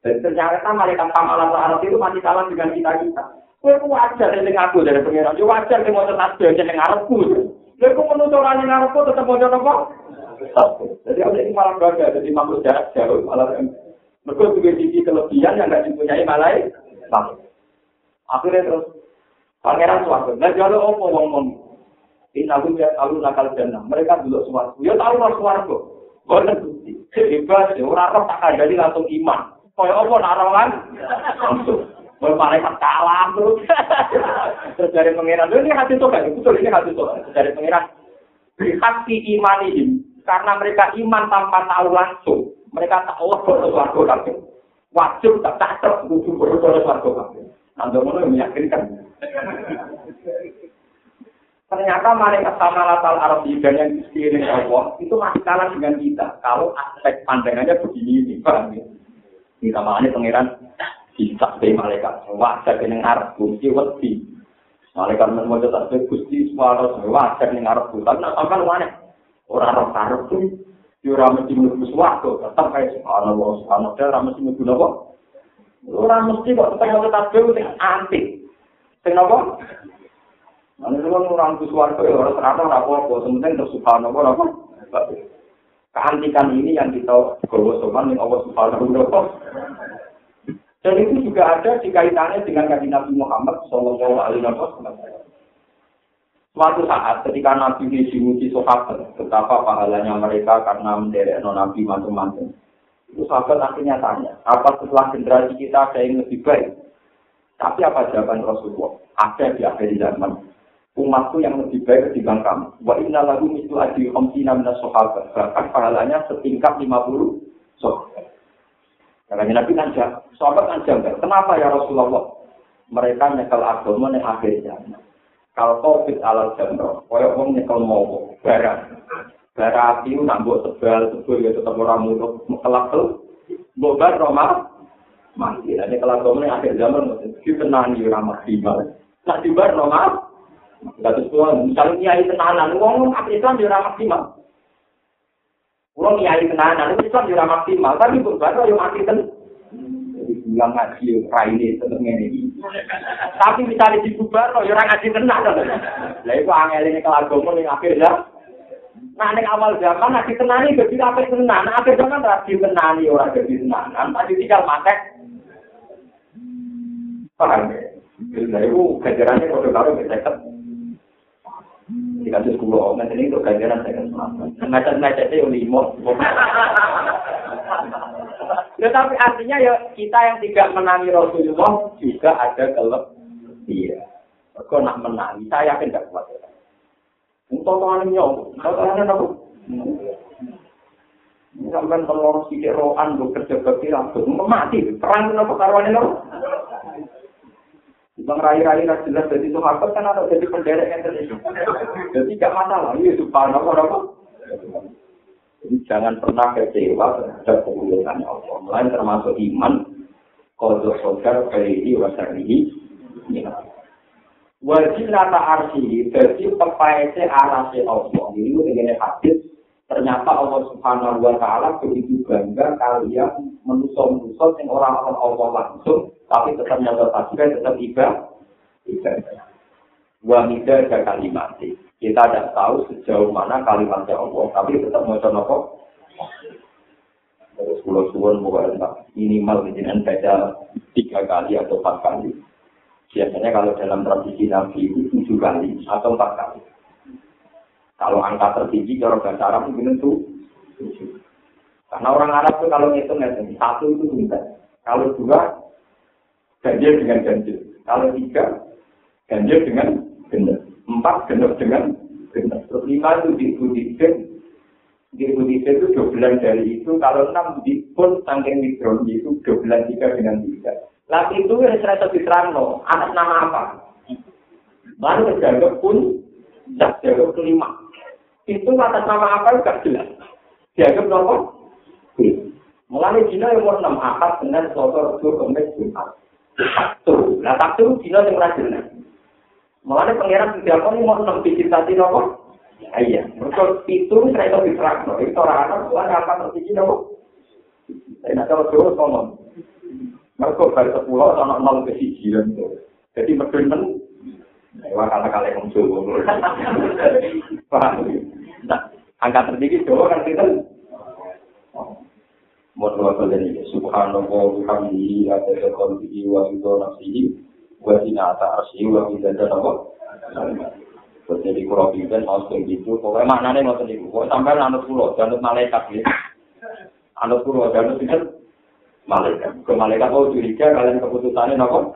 Dan ternyata malaikat kamalan Arab itu masih kalah dengan kita-kita. Kue wajar yang aku dari pengiran. Ya wajar yang mau tetap yang ngarepku. Lha kok menutu ora ning ngarepku tetep maca napa? Jadi ada ini malah bangga, jadi makhluk jarak jauh, malah mereka juga sisi kelebihan yang tidak dipunyai malai. Akhirnya terus, pangeran suatu, nah jadi apa ngomong ini aku ya tahu nakal jannah, mereka dulu suatu, ya tahu lah suatu, boleh bukti, hebat, orang roh tak ada langsung iman, kaya apa narongan, langsung. Mau malaikat kalah terus. terus dari pengiran, ini hati kan, betul ini hati tuh. Dari pengiran, hati imanihim, karena mereka iman tanpa tahu langsung. Mereka tak Allah bodoh warga. Wajib tak cocok butuh bodoh warga kafir. Anda mau meyakinkan. Ternyata mereka sama latar Arab dan yang sekeliling Allah itu masih kalah dengan kita. Kalau aspek pandangannya begini ini, paham ya? Kita makanya pangeran bisa dari malaikat. Wajar dengan Arab, gusti wedi. Malaikat menemukan tak gusti suara wajar dengan Arab. Tapi nak sampai mana? Orang roh karep tuh, yo ora mesti mlebu swarga, tetep kaya subhanallah subhanallah, ora mesti mlebu napa? Ora mesti kok tetep mau tetap dhewe sing antik. Sing napa? Ana sing ora mlebu swarga ya ora serata ora apa-apa, penting terus subhanallah napa? Keantikan ini yang kita gawa sopan ning Allah Subhanahu wa taala. Dan itu juga ada di kaitannya dengan kajian Nabi Muhammad Sallallahu Alaihi Wasallam. Suatu saat ketika Nabi ini dimuji sahabat, betapa pahalanya mereka karena menderek Nabi macam-macam. Itu sahabat akhirnya tanya, apa setelah generasi kita ada yang lebih baik? Tapi apa jawaban Rasulullah? Ada di akhir zaman. Umatku yang lebih baik ketimbang kamu. Wa inna lagu mitu adi khamsina minas sahabat. Bahkan pahalanya setingkat 50 sahabat. Karena Nabi kan sahabat kan janggal. Kenapa ya Rasulullah? Mereka nyekel agama yang akhir. Kalau covid alat jamro, kaya wong nyekel mau barang. Barang api itu nambah tebal, tebal ya tetap orang mulut, kelak tuh. Mbok bar Roma, mati. Nanti kalau kamu akhir zaman, kita tenang di ramah tiba. Nah di bar Roma, tuh semua. Misalnya nyai tenanan, wong api Islam di ramah tiba. Wong nyai tenanan, Islam di ramah tiba. Tapi mbok bar yang mati ten. bilang ngaji raine ngene iki. Tapi misalnya dibubar kok ya ora ngaji tenan to. Lah iku angel ini kelagomo ning akhir ya. Nah ning awal zaman ngaji tenan iki dadi apik tenan. Nah, akhir zaman ora di tenan ora dadi tenan. Tadi tinggal matek. Paham ya? Lah iku gajarannya kok karo seket. Di kasus kulo, nanti ini untuk ganjaran saya kan Ngacet-ngacetnya yang limo. Ya, tapi artinya ya kita yang tidak menangi Rasulullah juga ada kelebihan. Iya. Kau nak menangi, saya yakin tidak kuat. Untuk tangan nyong, tangan apa? Sampai telur sikit rohan, bekerja bakti langsung mati. Perang apa karuan itu? Bang rai-rai lah jelas jadi sahabat kan ada jadi penderek yang tadi. Jadi gak masalah, ini subhanallah apa? Jadi jangan pernah kecewa terhadap kemuliaan Allah. Lain termasuk iman, kodok sodar, kaihi, wasarihi. Wajib nata arsi, jadi pepaese arasi Allah. Ini dengan hadis, ternyata Allah subhanahu wa ta'ala begitu bangga kalian menusuk-menusuk yang orang-orang Allah langsung tapi tetap nyata tasbih, tetap ibadah. Ibadah. Wa mida ada kalimat. Kita tidak tahu sejauh mana kalimatnya Allah, tapi tetap mau coba Terus pulau suwon minimal dengan baca tiga kali atau empat kali. Biasanya kalau dalam tradisi Nabi itu tujuh kali atau empat kali. Kalau angka tertinggi kalau bahasa Arab mungkin itu Karena orang Arab itu kalau ngitung satu itu bintang. Kalau dua ganjil dengan ganjil. Kalau tiga, ganjil dengan genap. Empat, genap dengan genap. Terus lima itu di Budistik. Di Budistik itu dua bulan dari itu. Kalau enam di pun sangking mikron itu dua bulan tiga dengan tiga. Lalu itu yang saya diterang no, atas nama apa? Baru terjaga pun, tak jaga kelima. Itu atas nama apa juga jelas. Dianggap berapa? Mulai Cina yang umur enam akad, benar, sotor, dua, kemis, jumat. Nah Sabtu dino sing rajin. Mulane pangeran tidak kok mau enam biji tadi nopo? Iya, mereka itu saya itu diterang, no. itu orang anak tuh apa tertinggi nopo? Saya nak tahu terus ngomong. Mereka baru sepuluh sama nol ke siji Jadi medun men, wah kata kalian muncul. Paham? Angka tertinggi Jawa kan kita maaf dari Subhanallah bihamdihi ada qalbihi wa ridha nafsihi wa sinata arsyihi wa midada nama. Jadi kurang pinter mau begitu. Pokoknya maknanya mau niku. Kok sampai anut pulau, anut malaikat. Anut pulau, anut pinter malaikat. Ke malaikat mau curiga kalian keputusannya nopo.